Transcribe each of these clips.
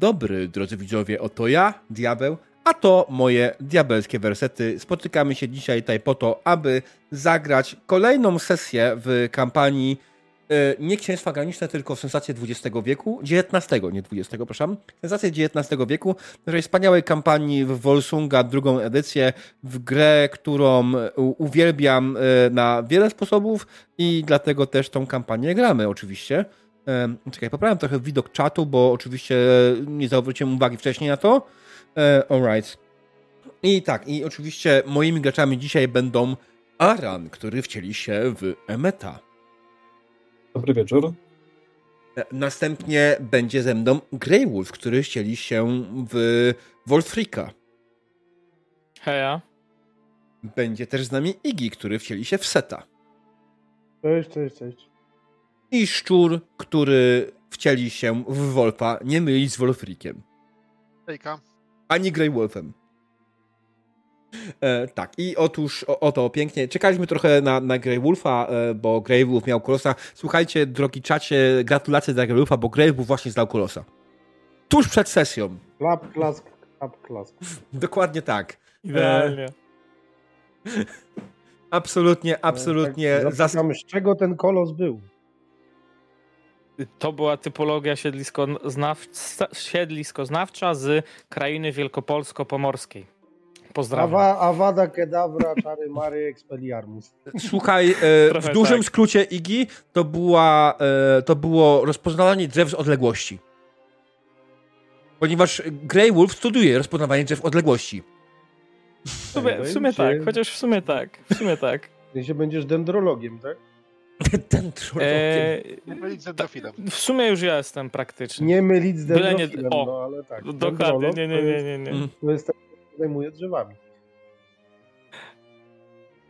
Dobry, drodzy widzowie, oto ja, Diabeł, a to moje diabelskie wersety. Spotykamy się dzisiaj tutaj po to, aby zagrać kolejną sesję w kampanii e, nie Księstwa Graniczne, tylko Sensacje XX wieku, XIX, nie XX, przepraszam, Sensacje XIX wieku, naszej wspaniałej kampanii w Volsunga, drugą edycję, w grę, którą u- uwielbiam e, na wiele sposobów i dlatego też tą kampanię gramy oczywiście. E, Czekaj, poprawiam trochę widok czatu, bo oczywiście nie zwróciłem uwagi wcześniej na to. E, Alright. I tak, i oczywiście moimi graczami dzisiaj będą Aran, który wcieli się w Emeta. Dobry wieczór. E, Następnie będzie ze mną Grey Wolf, który wcieli się w Wolfrika. Heja. Będzie też z nami Iggy, który wcieli się w Seta. Cześć, cześć, cześć. I Szczur, który wcieli się w Wolfa, nie mylić z Wolfrikiem. Hejka. ani Grey Wolfem. E, tak, i otóż o, oto pięknie. Czekaliśmy trochę na, na Grey Wolfa, e, bo Grey Wolf miał kolosa. Słuchajcie, drogi czacie, gratulacje dla Grey Wolfa, bo Grey Wolf właśnie zdał kolosa. Tuż przed sesją. Klap, klask, klap, klask. Dokładnie tak. Idealnie. Absolutnie, absolutnie. Tak, zas- Zapytam, z czego ten kolos był? To była typologia siedlisko znaw... siedlisko znawcza z krainy wielkopolsko-pomorskiej. Pozdrawiam. Awa, awada, kedavra, czary, mary, expelliarmus. Słuchaj, e, w dużym tak. skrócie Igi to, była, e, to było rozpoznawanie drzew z odległości. Ponieważ Grey Wolf studuje rozpoznawanie drzew odległości. W sumie, w sumie tak, chociaż w sumie tak. W sumie tak. Ty się będziesz dendrologiem, tak? Ten. Eee, Nie mylić z endorfinem. w sumie już ja jestem praktycznie. Nie mylić z Byle nie- dendrofilem, o, no ale tak. Dokładnie, nie, to nie, nie, jest- nie, nie. Mm. To jest ten, który zajmuje drzewami.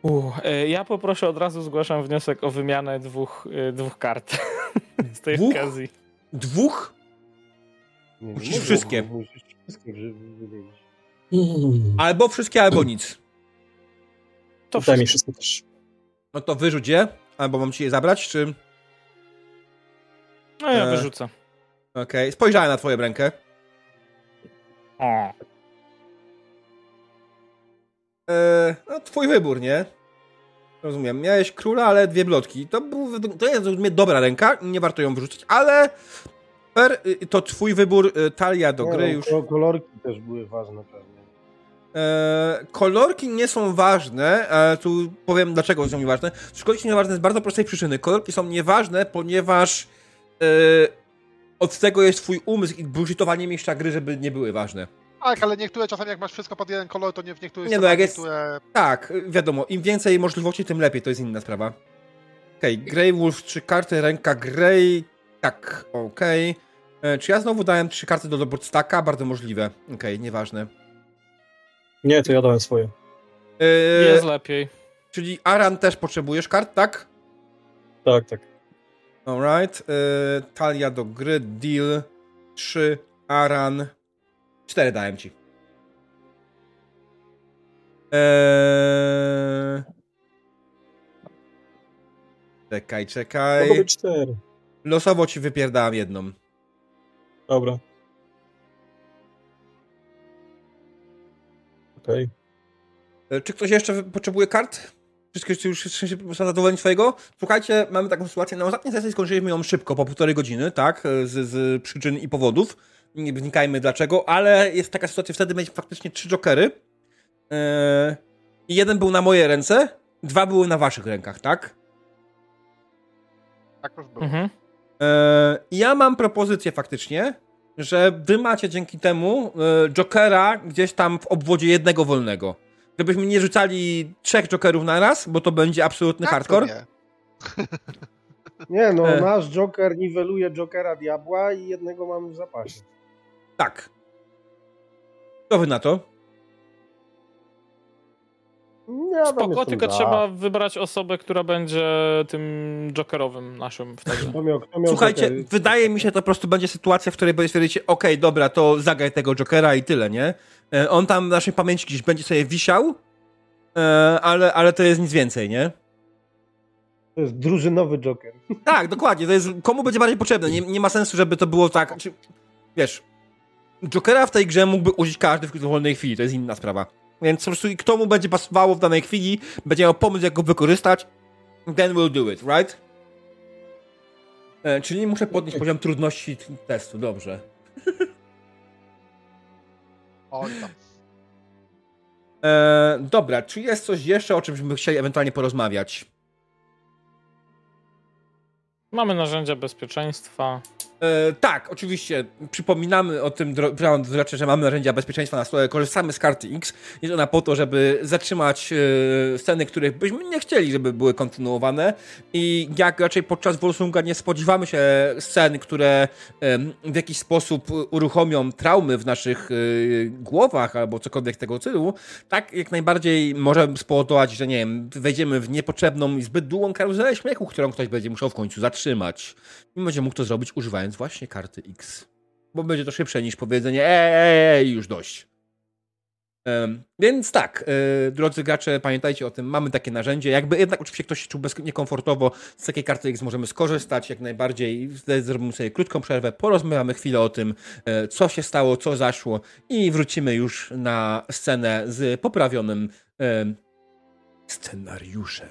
Uh, ja poproszę od razu, zgłaszam wniosek o wymianę dwóch, e, dwóch kart z tej Dwóch? okazji. Dwóch? Nie, nie Musisz możesz, wszystkie. Musisz wszystkie wy- wymienić. Albo wszystkie, albo nic. To Daj mi wszystko. wszystko też. No to wyrzuć je, albo mam ci je zabrać, czy... No ja E. wyrzucę. Okej, spojrzałem na twoją rękę. O. Eee, no, twój wybór, nie? Rozumiem. Miałeś króla, ale dwie blotki. To, był, to jest rozumiem dobra ręka, nie warto ją wyrzucić, ale... Per, y, to twój wybór, y, talia do gry no, już... ko- Kolorki też były ważne pewnie. E, kolorki nie są ważne, e, tu powiem dlaczego są nieważne. Kolorki są nieważne z bardzo prostej przyczyny. Kolorki są nieważne, ponieważ e, od tego jest twój umysł i bullshitowanie miejsca gry, żeby nie były ważne. Tak, ale niektóre czasami jak masz wszystko pod jeden kolor, to nie w niektórych Nie, no, jak jest- niektóre... Tak, wiadomo, im więcej możliwości, tym lepiej, to jest inna sprawa. Okej, Grey Wolf, trzy karty, ręka Grey, tak, okej. E, Czy ja znowu dałem trzy karty do dobór staka? Bardzo możliwe. Okej, nieważne. Nie, to ja dałem swoje. E, Jest lepiej. czyli Aran też potrzebujesz kart, tak? Tak, tak. Alright. Yy, talia do gry, deal. 3, Aran. 4 dałem ci. Eee... Czekaj, Mogą czekaj. być cztery. Losowo ci wypierdałem jedną. Dobra. Okej. E, Czy ktoś jeszcze potrzebuje kart? Wszystkie już są zadowoleni swojego? Słuchajcie, mamy taką sytuację. Na ostatniej sesji skończyliśmy ją szybko, po półtorej godziny, tak? Z, z przyczyn i powodów. Nie wnikajmy dlaczego, ale jest taka sytuacja, wtedy mieliśmy faktycznie trzy jokery. Eee, I jeden był na moje ręce, dwa były na waszych rękach, tak? Tak już było. Mhm. Ja mam propozycję faktycznie, że wy macie dzięki temu e, Jokera gdzieś tam w obwodzie jednego wolnego. Żebyśmy nie rzucali trzech Jokerów na raz, bo to będzie absolutny to hardcore. nie? Nie, no E. nasz Joker niweluje Jokera Diabła i jednego mamy w zapasie. Tak. Co wy na to? Ja tam Spoko, tylko za. trzeba wybrać osobę, która będzie tym jokerowym naszym wtedy. Miał, miał Słuchajcie, Jokery? wydaje mi się, to po prostu będzie sytuacja, w której będzie stwierdzicie, okej, dobra, to zagraj tego Jokera i tyle, nie? E, On tam w naszej pamięci gdzieś będzie sobie wisiał, e, ale, ale to jest nic więcej, nie? To jest drużynowy Joker. Tak, dokładnie. To jest, komu będzie bardziej potrzebne. Nie, nie ma sensu, żeby to było tak. Czy, wiesz, Jokera w tej grze mógłby użyć każdy w dowolnej chwili, to jest inna sprawa. Więc po prostu i kto mu będzie pasowało w danej chwili, będzie miał pomysł, jak go wykorzystać, then we'll do it, right? E, czyli muszę podnieść poziom trudności testu, dobrze. Oj tam. E, dobra, czy jest coś jeszcze, o czym byśmy chcieli ewentualnie porozmawiać? Mamy narzędzia bezpieczeństwa. E, tak, oczywiście. Przypominamy o tym, dro- dro- znaczy, że mamy narzędzia bezpieczeństwa na stole. Korzystamy z karty X. Jest ona po to, żeby zatrzymać e, sceny, których byśmy nie chcieli, żeby były kontynuowane. I jak raczej podczas Wolsunga nie spodziewamy się scen, które em, w jakiś sposób uruchomią traumy w naszych e, głowach albo cokolwiek tego typu, tak jak najbardziej może spowodować, że nie wiem, wejdziemy w niepotrzebną i zbyt długą karuzelę śmiechu, którą ktoś będzie musiał w końcu zatrzymać. I będzie mógł to zrobić używając właśnie karty X. Bo będzie to szybsze niż powiedzenie ej, ej, już dość. Em, więc tak, e, drodzy gracze, pamiętajcie o tym, mamy takie narzędzie. Jakby jednak oczywiście ktoś się czuł niekomfortowo, z takiej karty X możemy skorzystać jak najbardziej. Zrobimy sobie krótką przerwę, porozmawiamy chwilę o tym, e, co się stało, co zaszło i wrócimy już na scenę z poprawionym em, scenariuszem.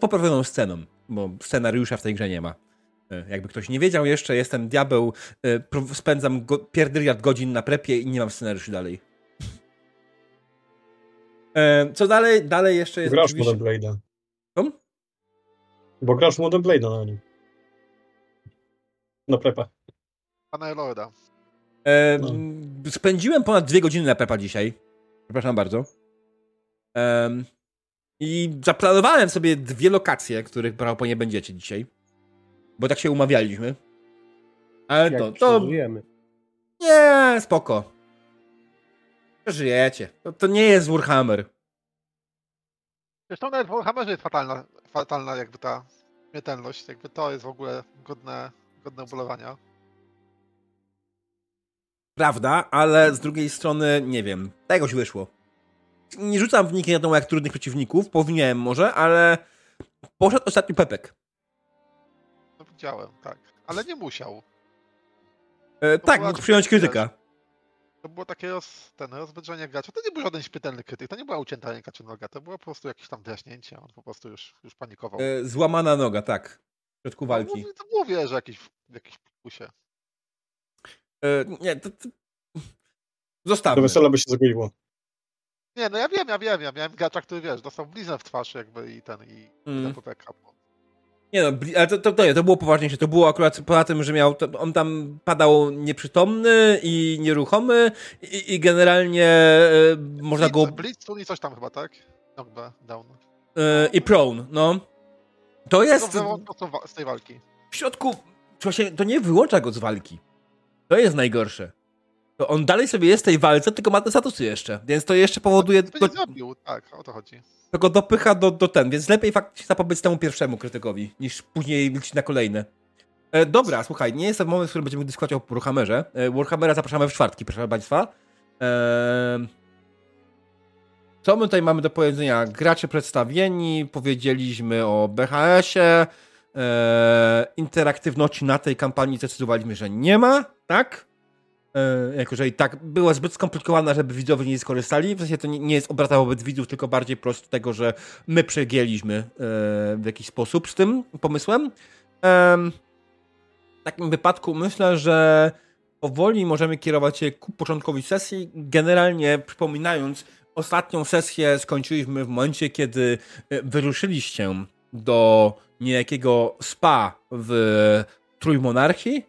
Poprawioną sceną, bo scenariusza w tej grze nie ma. E, Jakby ktoś nie wiedział jeszcze, jestem diabeł, e, spędzam go, pierdyliard godzin na prepie i nie mam scenariuszy dalej. E, Co dalej? Dalej jeszcze jest Grasz oczywiście... Modern Blade'a. Co? Bo grasz Modern Blade'a na nim. Na prepa. Pana Eloeda. E, No. Spędziłem ponad dwie godziny na prepa dzisiaj. Przepraszam bardzo. Em, I zaplanowałem sobie dwie lokacje, których prawdopodobnie będziecie dzisiaj. Bo tak się umawialiśmy. Ale Jak to, to przeżyjemy. Nie, spoko. Przeżyjecie. To, to nie jest Warhammer. Zresztą nawet w Warhammerze jest fatalna, fatalna jakby ta śmiertelność. Jakby to jest w ogóle godne, godne ubolewania. Prawda, ale z drugiej strony, nie wiem, tegoś wyszło. Nie rzucam w na to jak trudnych przeciwników, powinienem może, ale poszedł ostatni Pepek. No widziałem, tak. Ale nie musiał. E, tak, mógł przyjąć krytyka. To było takie roz, ten, rozwydrzenie gracza. To nie był żaden śmiertelny krytyk, to nie była ucięta ręka czy noga, to było po prostu jakieś tam draśnięcie. On po prostu już, już panikował. E, złamana noga, tak. W środku No, walki. mówię- to mówię, że jakiś, w jakiś pusie. E, nie, to, to... Do Zostawmy. wesela by się zagoiło. Nie, no ja wiem, ja wiem, ja miałem gracza, który wiesz, dostał bliznę w twarz jakby i ten, i Mm. mm. PPK. Nie no, ale to, to, to, nie, to było poważniejsze. To było akurat poza tym, że miał. To, on tam padał nieprzytomny i nieruchomy, i, i generalnie e, można go. Blitz, i coś tam chyba, tak? Knockback, down. E, I prone, no. To jest. To z tej walki. W środku. Właśnie, to nie wyłącza go z walki. To jest najgorsze. To on dalej sobie jest w tej walce, tylko ma te statusy jeszcze. Więc to jeszcze powoduje. To To, nie zrobił, tak, o to chodzi. to go dopycha do, do ten. Więc lepiej faktycznie zapobiec temu pierwszemu krytykowi, niż później liczyć na kolejne. E, dobra, słuchaj, nie jest to moment, w którym będziemy dyskutować o Warhammerze. E, Warhammera zapraszamy w czwartki, proszę Państwa. E, co my tutaj mamy do powiedzenia? Gracze przedstawieni, powiedzieliśmy o BHS-ie, e, interaktywności na tej kampanii zdecydowaliśmy, że nie ma, tak? E, jako, że i tak była zbyt skomplikowana, żeby widzowie nie skorzystali. W sensie to nie, jest obrata wobec widzów, tylko bardziej po prostu tego, że my przegięliśmy e, w jakiś sposób z tym pomysłem. Em, w takim wypadku myślę, że powoli możemy kierować się ku początkowi sesji. Generalnie przypominając, ostatnią sesję skończyliśmy w momencie, kiedy e, wyruszyliście do niejakiego spa w Trójmonarchii.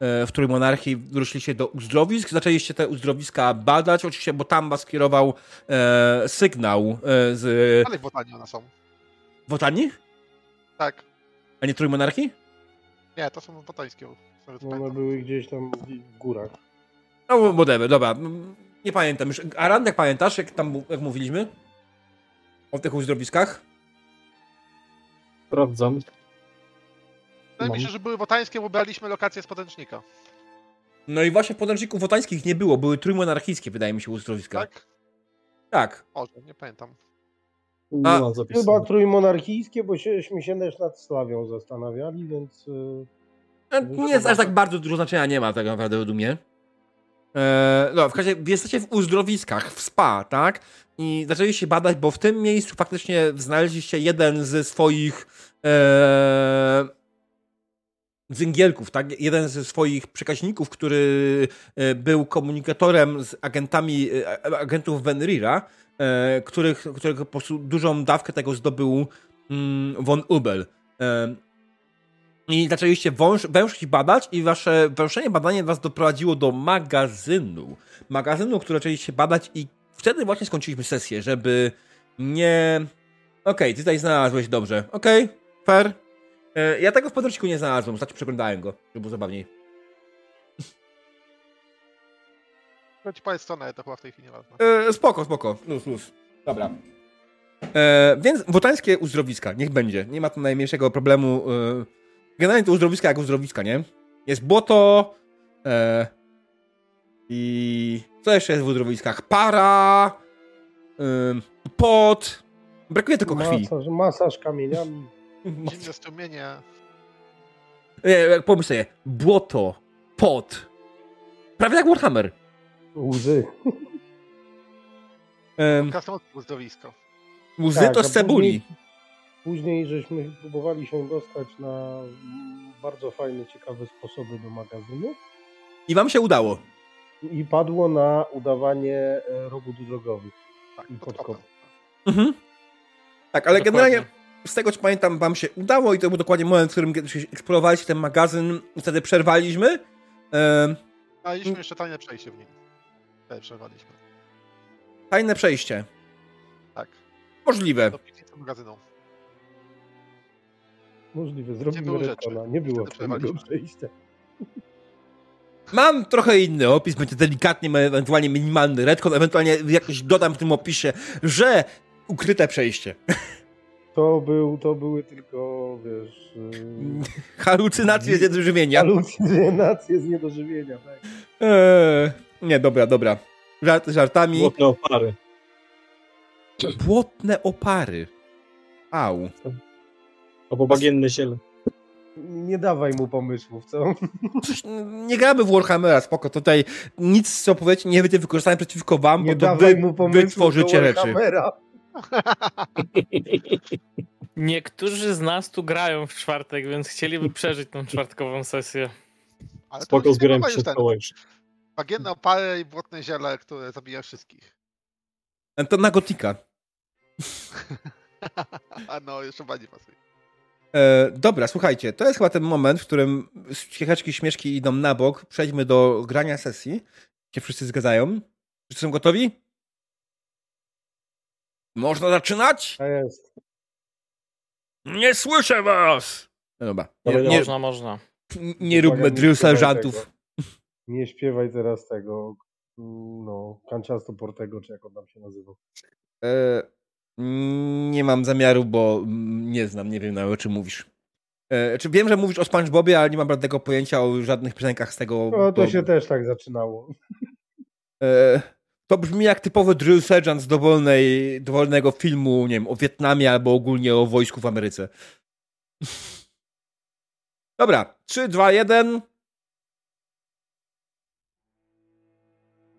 E, W Trójmonarchii wyruszyliście do uzdrowisk, zaczęliście te uzdrowiska badać, oczywiście, bo tam was kierował e, sygnał e, z Dalej w botanie one są. Wotani, Tak. a nie Trójmonarchii? Nie, to są botańskie. To One pamiętam. były gdzieś tam w górach. No, whatever, dobra. Nie pamiętam już. Aran, jak pamiętasz, jak tam jak mówiliśmy? O tych uzdrowiskach? Sprawdzam. Wydaje mi się, że były botańskie, bo braliśmy lokację z podręcznika. No i właśnie podręczników wotańskich nie było, były trójmonarchijskie, wydaje mi się, uzdrowiska. Tak? Tak. Może, nie pamiętam. Nie A. Chyba trójmonarchijskie, bo sieśmy się też nad Slawią zastanawiali, więc... y, E, Nie jest aż tak bardzo dużo znaczenia nie ma tak naprawdę według mnie. E, no, w każdym razie jesteście w uzdrowiskach, w spa, tak? I zaczęliście badać, bo w tym miejscu faktycznie znaleźliście jeden ze swoich e, dzygielków, tak? Jeden ze swoich przekaźników, który e, był komunikatorem z agentami, e, agentów Venrira, e, których, których po prostu dużą dawkę tego zdobył mm, von Ubel. I zaczęliście wąż, wężyć i badać i wasze węszenie badanie was doprowadziło do magazynu. Magazynu, który zaczęliście badać i wtedy właśnie skończyliśmy sesję, żeby nie... Okej, ty tutaj znalazłeś dobrze. Okej, fair. E, Ja tego w podręczniku nie znalazłem, ostatnio przeglądałem go, żeby było zabawniej. No ci powiedz stronę, to chyba w tej chwili nieważne. E, spoko, spoko. Luz, luz. Dobra. E, więc wotańskie uzdrowiska, niech będzie. Nie ma tu najmniejszego problemu. E, generalnie to uzdrowiska jak uzdrowiska, nie? Jest błoto. E, I co jeszcze jest w uzdrowiskach? Para. E, pot. Brakuje tylko krwi. Masaż, masaż kamieniami. Zimne strumienie. Pomyśl sobie. Błoto. Pot. Prawie jak Warhammer. Łzy. Krasnoludkie uzdrowisko. łzy Tak, to z cebuli. Później żeśmy próbowali się dostać na bardzo fajne, ciekawe sposoby do magazynu I wam się udało. i padło na udawanie e, robót drogowych. Tak, I. Mhm. Tak, ale Dokładnie. generalnie z tego co pamiętam, wam się udało i to był dokładnie moment, w którym eksplorowaliście ten magazyn i wtedy przerwaliśmy. Ehm, A mieliśmy jeszcze tajne przejście w nim. Wtedy przerwaliśmy. tajne przejście. Tak. Możliwe. Do piwnicy magazynu. Możliwe, zrobimy retcona. Nie było przerwaliśmy. przejścia. Mam trochę inny opis, będzie delikatnie, ewentualnie minimalny redcon, ewentualnie jakoś dodam w tym opisie, że ukryte przejście. To, był, to były tylko, wiesz, yy, Halucynacje z niedożywienia. halucynacje z niedożywienia. Tak. Eee, nie, dobra, dobra. Żarty żartami. Błotne opary. Błotne opary. Au. Albo bagienne ziele. Nie dawaj mu pomysłów, co? Coś, nie gramy w Warhammera, spoko. Tutaj nic, co powiecie, nie będzie wykorzystane przeciwko wam, Nie bo to dawaj wy, mu wy pomysłów tworzycie do rzeczy. Niektórzy z nas tu grają w czwartek, więc chcieliby przeżyć tą czwartkową sesję. Ale to Spoko, zbieram wszystko już. Bagienne opary i błotne ziele, które zabija wszystkich. To na gotika. A no, jeszcze bardziej pasuje. E, dobra, słuchajcie, to jest chyba ten moment, w którym śmiecheczki śmieszki idą na bok. Przejdźmy do grania sesji. Się wszyscy zgadzają. Wszyscy są gotowi? Można zaczynać? A jest. Nie słyszę was! No dobra. Nie, Dobra, nie, Można, można. nie róbmy nie drill tego. Nie śpiewaj teraz tego, no, Kanciasto Portego, czy jak on tam się nazywał. E, nie mam zamiaru, bo nie znam, nie wiem na o czym mówisz. E, czy wiem, że mówisz o SpongeBobie, ale nie mam żadnego pojęcia o żadnych piosenkach z tego. No, to bo- się też tak zaczynało. E, to brzmi jak typowy drill sergeant z dowolnej, dowolnego filmu, nie wiem, o Wietnamie albo ogólnie o wojsku w Ameryce. Dobra, 3, 2, 1.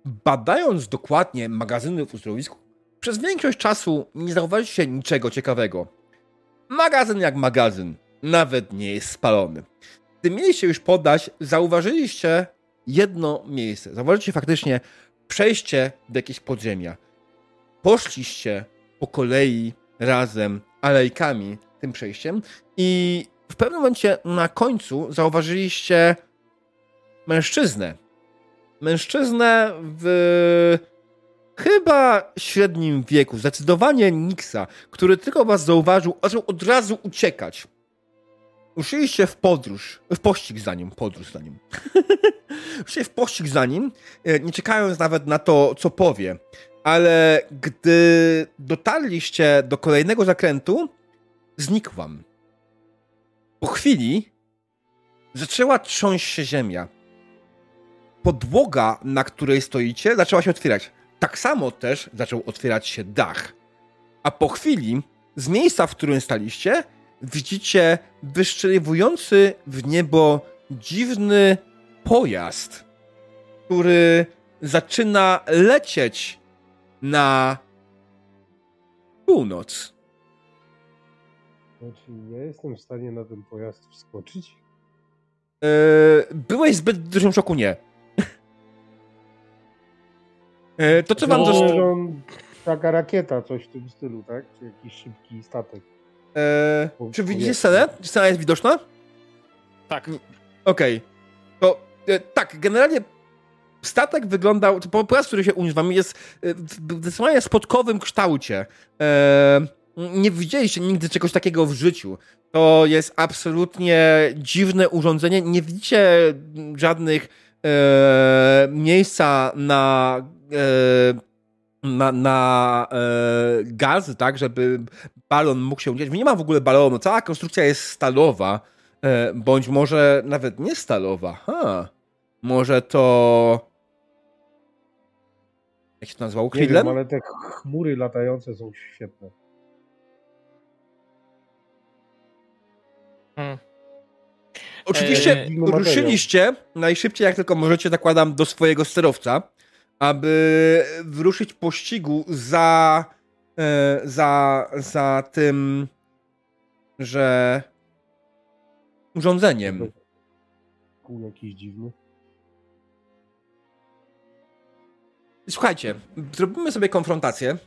Badając dokładnie magazyny w uzdrowisku, przez większość czasu nie zauważyliście niczego ciekawego. Magazyn jak magazyn, nawet nie jest spalony. Gdy mieliście już podać, zauważyliście jedno miejsce. Zauważyliście faktycznie przejście do jakiegoś podziemia. Poszliście po kolei razem alejkami tym przejściem i w pewnym momencie na końcu zauważyliście mężczyznę. Mężczyznę w chyba średnim wieku, zdecydowanie Nixa, który tylko was zauważył, zaczął od razu uciekać. Ruszyliście w podróż, w pościg za nim, podróż za nim. Ruszyliście w pościg za nim, e, nie czekając nawet na to, co powie. Ale gdy dotarliście do kolejnego zakrętu, znikłam. Po chwili zaczęła trząść się ziemia. Podłoga, na której stoicie, zaczęła się otwierać. Tak samo też zaczął otwierać się dach. A po chwili, z miejsca, w którym staliście, widzicie wyszczeliwujący w niebo dziwny pojazd, który zaczyna lecieć na północ. Znaczy, ja jestem w stanie na ten pojazd wskoczyć? E, byłeś zbyt w dużym szoku, nie. E, to co wam No. on- Taka rakieta, coś w tym stylu, tak? Czy jakiś szybki statek. E, Czy widzicie scenę? Czy scena jest widoczna? Tak. Okej. To e, tak, generalnie statek wyglądał, po- pojazd, który się uniósł wam jest e, w zdecydowanie spotkowym kształcie. E, nie widzieliście nigdy czegoś takiego w życiu. To jest absolutnie dziwne urządzenie. Nie widzicie żadnych e, miejsca na e, na, na e, gaz, tak, żeby balon mógł się udzielić. Nie ma w ogóle balonu. Cała konstrukcja jest stalowa. E, bądź może nawet nie stalowa. Ha. Może to. Jak się to nazywało? Nie wiem, ale te chmury latające są świetne. Hmm. Oczywiście Eee, materiał. ruszyliście najszybciej jak tylko możecie, zakładam, do swojego sterowca, aby wyruszyć pościgu za, za, za tym, że urządzeniem. Kół jakiś dziwny. Słuchajcie, zrobimy sobie konfrontację.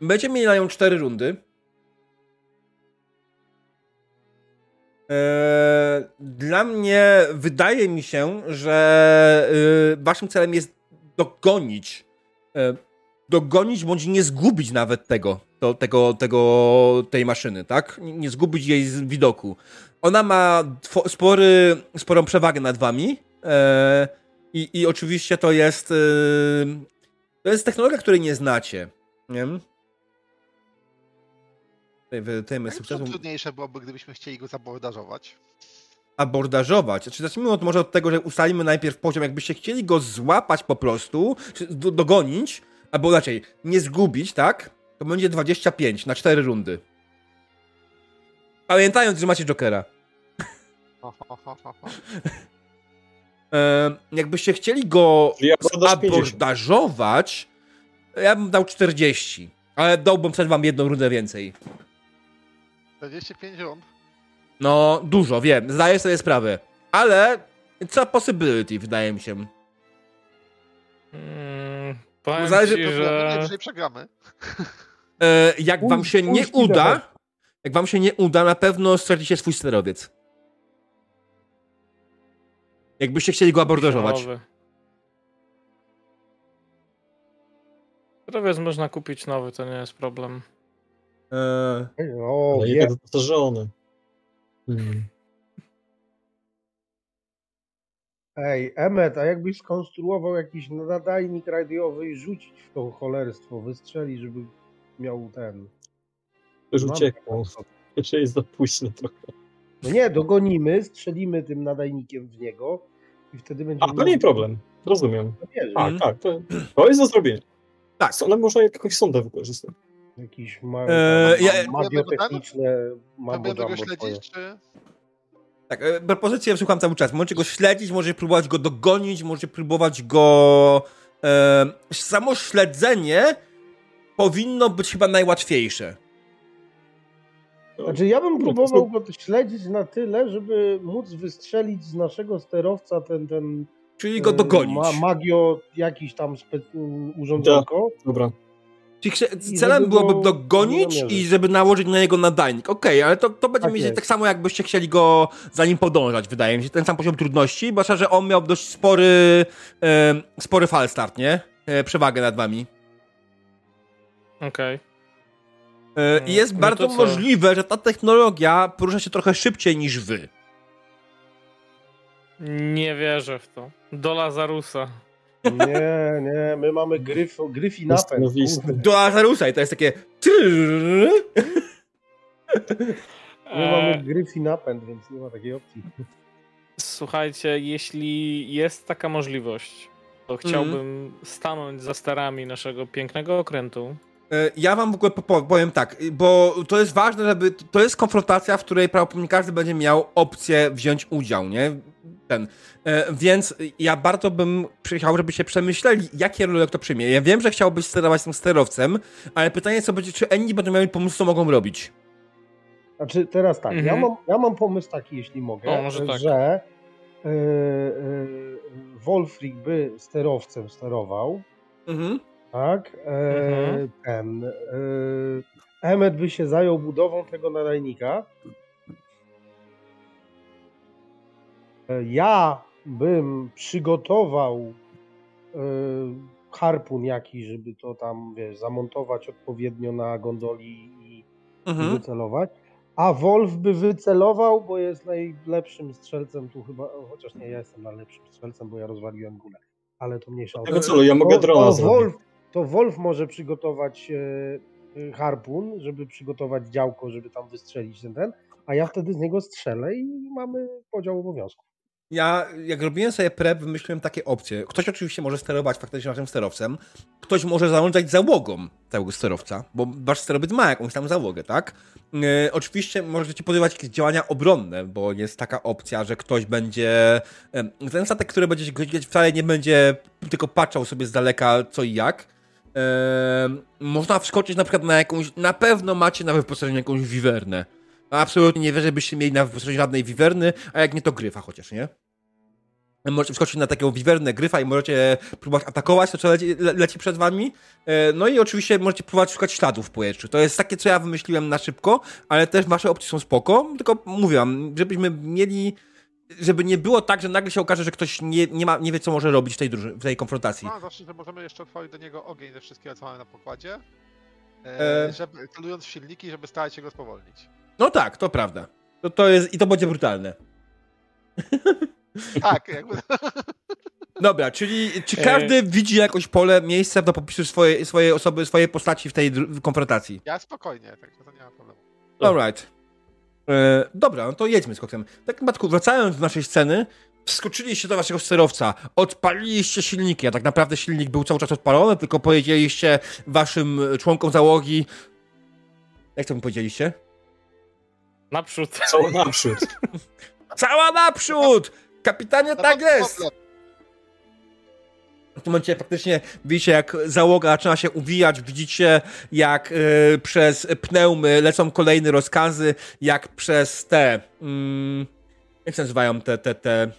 Będziemy mieli na nią cztery rundy. Eee, Dla mnie wydaje mi się, że y, waszym celem jest dogonić. E, Dogonić bądź nie zgubić nawet tego, to, tego, tego, tej maszyny, tak? Nie zgubić jej z widoku. Ona ma spory, sporą przewagę nad wami. e, i, I oczywiście to jest. Yy, to jest technologia, której nie znacie. Nie? I sukcesu. trudniejsze byłoby, gdybyśmy chcieli go zabordażować. Abordażować. Znaczy, zacznijmy od, może od tego, że ustalimy najpierw poziom. Jakbyście chcieli go złapać po prostu, dogonić, albo raczej nie zgubić, tak? To będzie 25 na 4 rundy. Pamiętając, że macie Jokera. E, jakbyście chcieli go 50. abordażować, ja bym dał 40. Ale dałbym przed wam jedną rundę więcej. 45 rund. No, dużo, wiem, zdaję sobie sprawę. Ale co possibility, wydaje mi się. Mm, powiem Zależy- ci, Że... przegramy. E, jak wam się nie uda, jak wam się nie uda, na pewno stracicie swój sterowiec. Jakbyście chcieli go abordażować. Nowy. Sterowiec można kupić nowy, to nie jest problem. E, O, wyposażony. Hmm. Ej, Emmet, a jakbyś skonstruował jakiś nadajnik radiowy i rzucić w to cholerstwo, wystrzeli, żeby miał ten... Już Mam uciekło. Jeszcze jest za późno trochę. No nie, dogonimy, strzelimy tym nadajnikiem w niego i wtedy będzie... A, to nie problem. Rozumiem. Wierzy. Tak, Mhm. tak. To, to jest do zrobienia. Tak. Ale można jakąś sondę wykorzystać. Jakiś ma, Eee, ja- ma, śledzić, czy... tak, e, propozycję słucham cały czas. Możecie go śledzić, możecie próbować go dogonić, możecie próbować go... E, samo śledzenie powinno być chyba najłatwiejsze. Znaczy ja bym próbował go śledzić na tyle, żeby móc wystrzelić z naszego sterowca ten, ten Czyli go e, dogonić. Ma, magio jakiś tam spe- urządzonko. Dobra. Czyli celem byłoby go dogonić i żeby nałożyć na niego nadajnik. Okej, ale to, to będzie Tak więcej jest. tak samo, jakbyście chcieli go za nim podążać, wydaje mi się. Ten sam poziom trudności, zwłaszcza, że on miał dość spory, e, spory falstart, nie? E, przewagę nad wami. Okej. E, I jest No bardzo możliwe, że ta technologia porusza się trochę szybciej niż wy. Nie wierzę w to. Do Lazarusa. Nie, nie, my mamy gryf, gryfi napęd. Stanowisko. kurde. Do Lazarusa i to jest takie... My mamy E, gryfi napęd, więc nie ma takiej opcji. słuchajcie, jeśli jest taka możliwość, to chciałbym stanąć za sterami naszego pięknego okrętu. E, Ja wam w ogóle powiem tak, bo to jest ważne, żeby. To jest konfrontacja, w której prawdopodobnie każdy będzie miał opcję wziąć udział, nie? Ten. E, więc ja bardzo bym chciał, żebyście przemyśleli, jakie role kto przyjmie. Ja wiem, że chciałbyś sterować tym sterowcem, ale pytanie co będzie, czy inni będą mieli pomysł, co mogą robić. Znaczy teraz tak, ja, Mhm. mam, ja mam pomysł taki, jeśli mogę, O, może tak. że y, y, Wolfrik by sterowcem sterował, Mhm. tak? E, Mhm. Ten. E, Emmet by się zajął budową tego nadajnika. Ja bym przygotował e, harpun jakiś, żeby to tam, wiesz, zamontować odpowiednio na gondoli i, Mhm. wycelować. A Wolf by wycelował, bo jest najlepszym strzelcem tu chyba, chociaż nie, ja jestem najlepszym strzelcem, bo ja rozwaliłem gulę. Ale to mniejsza o to. Tego celu, ja mogę To- drona to zrobić. Wolf, to Wolf może przygotować e, e, harpun, żeby przygotować działko, żeby tam wystrzelić ten, ten, a ja wtedy z niego strzelę i mamy podział obowiązków. Ja, jak robiłem sobie prep, wymyśliłem takie opcje. Ktoś oczywiście może sterować faktycznie naszym sterowcem, ktoś może zarządzać załogą tego sterowca, bo wasz sterowiec ma jakąś tam załogę, tak? E, oczywiście możecie podejmować jakieś działania obronne, bo jest taka opcja, że ktoś będzie. em, ten statek, który będzie się godzić, wcale nie będzie tylko patrzał sobie z daleka co i jak. Em, można wskoczyć na przykład na jakąś. Na pewno macie na wyposażeniu jakąś wiwernę. Absolutnie nie wierzę, byście mieli na żadnej wiwerny, a jak nie, to gryfa chociaż, nie? Możecie wskoczyć na taką wiwernę gryfa i możecie próbować atakować to, co leci, le, leci przed wami. E, No i oczywiście możecie próbować szukać śladów w powietrzu. To jest takie, co ja wymyśliłem na szybko, ale też wasze opcje są spoko. Tylko mówię wam, żebyśmy mieli... Żeby nie było tak, że nagle się okaże, że ktoś nie, nie, ma, nie wie, co może robić w tej, druży- w tej konfrontacji. No, zawsze, że możemy jeszcze otworzyć do niego ogień ze wszystkiego, co mamy na pokładzie. E. E, żeby, celując w silniki, żeby starać się go spowolnić. No tak, to prawda. To, to jest, I to będzie brutalne. Tak, jakby. Dobra, czyli czy E. każdy widzi jakoś pole, miejsce do popisu swojej, swojej osoby, swojej postaci w tej konfrontacji? Ja spokojnie, także to nie ma problemu. Alright. E, dobra, no to jedźmy z koksem. W takim przypadku, wracając do naszej sceny, wskoczyliście do waszego sterowca, odpaliliście silniki, a tak naprawdę silnik był cały czas odpalony, tylko powiedzieliście waszym członkom załogi... Jak to mi powiedzieliście? Naprzód. Cały naprzód. Cała naprzód! Kapitanie, No tak to jest! W tym momencie faktycznie widzicie, jak załoga zaczyna się uwijać, widzicie, jak y, przez pneumy lecą kolejne rozkazy, jak przez te. Mm, jak się nazywają te. te, te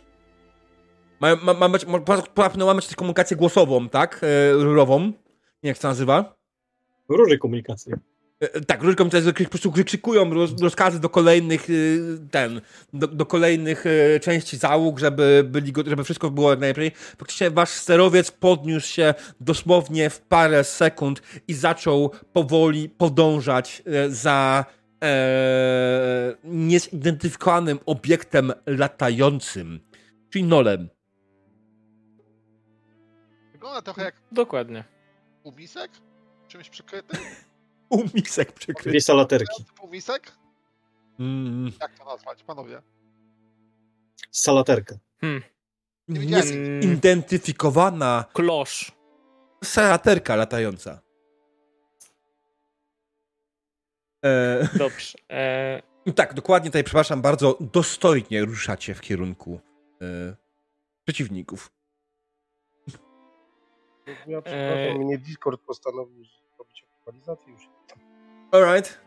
Mamy, ma, ma, poza pneumami mamy też komunikację głosową, tak? Y, rurową. Nie jak się to nazywa. Różne komunikacji. E, Tak, różne komitety po prostu wykrzykują roz, rozkazy do kolejnych y, ten, do, do kolejnych y, części załóg, żeby, byli, żeby wszystko było jak najlepiej. Faktycznie wasz sterowiec podniósł się dosłownie w parę sekund i zaczął powoli podążać e, za e, niezidentyfikowanym obiektem latającym, czyli Nolem. Wygląda trochę jak Dokładnie. umisek? Czymś przykryty? Umisek przykryty. Dwie salaterki. Umisek? Mm, Jak to nazwać, panowie? Salaterka. niezidentyfikowana Klosz. salaterka latająca. E, Dobrze. E, tak, dokładnie tutaj, przepraszam bardzo, dostojnie ruszacie w kierunku e, przeciwników. Ja przepraszam, Eee. mnie Discord postanowił zrobić aktualizację już. Alright.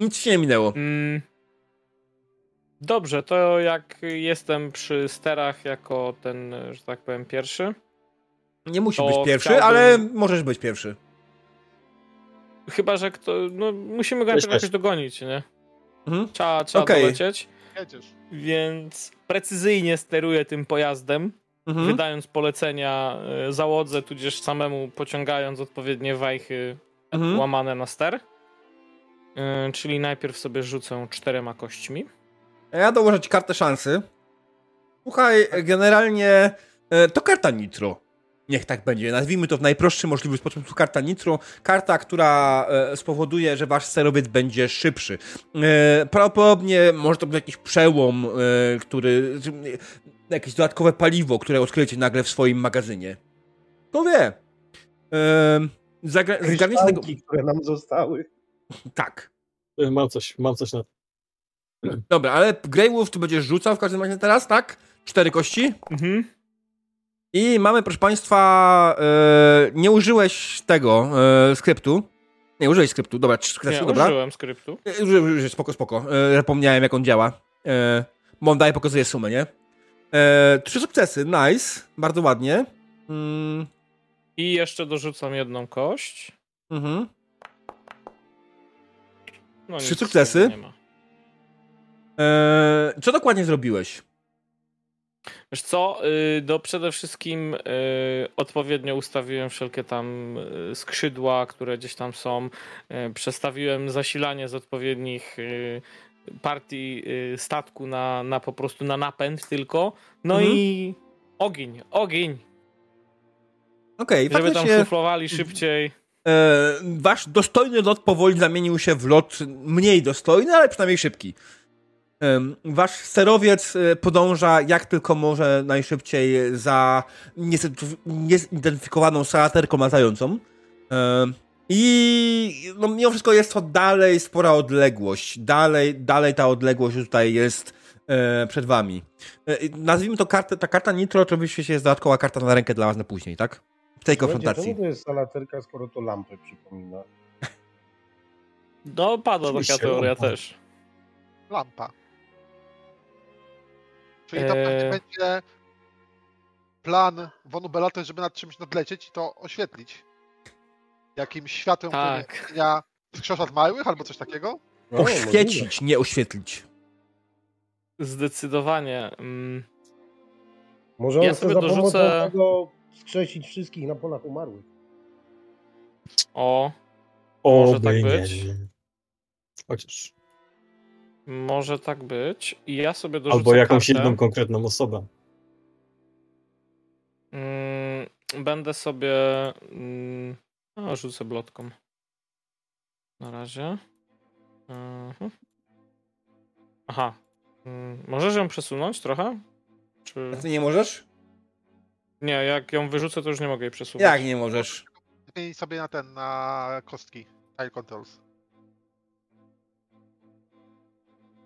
Nic się nie minęło. mm, dobrze, to jak jestem przy sterach jako ten, że tak powiem, pierwszy, Nie musisz To być pierwszy, chciałbym- ale możesz być pierwszy. chyba, że kto, no musimy go jakoś dogonić, nie? Mhm. Trzeba, trzeba Okej. dolecieć, Jedziesz. więc precyzyjnie steruję tym pojazdem, Mhm. wydając polecenia e, załodze, tudzież samemu pociągając odpowiednie wajchy Mhm. łamane na ster. E, Czyli najpierw sobie rzucę czterema kośćmi. Ja dołożę ci kartę szansy. Słuchaj, generalnie e, to karta Nitro. Niech tak będzie. Nazwijmy to w najprostszy możliwy sposób. To karta Nitro. Karta, która e, spowoduje, że wasz sterowiec będzie szybszy. E, prawdopodobnie może to być jakiś przełom, e, który. e, jakieś dodatkowe paliwo, które odkryjecie nagle w swoim magazynie. Kto wie? E, zagra- zgarnijcie tego. Które nam zostały. Tak. Mam coś, mam coś na to. Dobra, ale Grey Wolf tu będziesz rzucał w każdym razie teraz, tak? Cztery kości. Mhm. I mamy, proszę Państwa, e, nie użyłeś tego e, skryptu. Nie, użyłeś skryptu, dobra, trzy sukcesy, Nie, dobra. użyłem skryptu. E, spoko, spoko. E, zapomniałem, jak on działa. E, bo on daje, pokazuje sumę, nie? E, trzy sukcesy, nice, bardzo ładnie. Mm, I jeszcze dorzucam jedną kość. mhm. No, Trzy nic sukcesy? Nie ma. e, co dokładnie zrobiłeś? Wiesz co, y, do przede wszystkim y, odpowiednio ustawiłem wszelkie tam y, skrzydła, które gdzieś tam są. Przestawiłem zasilanie z odpowiednich partii statku na, na po prostu na napęd tylko. No Mhm. i ogień, ogień, Okej, żeby tam szuflowali szybciej. e, wasz dostojny lot powoli zamienił się w lot mniej dostojny, ale przynajmniej szybki. Em, Wasz sterowiec e, podąża jak tylko może najszybciej za niezident- niezidentyfikowaną salaterką latającą. Em, I no, mimo wszystko jest to dalej spora odległość. Dalej, dalej ta odległość tutaj jest e, przed wami. E, nazwijmy to kartę, ta karta Nitro oczywiście jest dodatkowa karta na rękę dla was na później, tak? W tej konfrontacji. Czemu to jest salaterka, skoro to lampę przypomina? No, padła Oczywiście, taka teoria lampa. też. Lampa. Czyli to Eee. pewnie będzie plan Wonu Belaty, żeby nad czymś nadlecieć i to oświetlić. Jakimś światłem, Tak. które skrzeszat małych albo coś takiego? No. Oświecić, nie oświetlić. Zdecydowanie. Mm, Może on Ja sobie za pomocą dorzucę- tego skrzesić wszystkich na polach umarłych. o, O, Może tak być. Chociaż. może tak być. I ja sobie dorzucę Albo jakąś kartę. jedną konkretną osobę. Mm, będę sobie. Mm, no, rzucę blotką. Na razie. Mhm. Aha. Mm, możesz ją przesunąć trochę? Czy... A ty nie możesz? Nie, jak ją wyrzucę, to już nie mogę jej przesuwać. Jak nie możesz? Zmienić sobie na ten, na kostki. Tile controls.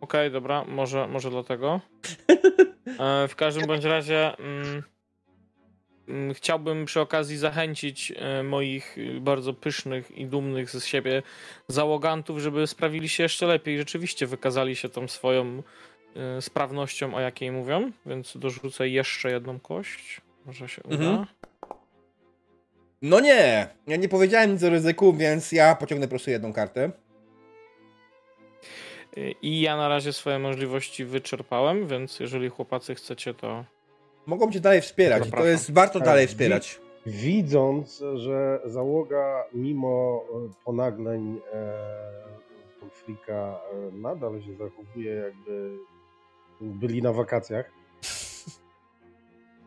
Okej, dobra, może, może dlatego. E, w każdym bądź razie mm, mm, chciałbym przy okazji zachęcić e, moich bardzo pysznych i dumnych z siebie załogantów, żeby sprawili się jeszcze lepiej. Rzeczywiście wykazali się tą swoją e, sprawnością, o jakiej mówią, więc dorzucę jeszcze jedną kość. Może się uda. Mhm. No nie, ja nie powiedziałem nic o ryzyku, więc ja pociągnę po prostu jedną kartę. I ja na razie swoje możliwości wyczerpałem, więc jeżeli chłopacy chcecie, to Mogą cię dalej wspierać to jest warto Tak, dalej wspierać. Widząc, że załoga mimo e, ponagleń e, Frika e, nadal się zachowuje jakby byli na wakacjach,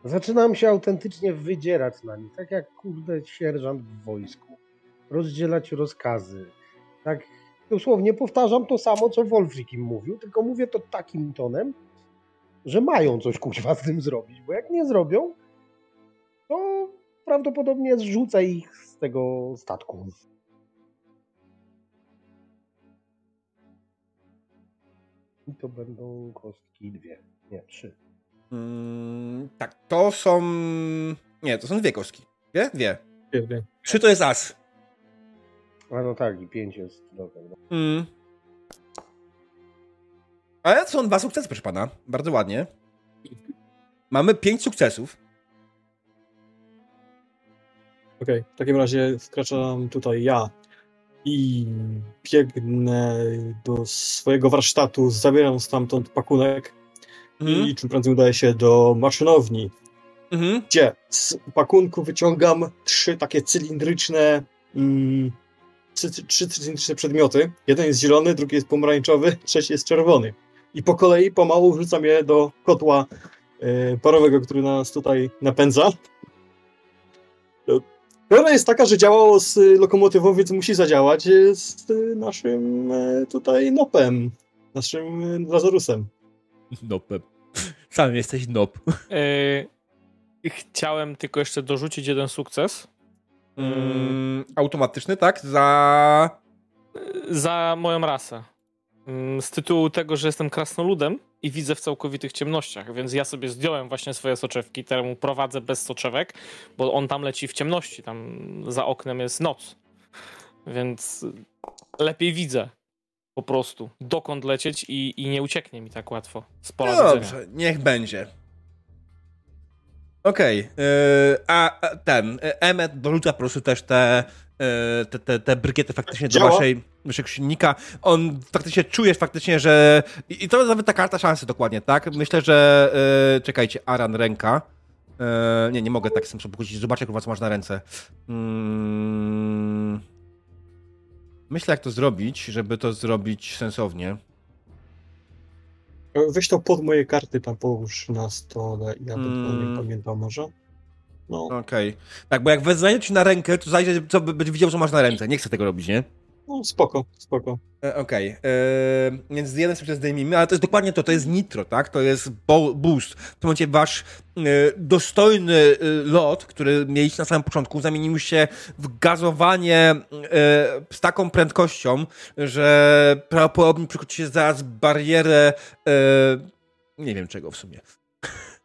zaczynam się autentycznie wydzierać na nich, tak jak kurde sierżant w wojsku. Rozdzielać rozkazy. Tak dosłownie powtarzam to samo, co Wolfrik im mówił, tylko mówię to takim tonem, że mają coś kuźwa z tym zrobić, bo jak nie zrobią, to prawdopodobnie zrzucę ich z tego statku. I to będą kostki dwie, nie trzy. Mm, tak, to są... Nie, to są dwie kostki. Dwie? Dwie. Wie, wie. Trzy to jest as. A no tak, i pięć jest dobra. No. Mm. Ale są dwa sukcesy, proszę pana. Bardzo ładnie. Mamy pięć sukcesów. Okej, w takim razie wkraczam tutaj ja i biegnę do swojego warsztatu, zabieram stamtąd pakunek Mhm. i czym prędzej udaję się do maszynowni, Mhm. gdzie z pakunku wyciągam trzy takie cylindryczne mm, trzy, trzy cylindryczne przedmioty. Jeden jest zielony, drugi jest pomarańczowy, trzeci jest czerwony. I po kolei pomału wrzucam je do kotła e, parowego, który nas tutaj napędza. Teoria jest taka, że działało z y, lokomotywą, więc musi zadziałać y, z y, naszym e, tutaj nopem, naszym y, Lazarusem. Nopem. Sam jesteś nop. Yy, chciałem tylko jeszcze dorzucić jeden sukces Mm, automatyczny, tak? Za... za moją rasę. mm, z tytułu tego, że jestem krasnoludem i widzę w całkowitych ciemnościach, więc ja sobie zdjąłem właśnie swoje soczewki, temu prowadzę bez soczewek, bo on tam leci w ciemności, tam za oknem jest noc, więc lepiej widzę po prostu, dokąd lecieć i, i nie ucieknie mi tak łatwo z pola No widzenia. dobrze, niech będzie. Okej, yy, a a ten, y, Emmet dorzuca po prostu też te, yy, te, te, te brykiety faktycznie do Działa? waszej, waszego silnika. On faktycznie czujesz faktycznie, że... I to jest nawet ta karta szansy dokładnie, tak? Myślę, że... Yy, czekajcie, Aran ręka. Yy, nie, nie mogę tak z tym sobie pogodzić. Zobaczę, kurwa, co masz na ręce. Mm. Myślę, jak to zrobić, żeby to zrobić sensownie. Weź to pod moje karty tam połóż na stole i ja bym Mm. nie pamiętał może. No, Okej. Tak, bo jak wezwanie ci na rękę, to zajdzie, co będzie widział, co masz na ręce. Nie chcę tego robić, nie? No spoko, spoko. E, Okej. e, Więc jeden sobie zdejmijmy, ale to jest dokładnie to. To jest nitro, tak? To jest bo- boost. W tym momencie wasz e, dostojny lot, który mieliście na samym początku, zamienił się w gazowanie z taką prędkością, że prawdopodobnie przekroczycie zaraz barierę nie wiem czego w sumie.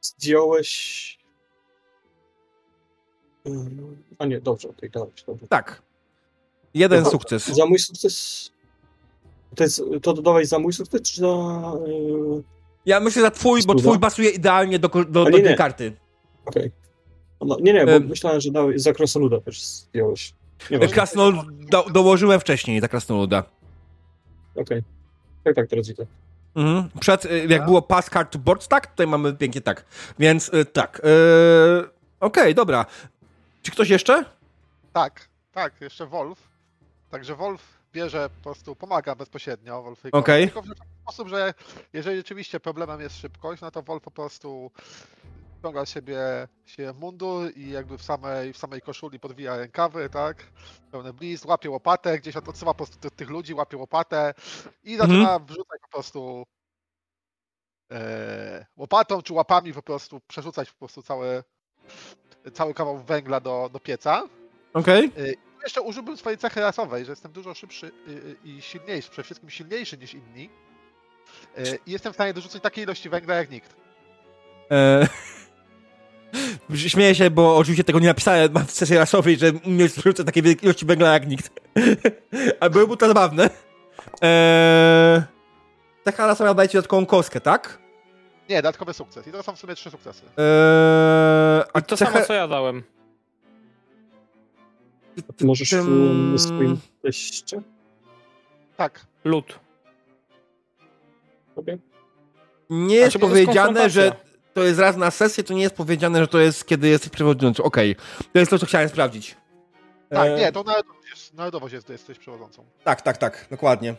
Zdjąłeś... Ym, A nie, dobrze, okej, dałeś, dobrze. Tak. Jeden sukces. Za mój sukces... To, jest, to dodawaj za mój sukces, czy za... Yy... Ja myślę za twój, bo twój pasuje idealnie do, do, do A nie, tej nie. karty. Okej. No, nie, nie, bo Em. myślałem, że dałeś za krasnoluda też zdjąłeś. Nie wiem, Krasnol do, dołożyłem wcześniej za krasnoluda. okej. Tak, tak, teraz widzę. Mhm. Przed, y, jak było pass card to board, tak? Tutaj mamy pięknie tak. Więc y, tak. y, Okej, dobra. Czy ktoś jeszcze? Tak, tak, jeszcze Wolf. Także Wolf bierze, po prostu pomaga bezpośrednio Wolfikowi. Okej. Tylko w taki sposób, że jeżeli rzeczywiście problemem jest szybkość, no to Wolf po prostu ściąga siebie się mundur i jakby w samej, w samej koszuli podwija rękawy, tak? Pełny blizn, łapie łopatę, gdzieś od- odsyła po prostu tych, ludzi, łapie łopatę i zaczyna wrzucać po prostu e, łopatą czy łapami po prostu przerzucać po prostu cały, cały kawał węgla do, do pieca. Okej. Jeszcze użyłbym swojej cechy rasowej, że jestem dużo szybszy y, y, i silniejszy, przede wszystkim silniejszy niż inni. Y, I jestem w stanie dorzucić takiej ilości węgla jak nikt. E, Śmieję się, bo oczywiście tego nie napisałem mam w sesji rasowej, że nie przerzucę takiej ilości węgla jak nikt. A byłoby to zabawne. Eee... Taka rasowa daje ci dodatkową kostkę, tak? Nie, dodatkowy sukces. I to są w sumie trzy sukcesy. Eee... A I to cechę- samo, co ja dałem. A ty możesz Tym- w swoim teście? Tak. Lód. Okej. Nie jest powiedziane, że to jest raz na sesję, to nie jest powiedziane, że to jest kiedy jesteś przewodniczący. Okej, to jest to, co chciałem sprawdzić. Tak, E, nie, to jest, narodowość jest, jesteś przewodzącą. Tak, tak, tak, dokładnie.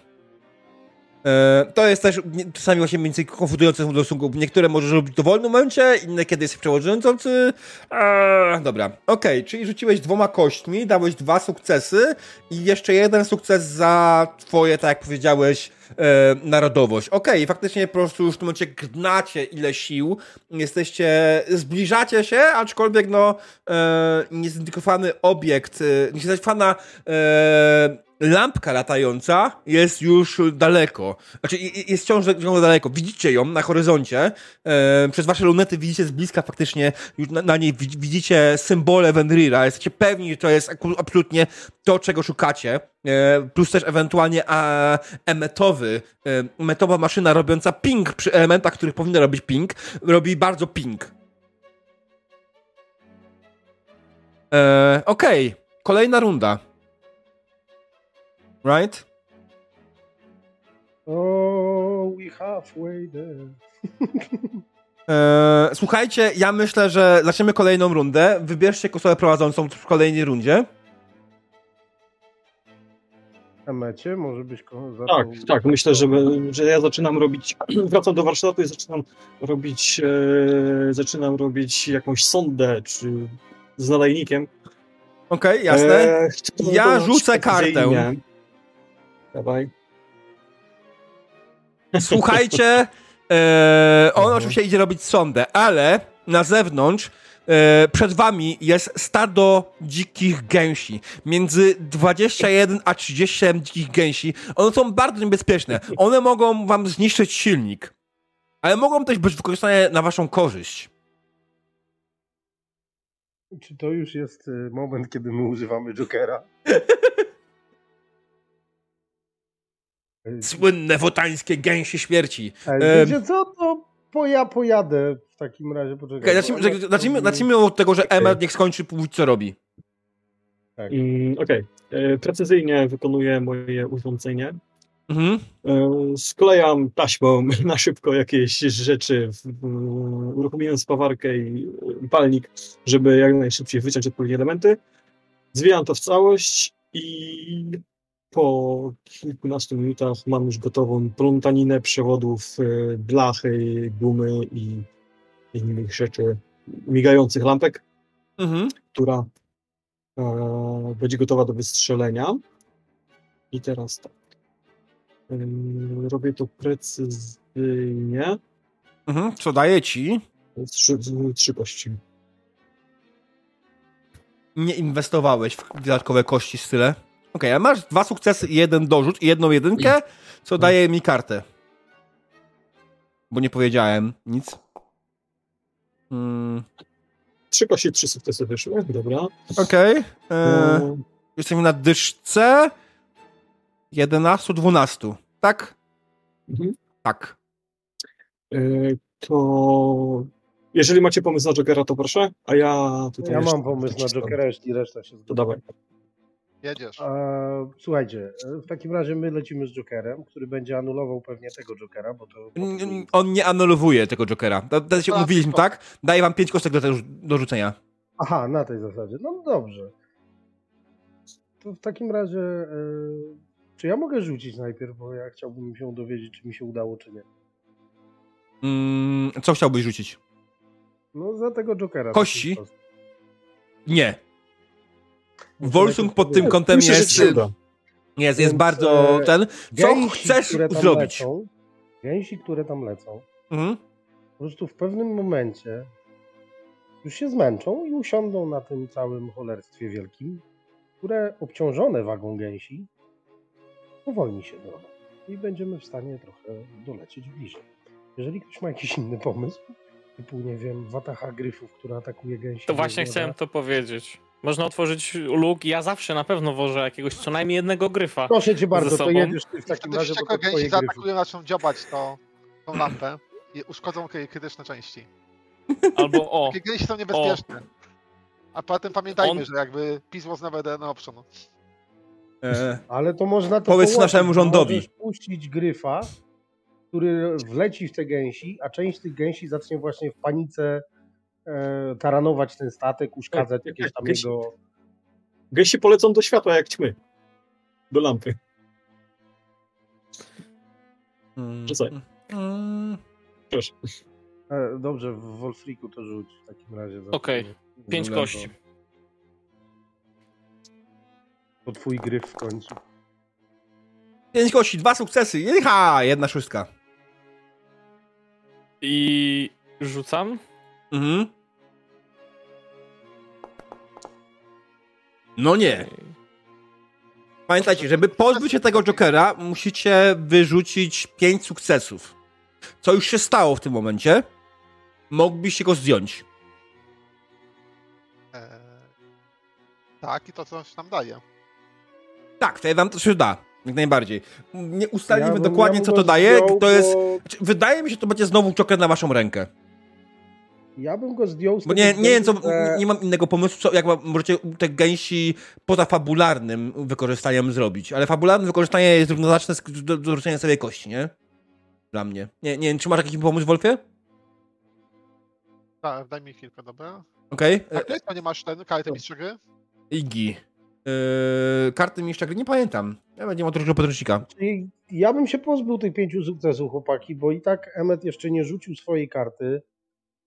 E, to jest też czasami właśnie więcej konfundujące w stosunku. Niektóre możesz robić w dowolnym momencie, inne kiedy jesteś przewodniczący. Eee, dobra, okej, czyli rzuciłeś dwoma kośćmi, dałeś dwa sukcesy i jeszcze jeden sukces za twoje, tak jak powiedziałeś, e, narodowość. Okej, faktycznie po prostu już w tym momencie gnacie ile sił, jesteście, zbliżacie się, aczkolwiek no e, niezidentyfikowany obiekt, e, niezidentyfikowana e, lampka latająca jest już daleko. Znaczy jest wciąż ciągle daleko. Widzicie ją na horyzoncie. E, przez wasze lunety widzicie z bliska faktycznie już na, na niej widz- widzicie symbole Venrira. Jesteście pewni, że to jest absolutnie to, czego szukacie. E, plus też ewentualnie a, emetowy, e, metowa maszyna robiąca ping przy elementach, których powinna robić ping, robi bardzo ping. E, Okej, kolejna runda. Right? Oh, we halfway there. E, słuchajcie, ja myślę, że zaczniemy kolejną rundę. Wybierzcie osobę prowadzącą w kolejnej rundzie. Na mecie może byś ko- Tak, zaczął... tak, myślę, że, że ja zaczynam robić, wracam do warsztatu i zaczynam robić, e, zaczynam robić jakąś sondę, czy z nadajnikiem. Okej, jasne. E, Ja rzucę kartę. Dawaj. Słuchajcie, e, on oczywiście idzie robić sondę, ale na zewnątrz przed wami jest stado dzikich gęsi. Między 21 a 37 dzikich gęsi. One są bardzo niebezpieczne. One mogą wam zniszczyć silnik. Ale mogą też być wykorzystane na waszą korzyść. Czy to już jest y, moment, kiedy my używamy Jokera? Słynne wotańskie gęsi śmierci. E, Wiecie co, to po, ja pojadę w takim razie. Poczekaj, Okay, zacznijmy, zacznijmy, od tego, że. Emmet niech skończy mówić, co robi. Mm, Okej. E, Precyzyjnie wykonuję moje urządzenie. Mhm. E, Sklejam taśmą na szybko jakieś rzeczy, uruchomiłem spawarkę i i palnik, żeby jak najszybciej wyciąć odpowiednie elementy. Zwijam to w całość i po kilkunastu minutach mam już gotową plątaninę przewodów, e, blachy, gumy i innych rzeczy, migających lampek, Mhm. która e, będzie gotowa do wystrzelenia. I teraz tak. Ym, Robię to precyzyjnie. Mhm. Co daje ci? Trzy, trzy kości. Nie inwestowałeś w dodatkowe kości z Okej, a masz dwa sukcesy i jeden dorzut i jedną jedynkę, co daje mi kartę. Bo nie powiedziałem nic. Mm, Trzy kości, trzy sukcesy wyszły. Dobra. Okej. E, E, Jesteśmy na dyszce 11, 12. Tak? mhm. Tak. E, To jeżeli macie pomysł na Jokera, to proszę, a ja tutaj. Ja jeszcze mam pomysł na. Jokera, jeśli reszta się To zgadza. dawaj. Jedziesz. A, słuchajcie, w takim razie my lecimy z Jokerem, który będzie anulował pewnie tego Jokera, bo to... On nie anulowuje tego Jokera. To, to się A, spoko. tak? Daję wam 5 kostek do, tego- do rzucenia. Aha, na tej zasadzie. No dobrze. To w takim razie, e, czy ja mogę rzucić najpierw, bo ja chciałbym się dowiedzieć, czy mi się udało, czy nie. Mm, co chciałbyś rzucić? No za tego Jokera. Kości? sposób. Nie. Najpierw pod tym kątem Myślę, że jest, jest, jest bardzo e, ten. Co Gęsi, chcesz które tam zrobić? Lecą, gęsi, które tam lecą, Mhm. po prostu w pewnym momencie już się zmęczą i usiądą na tym całym cholerstwie wielkim, które obciążone wagą gęsi powolni się droga i będziemy w stanie trochę dolecieć bliżej. Jeżeli ktoś ma jakiś inny pomysł, typu, nie wiem, wataha gryfów, która atakuje gęsi. To właśnie chciałem to powiedzieć. Można otworzyć luk i ja zawsze na pewno wożę jakiegoś co najmniej jednego gryfa. Proszę cię bardzo, ze to jedziesz ty w takim razie, to gęsi zaatakują, zaczną dziobać to, tą lampę i uszkodzą kry- krytyczne części. Albo o, Takie gęsi są niebezpieczne. A poza tym pamiętajmy, On- że jakby peace was never an option. E, Ale to można to Powiedz połączyć, naszemu rządowi. Możesz puścić gryfa, który wleci w te gęsi, a część tych gęsi zacznie właśnie w panice e, taranować ten statek, uszkadzać Tak, jakieś tam gęsi- jego... Gęsi polecą do światła jak ćmy. Do lampy. mm, Rzucaj. mm, Proszę. E, dobrze, w Wolfriku to rzuć w takim razie. Okej, pięć Dobra, kości. To, to twój gryf w końcu. Pięć kości, dwa sukcesy. Jecha! Jedna szóstka. I rzucam. Mhm. No nie. Pamiętajcie, żeby pozbyć się tego Jokera, musicie wyrzucić 5 sukcesów. Co już się stało w tym momencie. Moglibyście go zdjąć. Eee, tak, i to coś nam daje. Tak, to wam to się da. Jak najbardziej. Nie ustalimy Ja bym- dokładnie, co to daje. zdjął, To jest. bo- znaczy, Wydaje mi się, że to będzie znowu Joker na waszą rękę. Ja bym go zdjął z Bo tego nie, nie wiem, co, że- nie mam innego pomysłu, co, jak ma- możecie te gęsi poza fabularnym wykorzystaniem zrobić. Ale fabularne wykorzystanie jest równoznaczne z do, do rzucenia sobie kości, nie? Dla mnie. Nie, nie wiem, czy masz jakiś pomysł, Wolfie? Tak, daj mi chwilkę, dobra? Okej. A Okay. ty to nie masz ten karty mistrza gry? Igi. Yy, karty mistrza gry nie pamiętam. Ja nie mam drugiego podręcznika. Czyli Ja bym się pozbył tych pięciu sukcesów, chłopaki, bo i tak Emmet jeszcze nie rzucił swojej karty.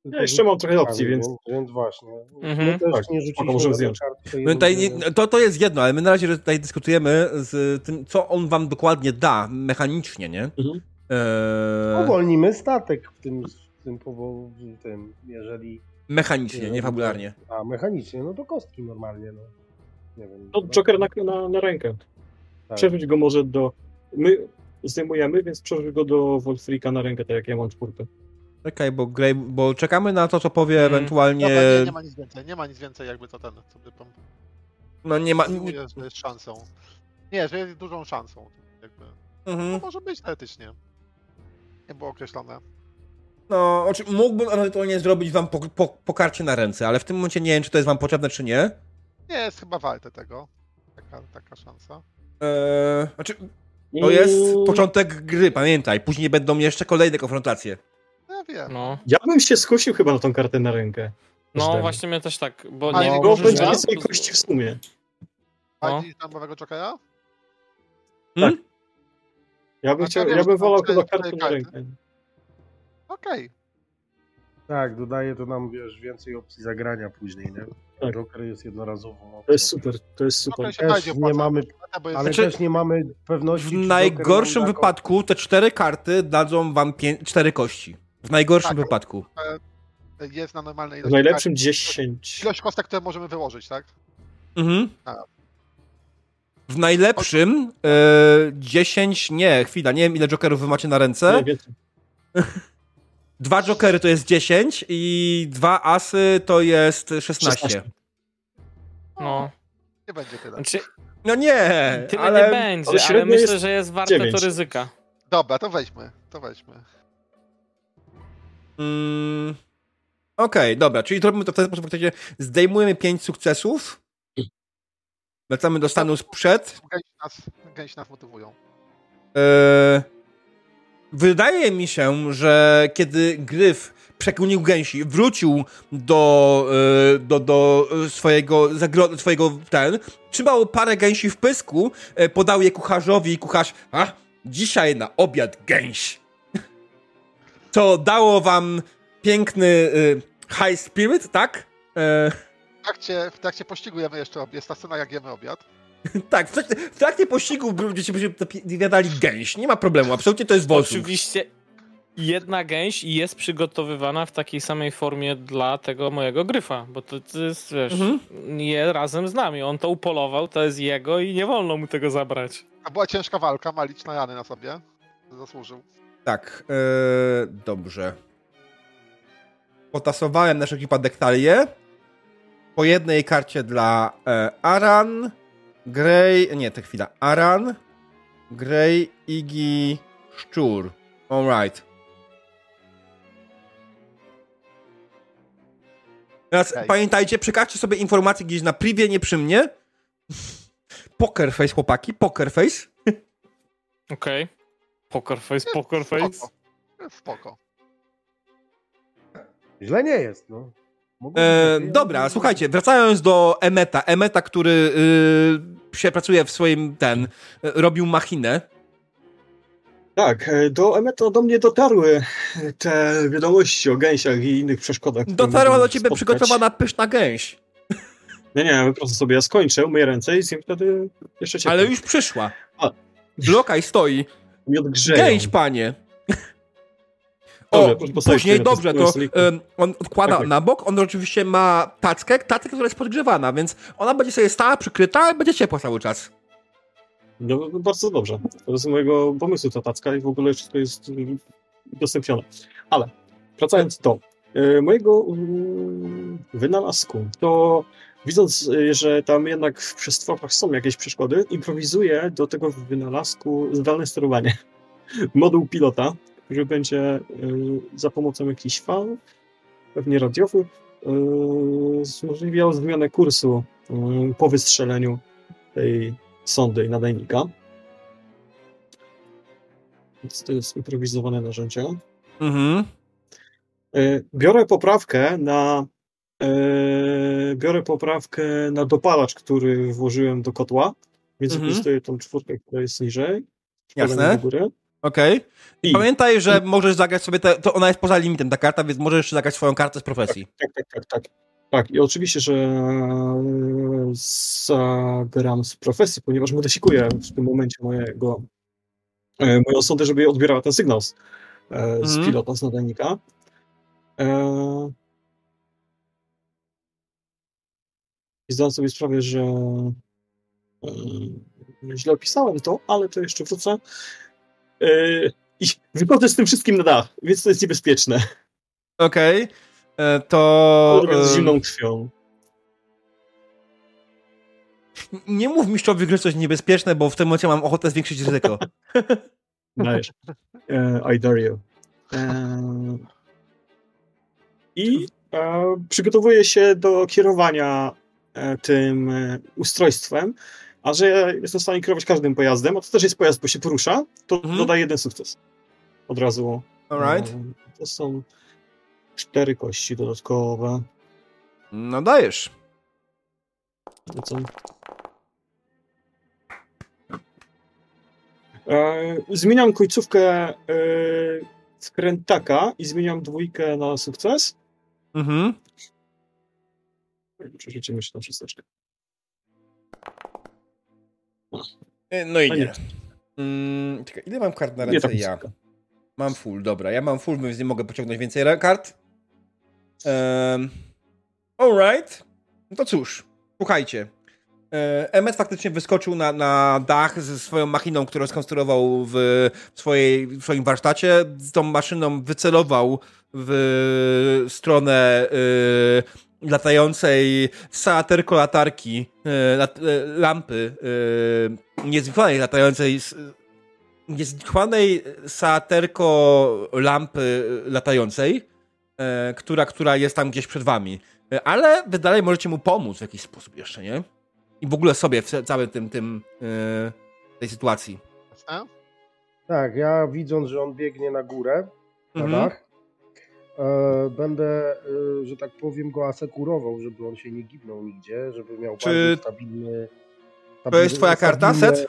Ja jeszcze mam trochę opcji, więc- więc właśnie. Mhm. My też Tak, nie spoko, rzuciliśmy możemy zdjąć. My tutaj, nie- to, to jest jedno, ale my na razie tutaj dyskutujemy z tym, co on wam dokładnie da mechanicznie, nie? Mhm. Eee, Uwolnimy statek w tym, w tym, powo- w tym, jeżeli Mechanicznie, nie fabularnie. A, mechanicznie, no to kostki normalnie, no. Nie wiem. No, Joker na, na, na rękę. tak. Przerzuć go może do... My zdejmujemy, więc przerzuć go do Wolfrika na rękę, tak jak ja mam czwórkę. Czekaj, bo, Grey, bo czekamy na to, co powie Mm. ewentualnie... Dobra, nie, nie ma nic więcej, nie ma nic więcej jakby to ten, co by tam No nie ma... Nie, mówię, że jest szansą. Nie, że jest dużą szansą. Jakby. No mhm. może być teoretycznie. Nie było określone. No, oczy, mógłbym ewentualnie zrobić wam po, po, po karcie na ręce, ale w tym momencie nie wiem, czy to jest wam potrzebne, czy nie. Nie jest chyba warte tego. Taka, taka szansa. Eee, znaczy, to jest początek gry, pamiętaj. Później będą jeszcze kolejne konfrontacje. Ja wiem. No, Ja bym się skusił chyba na tą kartę na rękę. no właśnie mnie też tak, bo A nie Bo możesz będzie więcej kości w sumie. No. Fajnie tam nowego Jokera? Hmm? Ja bym, A chciał, ja bym wolał chyba cztery kartę na rękę. Okej. Tak, dodaje to nam, wiesz, więcej opcji zagrania później, nie? Tak. Joker jest jednorazową opcją. To jest super, to jest super. Okej, się Też nie mamy- bo jest Ale Znaczy, też nie mamy pewności, W czy Joker najgorszym wypadku te cztery karty dadzą wam pię- cztery kości. W najgorszym Tak. wypadku. jest na normalnej W ilości. najlepszym kart. 10. Ilość kostek, które możemy wyłożyć, tak? Mhm. A. W najlepszym e, 10, nie, chwila, nie wiem ile jokerów wy macie na ręce. Nie. Dwa jokery to jest 10 i dwa asy to jest 16. 16. No, Nie będzie tyle. znaczy, No nie, tyle ale... nie będzie, ale ale, myślę, jest że jest warte dziewięć. to ryzyka. Dobra, to weźmy. To weźmy. Mm, Okej, dobra, czyli robimy to w ten sposób, w którym zdejmujemy 5 sukcesów, wracamy do stanu sprzed. Gęsi nas, nas motywują. E, wydaje mi się, że kiedy Gryf przekunił gęsi, wrócił do, e, do, do swojego, zagro- swojego ten, trzymał parę gęsi w pysku, e, podał je kucharzowi i kucharz, a dzisiaj na obiad gęś. To dało wam piękny e, high spirit, tak? E, W trakcie, w trakcie pościgu jemy jeszcze obiad. Jest ta scena, jak jemy obiad. tak, w trakcie, w trakcie pościgu będziecie jadali gęś. Nie ma problemu, absolutnie to jest Wolfsung. Oczywiście jedna gęś jest przygotowywana w takiej samej formie dla tego mojego gryfa, bo to, to jest, wiesz, Mhm. je razem z nami. On to upolował, to jest jego i nie wolno mu tego zabrać. A była ciężka walka, ma liczne rany na sobie. Zasłużył. Tak, e, dobrze. Potasowałem na wszelki wypadek talię. Po jednej karcie dla e, Aran, Grey, nie, to chwila, Aran, Grey, Iggy, Szczur. Alright. Teraz Okej. pamiętajcie, przekażcie sobie informacje gdzieś na privie, nie przy mnie. Poker face, chłopaki, poker face. Okej. Poker face, poker face. Spoko. Jest Spoko. Źle nie jest, no. E, dobra, słuchajcie, wracając do Emeta. Emeta, który y, się pracuje w swoim, ten, y, robił machinę. Tak, e, do Emeta do mnie dotarły te wiadomości o gęsiach i innych przeszkodach. Dotarła do ciebie spotkać. przygotowana pyszna gęś, Nie, nie, po prostu sobie ja skończę, umyję ręce i zjem wtedy jeszcze ciepło. ale już przyszła. A. Blokaj stoi. Mi odgrzeją. Gęś, panie. Dobrze, O, później dobrze, to em, on odkłada Tak, tak. na bok, on oczywiście ma tackę, tackę, która jest podgrzewana, więc ona będzie sobie stała, przykryta i będzie ciepła cały czas. No, bardzo dobrze. To jest z mojego pomysłu ta tacka i w ogóle wszystko jest udostępnione. Ale wracając do y, mojego y, wynalazku, to widząc, y, że tam jednak w przestworach są jakieś przeszkody, improwizuję do tego wynalazku zdalne sterowanie. Moduł pilota, który będzie y, za pomocą jakichś fal, pewnie radiowych, y, umożliwiał zmianę kursu y, po wystrzeleniu tej sondy i nadajnika. Więc to jest improwizowane narzędzie. Mhm. Biorę poprawkę na biorę poprawkę na dopalacz, który włożyłem do kotła, więc Mhm. wykorzystuję tą czwórkę, która jest niżej. Jasne. Do góry. Okej. I Pamiętaj, że możesz zagrać sobie, te, to ona jest poza limitem ta karta, więc możesz zagrać swoją kartę z profesji. tak, tak, tak, tak. Tak, i oczywiście, że e, zagram z profesji, ponieważ modyfikuję w tym momencie mojego e, moją sondę, żeby odbierała ten sygnał z, e, z Mhm. pilota, z nadajnika. E, I zdałem sobie sprawę, że yy, źle opisałem to, ale to jeszcze wrócę. Yy, I wychodzę z tym wszystkim na dach, więc to jest niebezpieczne. Okej. E, To... Robię z zimną krwią. Nie mów mistrzowi gry coś niebezpieczne, bo w tym momencie mam ochotę zwiększyć ryzyko. Dajesz. E, I dare you. E, I e, przygotowuję się do kierowania tym e, ustrojstwem, a że jestem w stanie kierować każdym pojazdem, a to też jest pojazd, bo się porusza, to Mhm. dodaję jeden sukces. Od razu. Alright. E, to są cztery kości dodatkowe. No dajesz. To co? E, zmieniam końcówkę e, skrętaka i zmieniam dwójkę na sukces. Mhm. Przerzucimy się na szósteczkę. No i nie. nie. Mm, czekaj, ile mam kart na ręce tak ja? Mam full, dobra. Ja mam full, więc nie mogę pociągnąć więcej kart. Um, alright. No to cóż, słuchajcie. E, Emmet faktycznie wyskoczył na, na dach ze swoją machiną, którą skonstruował w, swojej, w swoim warsztacie. Z tą maszyną wycelował w stronę y, latającej saaterko latarki, y, lat, y, lampy, y, niezwykłej latającej s- niezwykłanej saaterko lampy latającej, e, która, która jest tam gdzieś przed wami. E, Ale wy dalej możecie mu pomóc w jakiś sposób jeszcze, nie? I w ogóle sobie w całym tym, tym e, tej sytuacji. Jasne? Tak, ja widząc, że on biegnie na górę, na Mhm. dach, e, będę, e, że tak powiem, go asekurował, żeby on się nie gibnął nigdzie, żeby miał Czy bardziej stabilny... To jest twoja karta, stabilne- Set?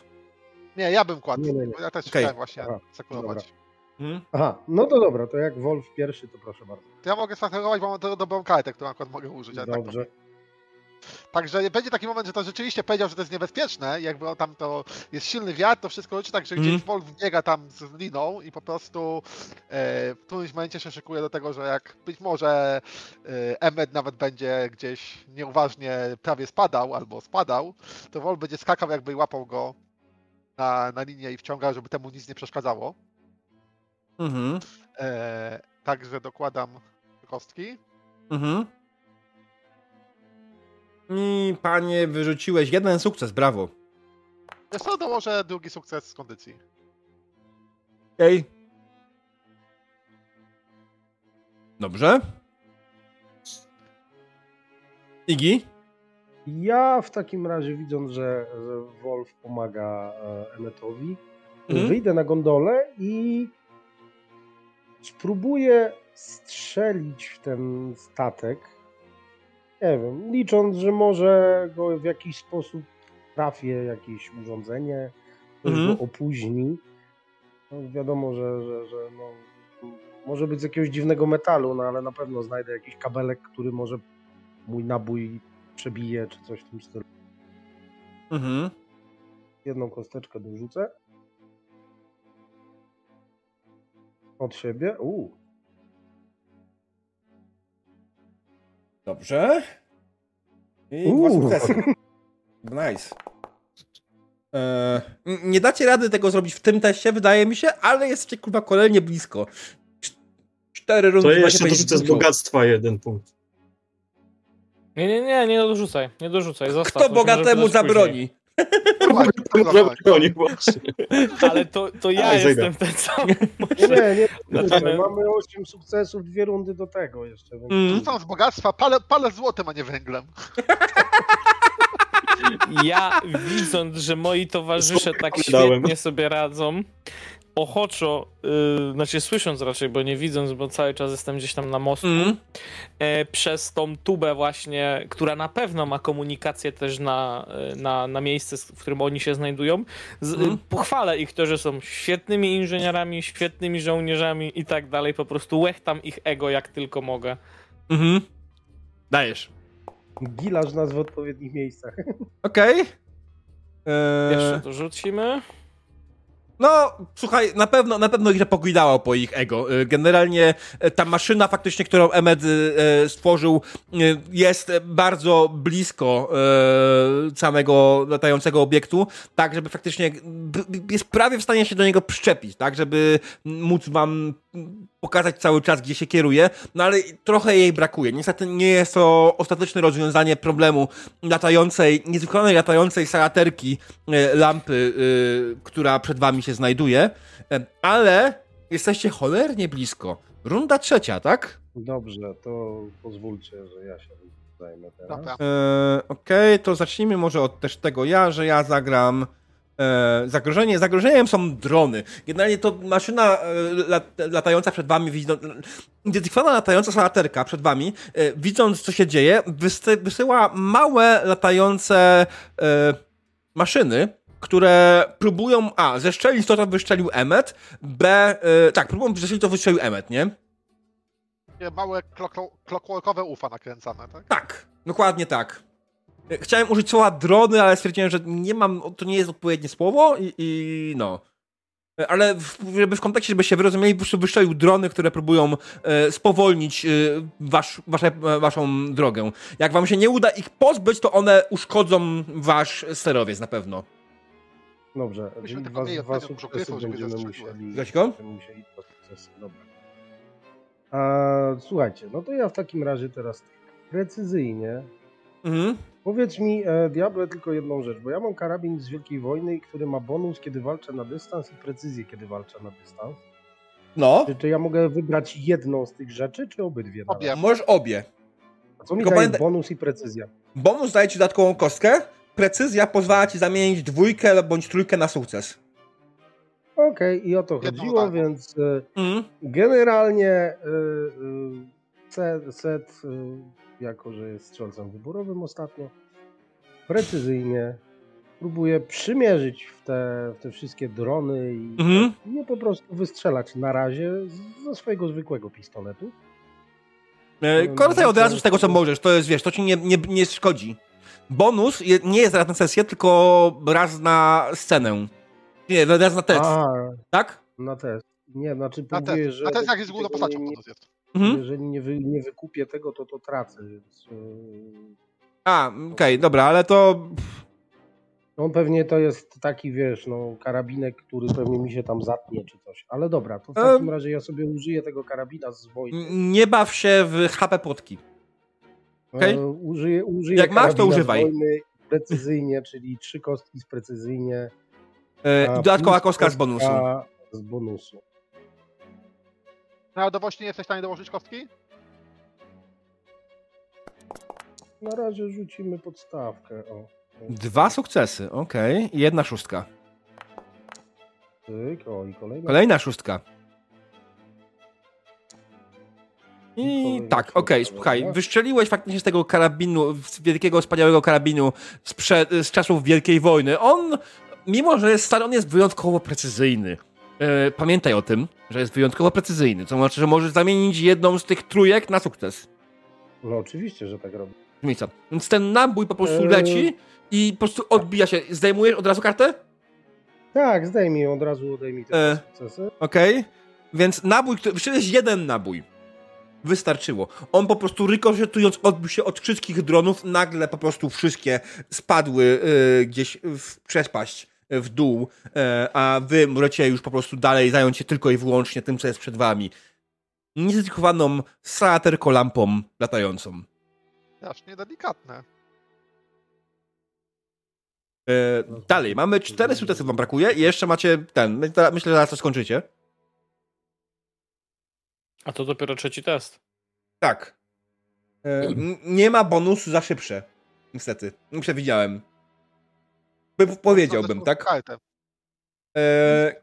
Nie, ja bym kładł. Nie, nie, nie. Ja też Okej. chciałem właśnie Aha, sekurować. Mhm. Aha, no to dobra, to jak Wolf pierwszy, to proszę bardzo. To ja mogę sekurować, bo mam do, dobrą kartę, którą akurat mogę użyć. ale tak Dobrze. Także będzie taki moment, że to rzeczywiście powiedział, że to jest niebezpieczne, jakby on tam to jest silny wiatr, to wszystko leci tak, że Mhm. gdzieś Wolf biega tam z liną i po prostu e, w którymś momencie się szykuje do tego, że jak być może e, Emmet nawet będzie gdzieś nieuważnie prawie spadał albo spadał, to Wolf będzie skakał jakby i łapał go na, na linię i wciągał, żeby temu nic nie przeszkadzało. Mhm. E, także dokładam kostki. Mhm. I panie, wyrzuciłeś jeden sukces, brawo. Wiesz co, dołożę drugi sukces z kondycji. Okej. Dobrze. Igi? Ja w takim razie, widząc, że, że Wolf pomaga Emmetowi, Mhm. wyjdę na gondolę i spróbuję strzelić w ten statek. Nie wiem, licząc, że może go w jakiś sposób trafię, jakieś urządzenie, coś Mhm. go opóźni. No, wiadomo, że, że, że no, może być z jakiegoś dziwnego metalu, no ale na pewno znajdę jakiś kabelek, który może mój nabój przebije, czy coś w tym stylu. Mhm. Jedną kosteczkę dorzucę. Od siebie. Uuu. Dobrze. I dwa sukcesy. Nice. Eee, n- nie dacie rady tego zrobić w tym teście, wydaje mi się, ale jesteście kurwa kolejnie blisko. Cz- Cztery rundy To jeszcze dorzucę z bogactwa jeden punkt. Nie, nie, nie, nie dorzucaj, nie dorzucaj, zostaw. Kto bogatemu przydać później. Właśnie, Dobra, broni właśnie. Ale to, to ja jestem ten sam. Nie, nie, nie. Możemy- Mamy 8 sukcesów, dwie rundy do tego jeszcze. Mm. Rzucam z bogactwa, palę, palę złotem, a nie węglem. Ja widząc, że moi towarzysze tak świetnie sobie radzą, ochoczo, yy, znaczy słysząc raczej, bo nie widząc, bo cały czas jestem gdzieś tam na mostku, Mm. e, przez tą tubę właśnie, która na pewno ma komunikację też na, e, na, na miejsce, w którym oni się znajdują. Z, Mhm. Pochwalę ich to, że są świetnymi inżynierami, świetnymi żołnierzami i tak dalej. Po prostu łechtam ich ego jak tylko mogę. Mhm. Dajesz. Gilarz nas w odpowiednich miejscach. Okej. Eee, Jeszcze to rzucimy. No, słuchaj, na pewno, na pewno ich zapogidało po ich ego. Y, Generalnie y, ta maszyna faktycznie, którą Emmet y, stworzył, jest bardzo blisko samego latającego obiektu, tak, żeby faktycznie jest prawie w stanie się do niego przyczepić, tak, żeby móc wam pokazać cały czas, gdzie się kieruje, no ale trochę jej brakuje. Niestety nie jest to ostateczne rozwiązanie problemu latającej, niezwykłej latającej salaterki e, lampy, e, która przed wami się znajduje, E, ale jesteście cholernie blisko. Runda trzecia, tak? Dobrze, to pozwólcie, że ja się zajmę teraz. Dobra. E, Okej, to zacznijmy może od też tego ja, że ja zagram e, zagrożenie. Zagrożeniem są drony. Generalnie to maszyna e, lat, latająca przed wami, widzą, identyfikowana latająca salaterka przed wami, e, widząc co się dzieje, wysy, wysyła małe latające e, maszyny, które próbują, a, zeszczelić to, co wyszczelił Emmet, b, tak, próbują zeszczelić to, co wystrzelił Emmet, nie? Małe clockworkowe ufa nakręcane, tak? Tak, dokładnie tak. Chciałem użyć słowa drony, ale stwierdziłem, że nie mam, to nie jest odpowiednie słowo i, i no. Ale w, żeby w kontekście, żeby się wyrozumieli, po prostu wyszczelił drony, które próbują e, spowolnić e, wasz, wasze, e, waszą drogę. Jak wam się nie uda ich pozbyć, to one uszkodzą wasz sterowiec na pewno. Dobrze, Myśmy dwa, sukcesy będziemy musieli... Gaśko? będziemy musieli dwa sukcesy, dobra. A, słuchajcie, no to ja w takim razie teraz tak, precyzyjnie Mhm. Powiedz mi, e, Diable, tylko jedną rzecz, bo ja mam karabin z Wielkiej Wojny, który ma bonus, kiedy walczę na dystans i precyzję, kiedy walczę na dystans. No, Czy, czy ja mogę wybrać jedną z tych rzeczy, czy obydwie? Obie. raz? możesz obie. A co mi Tylko daje pamiętaj- bonus i precyzja? Bonus daje ci dodatkową kostkę, precyzja pozwala ci zamienić dwójkę bądź trójkę na sukces. Okej, i o to Jedną chodziło, darmo. więc e, Mhm. generalnie y, y, set, set y, jako że jest strzelcem wyborowym ostatnio, precyzyjnie próbuje przymierzyć w te, w te wszystkie drony i Mhm. nie po prostu wystrzelać na razie z- ze swojego zwykłego pistoletu. E, Korzystaj od razu z tego, co to- możesz. To jest, wiesz, to ci nie, nie, nie szkodzi. Bonus je, nie jest raz na sesję, tylko raz na scenę. Nie, raz na test, A, tak? na test. Nie, znaczy A próbuję, ten, że a ten jak jest nie- postacią bonus jest. Mhm. jeżeli nie, wy, nie wykupię tego, to to tracę, więc... y, A, okej, dobra, ale to... On pewnie to jest taki, wiesz, no, karabinek, który pewnie mi się tam zatnie czy coś. Ale dobra, to w Em. takim razie ja sobie użyję tego karabina z wojny. Nie baw się w HP płotki. okej. E, Użyję, użyję Jak masz, to używaj. Wojny precyzyjnie, czyli trzy kostki z precyzyjnie. E, I dodatkowa kostka z bonusu. Z bonusu. Narodowości nie jesteś w stanie dołożyć kostki? Na razie rzucimy podstawkę. O. Dwa sukcesy, okej. I jedna szóstka. Tyk, o i kolejna. Kolejna szóstka. I tak, okej, dobra. słuchaj, wyszczeliłeś faktycznie z tego karabinu, z wielkiego, wspaniałego karabinu sprzed, z czasów Wielkiej Wojny. On, mimo że jest stary, on jest wyjątkowo precyzyjny. E, pamiętaj o tym, że jest wyjątkowo precyzyjny, co znaczy, że możesz zamienić jedną z tych trójek na sukces. No oczywiście, że tak robię. Miejsca. Więc ten nabój po prostu Eee. leci i po prostu odbija się. Zdejmujesz od razu kartę? Tak, zdejmij od razu odejmij te E. sukcesy. Okej. Więc nabój, który. Wystrzeliłeś jeden nabój. Wystarczyło. On po prostu rykoszetując odbił się od wszystkich dronów, nagle po prostu wszystkie spadły y, gdzieś w przepaść w dół, e, a wy możecie już po prostu dalej zająć się tylko i wyłącznie tym, co jest przed wami. Niezyskowaną salaterko lampą latającą. Strasznie delikatne. E, dalej, mamy cztery sukcesy wam brakuje i jeszcze macie ten. Myślę, że zaraz to skończycie. A to dopiero trzeci test. Tak. E, nie ma bonusu za szybsze. Niestety. Nie przewidziałem. By, powiedziałbym, No, tak? E,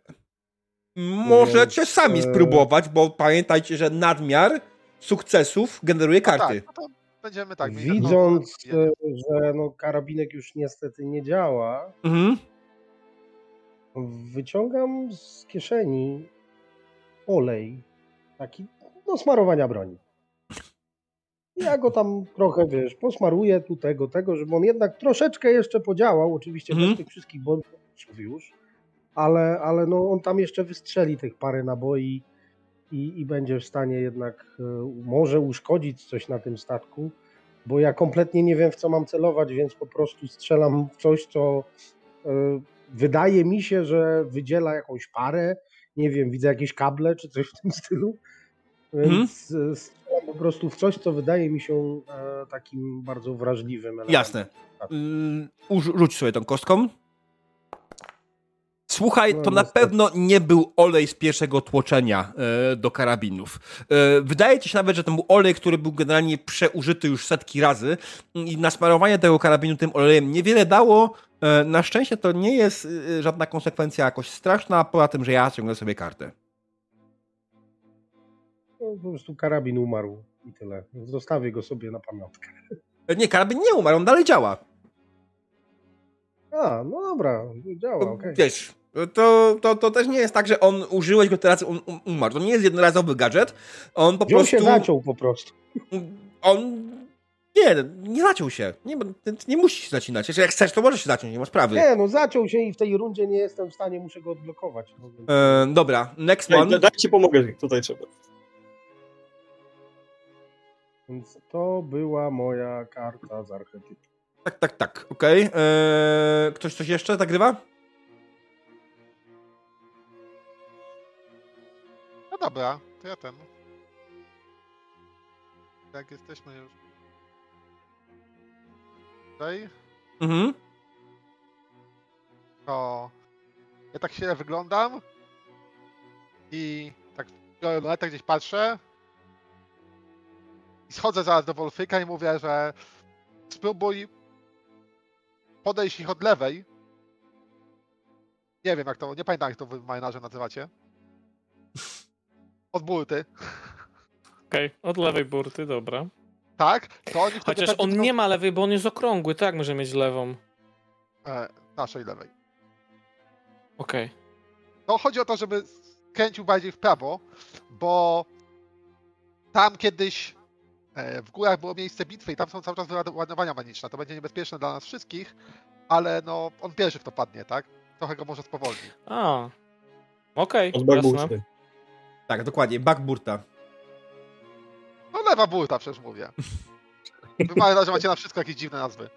możecie Więc, sami e, spróbować, bo pamiętajcie, że nadmiar sukcesów generuje karty. Tak, no to będziemy tak. Widząc, e, że no, karabinek już niestety nie działa, Mhm. wyciągam z kieszeni olej, taki do smarowania broni. Ja go tam trochę, wiesz, posmaruję tu tego, tego, żeby on jednak troszeczkę jeszcze podziałał, oczywiście Mhm. bez tych wszystkich bonusów już, ale, ale no on tam jeszcze wystrzeli tych parę naboi i, i będzie w stanie jednak e, może uszkodzić coś na tym statku, bo ja kompletnie nie wiem w co mam celować, więc po prostu strzelam w coś, co e, wydaje mi się, że wydziela jakąś parę, nie wiem, widzę jakieś kable czy coś w tym stylu, więc e, po prostu w coś, co wydaje mi się e, takim bardzo wrażliwym elementem. Jasne. Mm, uż- Rzuć sobie tą kostką. Słuchaj, No, to na pewno nie był olej z pierwszego tłoczenia e, do karabinów. E, wydaje ci się nawet, że był olej, który był generalnie przeużyty już setki razy i nasmarowanie tego karabinu tym olejem niewiele dało. E, na szczęście to nie jest żadna konsekwencja jakoś straszna, poza tym, że ja ciągnę sobie kartę. No, po prostu karabin umarł i tyle. Zostawię go sobie na pamiątkę. Nie, karabin nie umarł, on dalej działa. A, no dobra, działa, okej. Wiesz, to, to, to też nie jest tak, że on użyłeś go teraz, on um- umarł. To nie jest jednorazowy gadżet. On po Wziął prostu. się zaciął po prostu. On. Nie, nie zaciął się. Nie, nie musisz się zacinać. Jeżeli jak chcesz, to możesz się zaciąć, nie ma sprawy. Nie, no zaciął się i w tej rundzie nie jestem w stanie, muszę go odblokować. No, E, dobra, next one. daj ci pomogę, tutaj trzeba. Więc to była moja karta z archetypu. Tak, tak, tak. Okej. E, Ktoś coś jeszcze zagrywa? No dobra, to ja ten. Jak jesteśmy już. Tutaj, Mhm. to ja tak się wyglądam i tak biorę lunetę, gdzieś patrzę i schodzę zaraz do Wolfyka i mówię, że spróbuj podejść ich od lewej. Nie wiem jak to, nie pamiętam jak to wy marynarze nazywacie. Od burty, Okej, od lewej burty, dobra. tak? To oni Chociaż pewnie on nie ma lewej, bo on jest okrągły, tak może mieć lewą. E, naszej lewej. Okej. No chodzi o to, żeby kręcił bardziej w prawo, bo tam kiedyś w górach było miejsce bitwy i tam są cały czas wyładowania maniczne. To będzie niebezpieczne dla nas wszystkich, ale no on pierwszy w to padnie, tak? Trochę go może spowolni. A. Okej, bagusty. Tak, dokładnie. Backburta. No lewa burta przecież mówię. Wy marynarze macie na wszystko jakieś dziwne nazwy.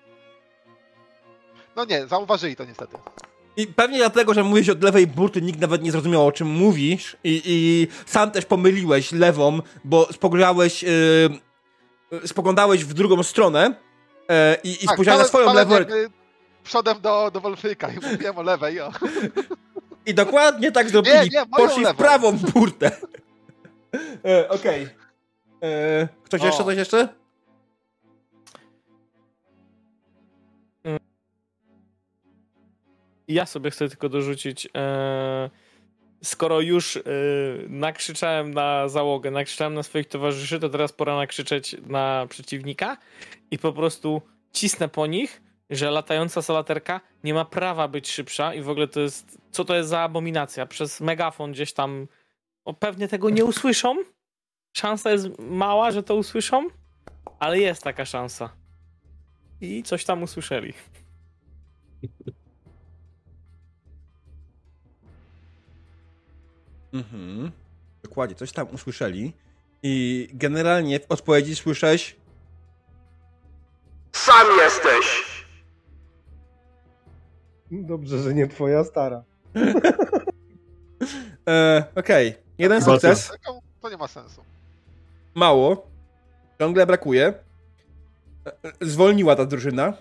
No nie, zauważyli to niestety. I pewnie dlatego, że mówisz od lewej burty, nikt nawet nie zrozumiał, o czym mówisz. I, i sam też pomyliłeś lewą, bo spoglądałeś, yy, spoglądałeś w drugą stronę yy, i, i Tak, spojrzałeś na swoją lewą. Przodem do, do Wolfyka i mówiłem o lewej. O. I dokładnie tak zrobili. Nie, nie, Poszli w lewą. prawą burtę. e, Okej. E, Ktoś O. jeszcze, coś jeszcze? Ja sobie chcę tylko dorzucić. E, skoro już e, nakrzyczałem na załogę, nakrzyczałem na swoich towarzyszy, to teraz pora nakrzyczeć na przeciwnika i po prostu cisnę po nich, że latająca salaterka nie ma prawa być szybsza i w ogóle to jest. Co to jest za abominacja? Przez megafon gdzieś tam. O, pewnie tego nie usłyszą. Szansa jest mała, że to usłyszą, ale jest taka szansa. I coś tam usłyszeli. Mhm. Dokładnie, coś tam usłyszeli. I generalnie w odpowiedzi słyszałeś. Sam jesteś! Dobrze, że nie twoja stara. E, Okej, jeden Bardzo. sukces. To nie ma sensu. Mało. Ciągle brakuje. E, e, Zwolniła ta drużyna.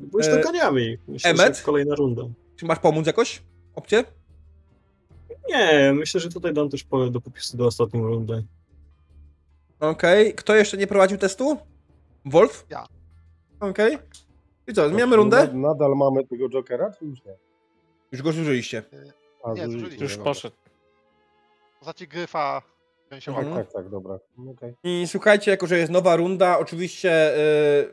Byłeś E, to koniami. Myślę, Emmet? że kolejna runda. Czy masz pomóc jakoś? Opcję? Nie, myślę, że tutaj dam też pole do popisu do ostatniej rundy. Okej. Kto jeszcze nie prowadził testu? Wolf? Ja. Okej. I co, zmieniamy rundę? Nad- Nadal mamy tego Jokera, czy już nie? Już go zużyliście. A, Nie, zużyliśmy. Już poszedł. Postaci gryfa. Mhm. Tak, tak, dobra. Okej. I słuchajcie, jako że jest nowa runda, oczywiście.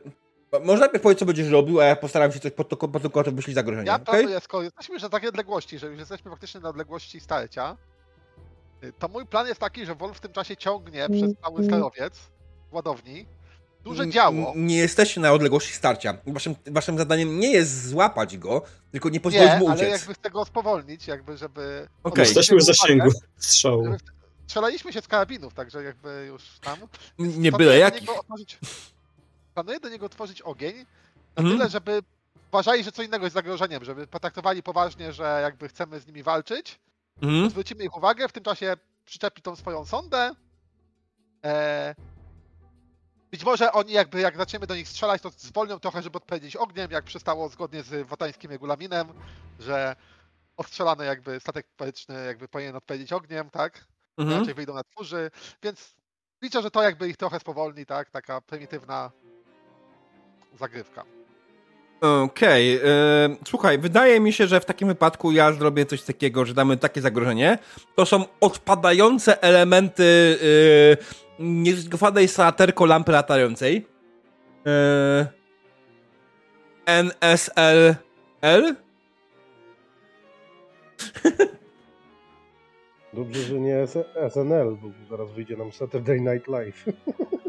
Yy, może najpierw powiedz, co będziesz robił, a ja postaram się coś pod, to- pod to wyślić zagrożenie. Ja okej? planuję, skoro jesteśmy już na takiej odległości, że już jesteśmy faktycznie na odległości starcia, y, to mój plan jest taki, że Wolf w tym czasie ciągnie przez cały sterowiec ładowni duże działo. Nie jesteście na odległości starcia. Waszym, waszym zadaniem nie jest złapać go, tylko nie pozwolić Nie, mu ale uciec. jakby chcę go spowolnić, jakby żeby... Okej. Jesteśmy w zasięgu Uwagę, strzału. Strzelaliśmy się z karabinów, także jakby już tam. Nie byle niego otworzyć- Planuję do niego otworzyć ogień, na Mhm. tyle, żeby uważali, że co innego jest zagrożeniem, żeby potraktowali poważnie, że jakby chcemy z nimi walczyć, Mhm. zwrócimy ich uwagę, w tym czasie przyczepi tą swoją sondę. E... Być może oni jakby, jak zaczniemy do nich strzelać, to zwolnią trochę, żeby odpowiedzieć ogniem, jak przystało zgodnie z wotańskim regulaminem, że ostrzelany jakby statek powietrzny jakby powinien odpowiedzieć ogniem, tak? Mhm. Raczej wyjdą na tchórzy, więc liczę, że to jakby ich trochę spowolni, tak? Taka prymitywna zagrywka. Okej, e, słuchaj, wydaje mi się, że w takim wypadku ja zrobię coś takiego, że damy takie zagrożenie. To są odpadające elementy e, niezgofanej salaterko lampy latającej. E, NSLL? Dobrze, że nie S- SNL, bo zaraz wyjdzie nam Saturday Night Live.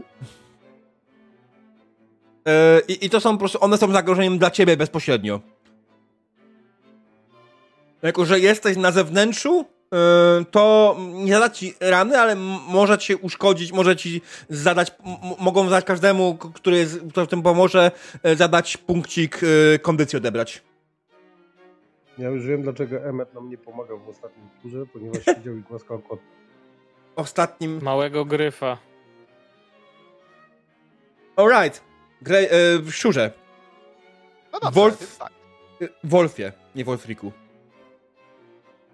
E, i, I to są po prostu, one są zagrożeniem dla ciebie bezpośrednio. Jako, że jesteś na zewnętrzu, e, to nie zada ci rany, ale może ci uszkodzić, może ci zadać, mogą zadać każdemu, który, jest, kto w tym pomoże, e, zadać punkcik kondycji odebrać. Ja już wiem, dlaczego Emmet nam nie pomagał w ostatnim turze, ponieważ siedział i głaskał kot. Ostatnim... Małego gryfa. Alright. Gre, e, w szczurze. No dobrze, Wolf- tak. E, Wolfie, nie Wolfriku.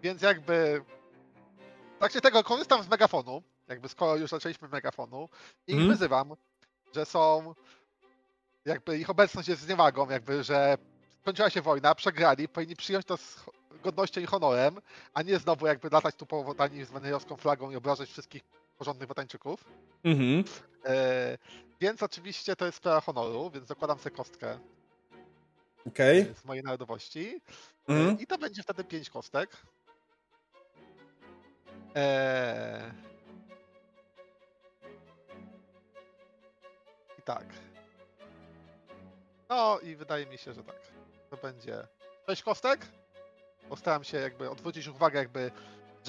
Więc jakby w trakcie tego korzystam z megafonu, jakby skoro już zaczęliśmy megafonu i Mhm. wyzywam, że są jakby ich obecność jest zniewagą, jakby, że skończyła się wojna, przegrali, powinni przyjąć to z godnością i honorem, a nie znowu jakby latać tu po wotani z weneriowską flagą i obrażać wszystkich porządnych wotańczyków. Mhm. E, więc oczywiście to jest sprawa honoru, więc zakładam sobie kostkę Okej. e, z mojej narodowości. Mhm. I to będzie wtedy 5 kostek. Eee... I tak. No i wydaje mi się, że tak. To będzie 6 kostek. Postaram się jakby odwrócić uwagę, jakby,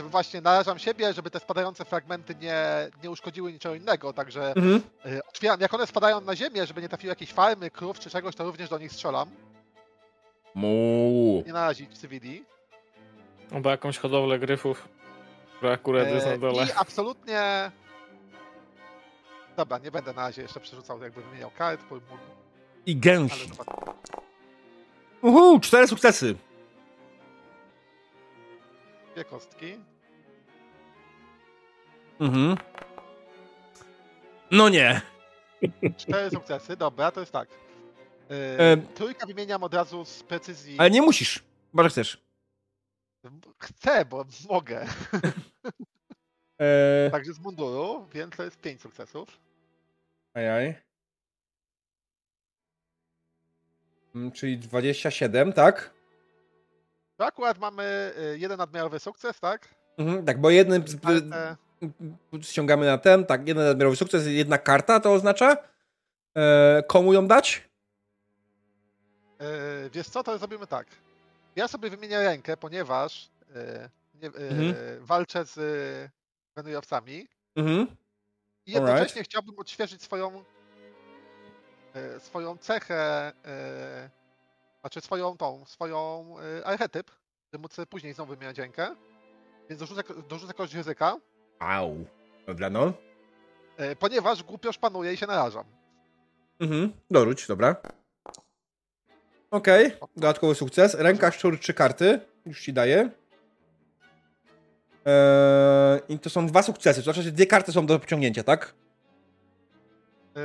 żeby właśnie narażam siebie, żeby te spadające fragmenty nie, nie uszkodziły niczego innego, także Mhm. y, otwieram, jak one spadają na ziemię, żeby nie trafiły jakieś farmy, krów czy czegoś, to również do nich strzelam. Mu. Nie narazić cywili. Albo jakąś hodowlę gryfów, która akurat jest na E, dole. I absolutnie. Dobra, nie będę na razie jeszcze przerzucał, jakby wymieniał kart, bo I ale zobaczmy. Uhu, cztery sukcesy. Dwie kostki. Mhm. No nie. Cztery sukcesy, dobra, to jest tak. E, Em. trójka wymieniam od razu z precyzji. Ale nie musisz. Chyba, że chcesz. Chcę, bo mogę. Eee, Także z munduru, więc to jest pięć sukcesów. ajaj. Mm, Czyli 27, tak? To akurat mamy y, jeden nadmiarowy sukces, tak? Mhm, tak, bo jednym Ale, ściągamy na ten, tak, jeden nadmiarowy sukces, jedna karta to oznacza. Eee, komu ją dać? y, wiesz co, to zrobimy tak. Ja sobie wymienię rękę, ponieważ y, nie, y, Mhm. walczę z y, wenujowcami. Mhm. I jednocześnie Alright. chciałbym odświeżyć swoją e, swoją cechę, e, znaczy swoją tą, swoją e, archetyp, żeby móc później znowu wymieniać rękę. Więc dorzucę, dorzucę kość ryzyka, Au. Dobra, no. e, ponieważ głupio szpanuję i się narażam. Mhm. Dorzuć, dobra. Okej, dodatkowy sukces. Ręka, szczur, trzy karty. Już ci daję. Eee, I to są dwa sukcesy, to znaczy dwie karty są do pociągnięcia, tak? E,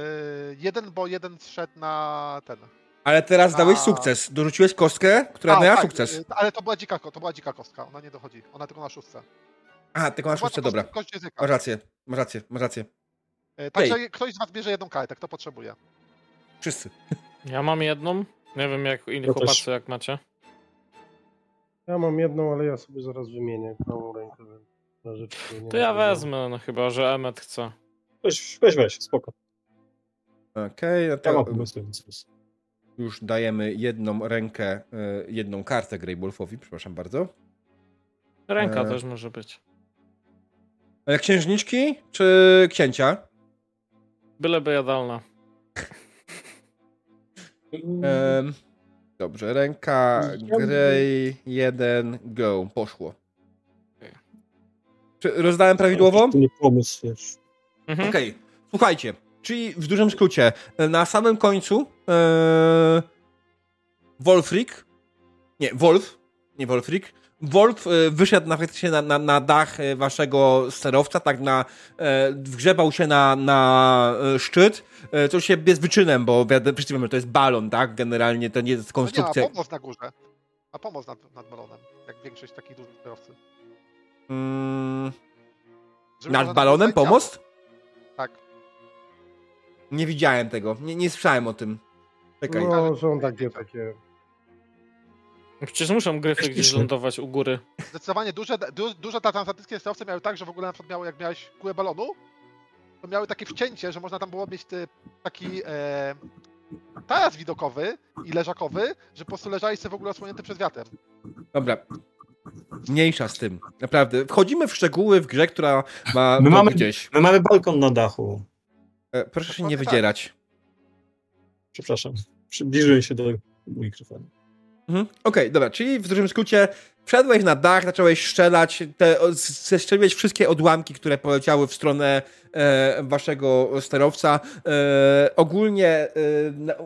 jeden, bo jeden zszedł na ten. Ale teraz A. dałeś sukces. Dorzuciłeś kostkę, która A, miała tak, sukces. e, Ale to była dzika, to była dzika kostka, ona nie dochodzi, ona tylko na szóstce. Aha, tylko na To szóstce, to dobra. Masz rację, masz rację, masz rację. E, Także ktoś z was bierze jedną kartę, kto potrzebuje. Wszyscy. Ja mam jedną. Nie wiem jak inni Ja też. chłopacy jak macie. Ja mam jedną, ale ja sobie zaraz wymienię prawą rękę. więc na rzecz, To ja wezmę, no chyba, że Emmet chce. Weź, weź, weź, spoko. Okej, no Ja mam to pomysł, więc już dajemy jedną rękę, e, jedną kartę Grey Wolfowi, przepraszam bardzo. Ręka E. też może być. Ale księżniczki czy księcia? Byleby jadalna. Em, dobrze, ręka Grey, jeden, go, poszło. Czy rozdałem prawidłowo? To nie pomysł, wiesz. Mhm. Okej, słuchajcie, czyli w dużym skrócie, na samym końcu e, Wolfrik, nie, Wolf, nie Wolfrik, Wolf e, wyszedł na, faktycznie na, na, na dach e, waszego sterowca, tak na, e, wgrzebał się na, na e, szczyt, e, co się jest wyczynem, bo wiadomo, wszyscy wiemy, że to jest balon, tak, generalnie to nie jest No nie, konstrukcja. a pomoc na górze. A pomoc nad, nad balonem, jak większość takich dużych kierowcy. Mm, nad balonem pomost? Tak. Nie widziałem tego, nie, nie słyszałem o tym. Czekaj. No, są takie, takie. Przecież muszą gryfy gdzieś lądować u góry. Zdecydowanie duże, du, duże transatlantyckie sterowce miały tak, że w ogóle na przykład miały, jak miałeś kulę balonu, to miały takie wcięcie, że można tam było mieć ty, taki e, taras widokowy i leżakowy, że po prostu leżałeś sobie w ogóle osłonięty przez wiatrem. Dobra. Mniejsza z tym. Naprawdę. Wchodzimy w szczegóły w grze, która ma My mamy- gdzieś. My mamy balkon na dachu. E, proszę się nie tak. wydzierać. Przepraszam. Przybliżyłem się do mikrofonu. Mhm. Okej, dobra, czyli w dużym skrócie wszedłeś na dach, zacząłeś strzelać, te, zestrzeliłeś wszystkie odłamki, które poleciały w stronę e, waszego sterowca. E, ogólnie e,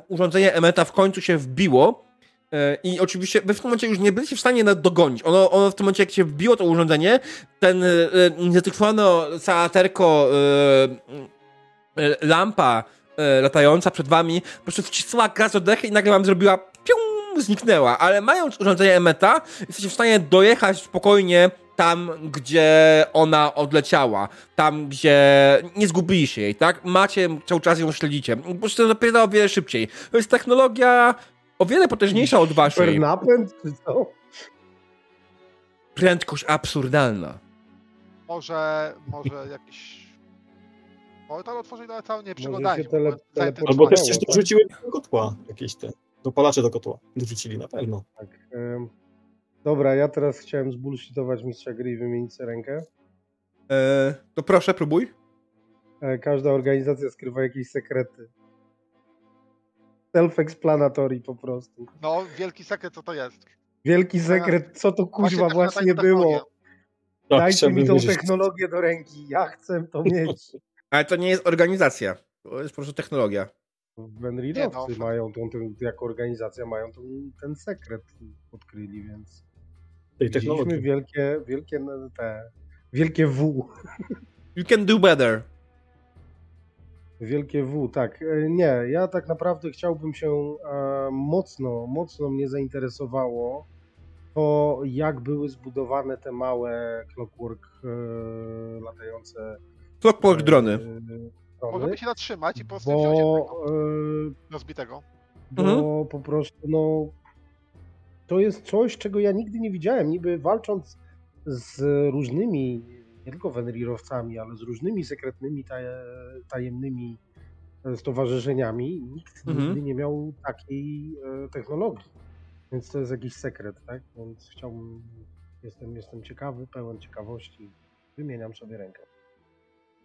urządzenie Emeta w końcu się wbiło e, i oczywiście wy w tym momencie już nie byliście w stanie dogonić. Ono, ono w tym momencie, jak się wbiło to urządzenie, ten e, salaterko e, e, lampa e, latająca przed wami po prostu wcisnęła gaz oddechy i nagle wam zrobiła pium, zniknęła, ale mając urządzenie Emeta, jesteście w stanie dojechać spokojnie tam, gdzie ona odleciała, tam, gdzie nie zgubiliście jej, tak? Macie, cały czas ją śledzicie. Po prostu dopiero o wiele szybciej. To jest technologia o wiele potężniejsza od waszej. Napęd, czy co? Prędkość absurdalna. Może, może jakiś portal otworzyć, ale cały nie Może przyglądali. się w ogóle. tele-. Albo też coś dorzuciły do kotła. Jakieś te dopalacze do kotła. Dorzucili na pewno. Tak. em, Dobra, ja teraz chciałem zbullshitować mistrza gry i wymienić sobie rękę. E, to proszę, próbuj. E, Każda organizacja skrywa jakieś sekrety. Self-explanatory po prostu. No, wielki sekret co to jest. Wielki sekret, co to kuźwa właśnie tajna było. Tak, Dajcie mi tą wiedzieć. technologię do ręki. Ja chcę to mieć. Ale to nie jest organizacja. To jest po prostu technologia. Benridowcy no. mają tą, tą, jako organizacja mają tą, ten sekret odkryli, więc tej technologii. wielkie, wielkie no, te, wielkie W. You can do better. Wielkie W, tak. E, Nie, ja tak naprawdę chciałbym się e, mocno, mocno mnie zainteresowało to, jak były zbudowane te małe clockwork e, latające Clockwork drony. drony, Możemy się zatrzymać i po prostu wziąć bo, jednego e, rozbitego. bo Mhm. po prostu no to jest coś, czego ja nigdy nie widziałem. Niby walcząc z różnymi, nie tylko Wenrirowcami, ale z różnymi sekretnymi, taj- tajemnymi e, stowarzyszeniami, nikt Mhm. nigdy nie miał takiej e, technologii. Więc to jest jakiś sekret, tak? Więc chciałbym, jestem, jestem ciekawy, pełen ciekawości. Wymieniam sobie rękę.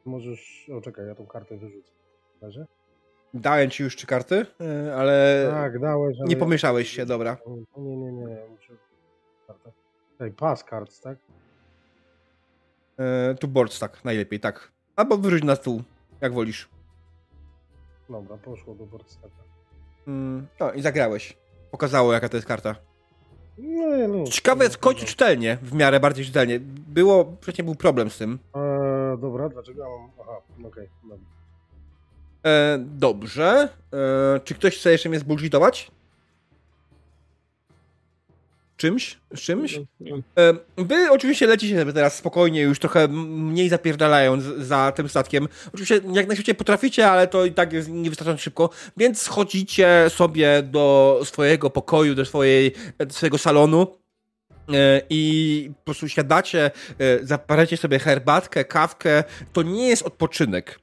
Możesz, o czekaj, ja tą kartę wyrzucę. Leży? Dałem ci już trzy karty, e, ale Tak, dałeś, ale... nie pomieszałeś się, dobra. Nie, nie, nie, muszę. Karta. Tutaj pas kart, tak? E, tu boards, tak, najlepiej, tak. Albo wyrzuć na stół, jak wolisz. Dobra, poszło do boardstaka. Mm, no i zagrałeś. Pokazało, jaka to jest karta. No, no. Ciekawe jest czytelnie, w miarę bardziej czytelnie. Było, wcześniej był problem z tym. Eee, dobra, dlaczego ja mam. Aha, okej, dobra. E, dobrze. E, czy ktoś chce jeszcze mnie zbullshitować? Czymś? Z czymś? E, Wy oczywiście lecicie sobie teraz spokojnie, już trochę mniej zapierdalając za tym statkiem. Oczywiście jak najszybciej potraficie, ale to i tak jest niewystarczająco szybko, więc schodzicie sobie do swojego pokoju, do, swojej, do swojego salonu e, i po prostu siadacie, e, zaparacie sobie herbatkę, kawkę. To nie jest odpoczynek.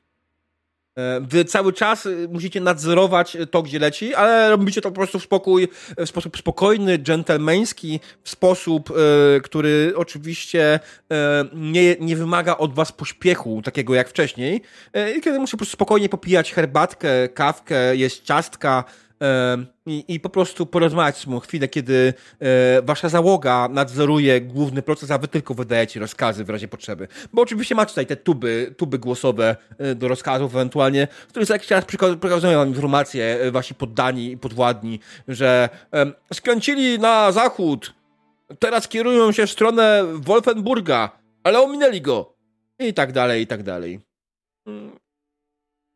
E, wy cały czas e, musicie nadzorować to, gdzie leci, ale robicie to po prostu w spokój, w sposób spokojny, dżentelmeński, w sposób, który oczywiście nie, nie wymaga od was pośpiechu, takiego jak wcześniej. I kiedy musicie po prostu spokojnie popijać herbatkę, kawkę, jeść ciastka, i, i po prostu porozmawiać z nim chwilę, kiedy e, wasza załoga nadzoruje główny proces, a wy tylko wydajecie rozkazy w razie potrzeby. Bo oczywiście macie tutaj te tuby, tuby głosowe e, do rozkazów ewentualnie, które za jakiś czas przekazują wam informacje e, wasi poddani i podwładni, że skręcili na zachód, teraz kierują się w stronę Wolfenburga, ale ominęli go. I tak dalej, i tak dalej. Mm.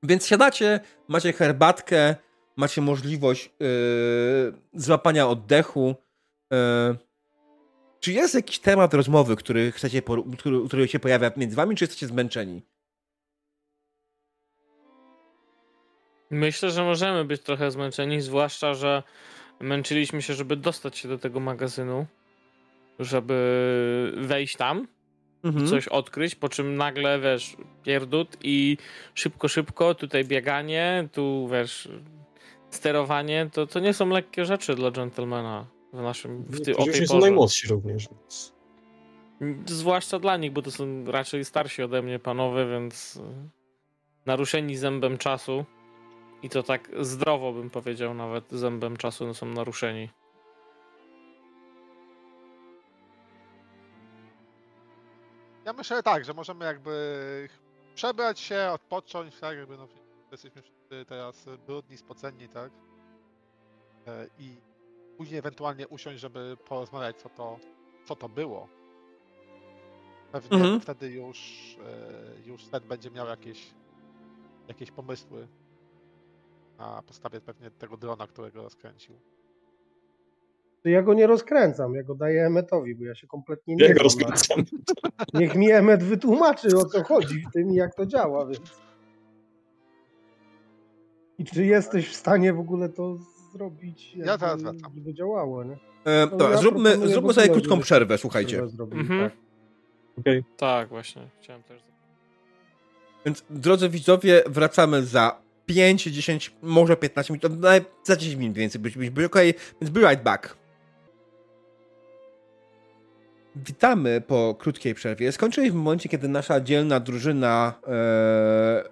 Więc siadacie, macie herbatkę, macie możliwość yy, złapania oddechu. Yy. Czy jest jakiś temat rozmowy, który chcecie, który, który się pojawia między wami, czy jesteście zmęczeni? Myślę, że możemy być trochę zmęczeni, zwłaszcza, że męczyliśmy się, żeby dostać się do tego magazynu, żeby wejść tam, mhm. coś odkryć, po czym nagle, wiesz, pierdut i szybko, szybko, tutaj bieganie, tu, wiesz, sterowanie, to, to nie są lekkie rzeczy dla gentlemana w naszym, w ty, o tej porze. są najmłodsi również. Więc... Zwłaszcza dla nich, bo to są raczej starsi ode mnie panowie, więc e, naruszeni zębem czasu i to tak zdrowo bym powiedział nawet zębem czasu są naruszeni. Ja myślę tak, że możemy jakby przebrać się, odpocząć, tak jakby no, jesteśmy teraz brudni, spoceni, tak? E, I później ewentualnie usiąść, żeby porozmawiać, co to, co to było. Pewnie mhm. wtedy już, e, już ten będzie miał jakieś, jakieś pomysły na podstawie pewnie tego drona, którego rozkręcił. Ja go nie rozkręcam, ja go daję Emetowi, bo ja się kompletnie nie Ja go rozkręcam. Niech mi Emet wytłumaczy, o co chodzi w tym i jak to działa, więc... Czy jesteś w stanie w ogóle to zrobić, ja zaraz wracam. żeby działało, nie? E, no, ja zróbmy, zróbmy sobie krótką przerwę, słuchajcie. Mhm. Tak. Okay. tak, właśnie. Chciałem też. Więc drodzy widzowie, wracamy za 5, 10, może 15 minut, nawet za 10 minut więcej byśmy byli ok, więc be right back. Witamy po krótkiej przerwie. Skończyliśmy w momencie, kiedy nasza dzielna drużyna e,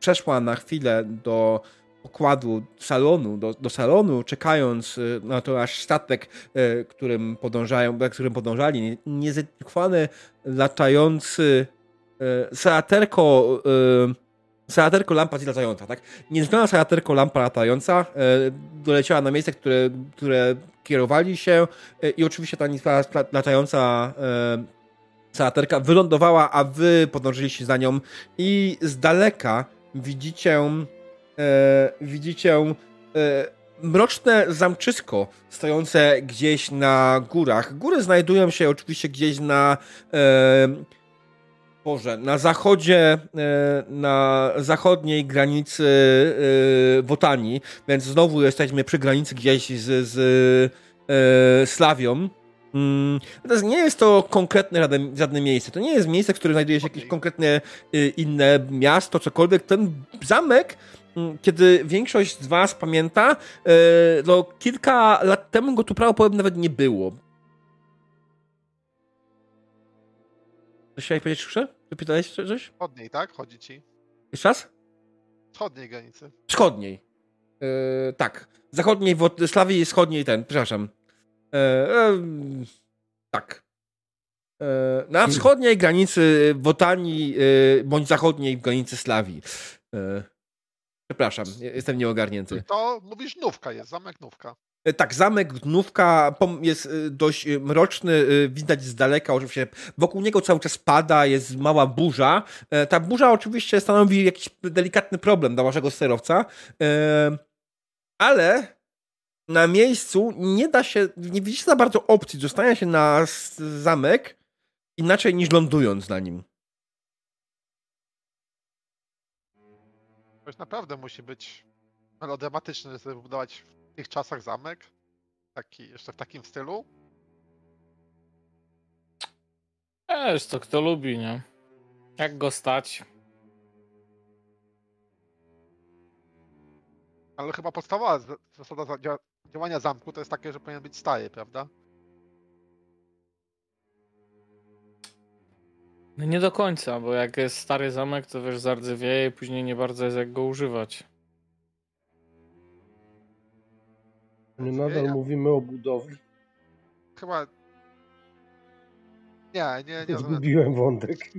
przeszła na chwilę do pokładu salonu, do, do salonu, czekając y, na to, aż statek, y, którym podążają, którym podążali, niezwykłany latający y, salaterko, salaterko lampa latająca, tak? Niezwykła salaterko lampa latająca doleciała na miejsce, które, które kierowali się i oczywiście ta niezwykła latająca salaterka wylądowała, a wy podążyliście za nią i z daleka widzicie, e, widzicie e, mroczne zamczysko stojące gdzieś na górach. Góry znajdują się oczywiście gdzieś na e, Boże, na zachodzie, e, na zachodniej granicy e, Wotanii, więc znowu jesteśmy przy granicy gdzieś z, z e, Slawią. Mm, nie jest to konkretne żadne, żadne miejsce. To nie jest miejsce, w którym znajduje się jakieś konkretne y, inne miasto, cokolwiek. Ten zamek, kiedy większość z Was pamięta, y, no kilka lat temu go tu prawdopodobnie nawet nie było. Coś chciałeś powiedzieć, Krzysztof? Wypytałeś coś? Wschodniej, tak? Chodzi ci. Jeszcze raz? Wschodniej granicy. Wschodniej. Yy, tak. Zachodniej, w Slawii, wschodniej ten, przepraszam. E, e, tak. E, na wschodniej granicy Wotanii, bądź zachodniej granicy Slawii. Przepraszam, jestem nieogarnięty. To mówisz Nówka jest, zamek Nówka. Tak, zamek Nówka jest dość mroczny, widać z daleka, oczywiście wokół niego cały czas pada, jest mała burza. Ta burza oczywiście stanowi jakiś delikatny problem dla waszego sterowca, ale na miejscu nie da się, nie widzicie za bardzo opcji dostania się na zamek inaczej niż lądując na nim. To naprawdę musi być melodramatyczny, żeby budować w tych czasach zamek. Taki, jeszcze w takim stylu. Wiesz, to kto lubi, nie? Jak go stać? Ale chyba podstawowa zasada za- dzia- działania zamku to jest takie, że powinien być stały, prawda? No nie do końca, bo jak jest stary zamek, to wiesz, zardzewieje i później nie bardzo jest jak go używać. My nadal mówimy o budowie. Chyba... Nie, nie, nie. Zgubiłem wątek.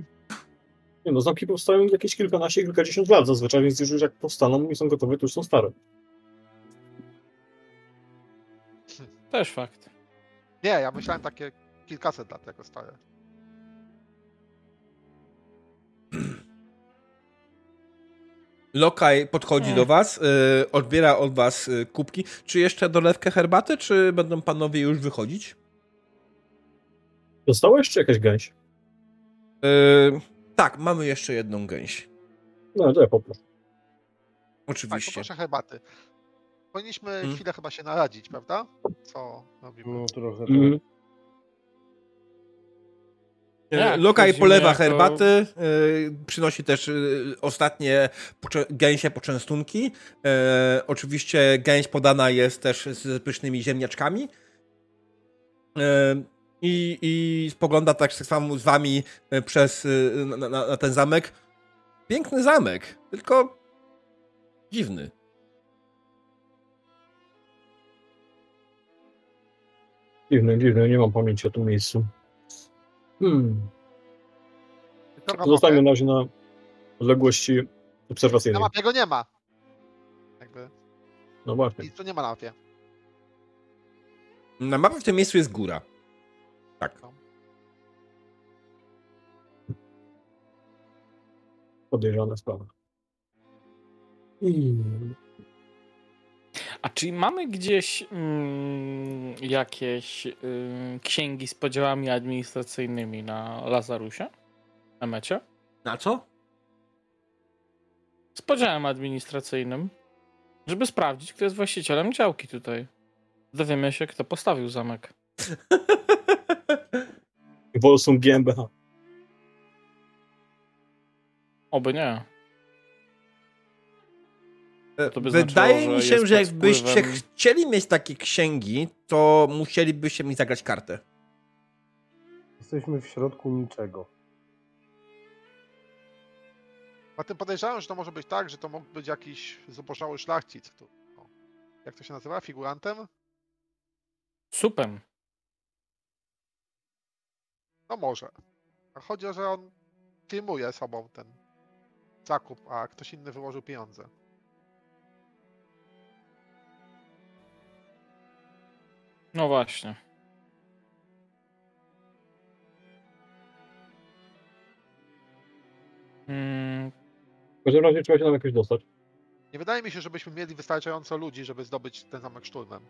Nie no, zamki powstają jakieś kilkanaście, kilkadziesiąt lat zazwyczaj, więc już jak powstaną i są gotowe, to już są stare. Też fakt. Nie, ja myślałem takie kilkaset lat jako stare. Lokaj podchodzi do was, y, odbiera od was y, kubki. Czy jeszcze dolewkę herbaty, czy będą panowie już wychodzić? Została jeszcze jakaś gęś? Y, tak, mamy jeszcze jedną gęś. No, to ja poproszę. Tak, Oczywiście. poproszę herbaty. Powinniśmy Mm. chwilę chyba się naradzić, prawda? Co robimy? No trochę tak. Mhm. Jak Lokaj polewa jako- herbaty, y, przynosi też y, ostatnie gęsie poczęstunki. Y, oczywiście gęś podana jest też z pysznymi ziemniaczkami. I, I spogląda tak samo z wami przez na, na, na ten zamek. Piękny zamek, tylko dziwny. Dziwne, dziwne, nie mam pamięci o tym miejscu. Hmm. Zostańmy na razie na odległości Na obserwacyjnej. mapie go nie ma. Jakby No właśnie. nic tu nie ma na mapie. Na mapie w tym miejscu jest góra. Tak. Podejrzana sprawa. Hmm. A czy mamy gdzieś mm, jakieś ym, księgi z podziałami administracyjnymi na Lazarusie? Na mecie? Na co? Z podziałem administracyjnym, żeby sprawdzić, kto jest właścicielem działki tutaj. Dowiemy się, kto postawił zamek. Wolsum GmbH. Oby nie. To by Wydaje znaczyło, mi się, że jakbyście wpływem- chcieli mieć takie księgi, to musielibyście mi zagrać kartę. Jesteśmy w środku niczego. A tym podejrzewam, że to może być tak, że to mógł być jakiś zubożały szlachcic, który, no, jak to się nazywa, figurantem? Supem. No może. A chodzi o, że on filmuje sobą ten zakup, a ktoś inny wyłożył pieniądze. No właśnie. Mm, W każdym razie trzeba się nam jakoś dostać. Nie wydaje mi się, żebyśmy mieli wystarczająco ludzi, żeby zdobyć ten zamek szturmem.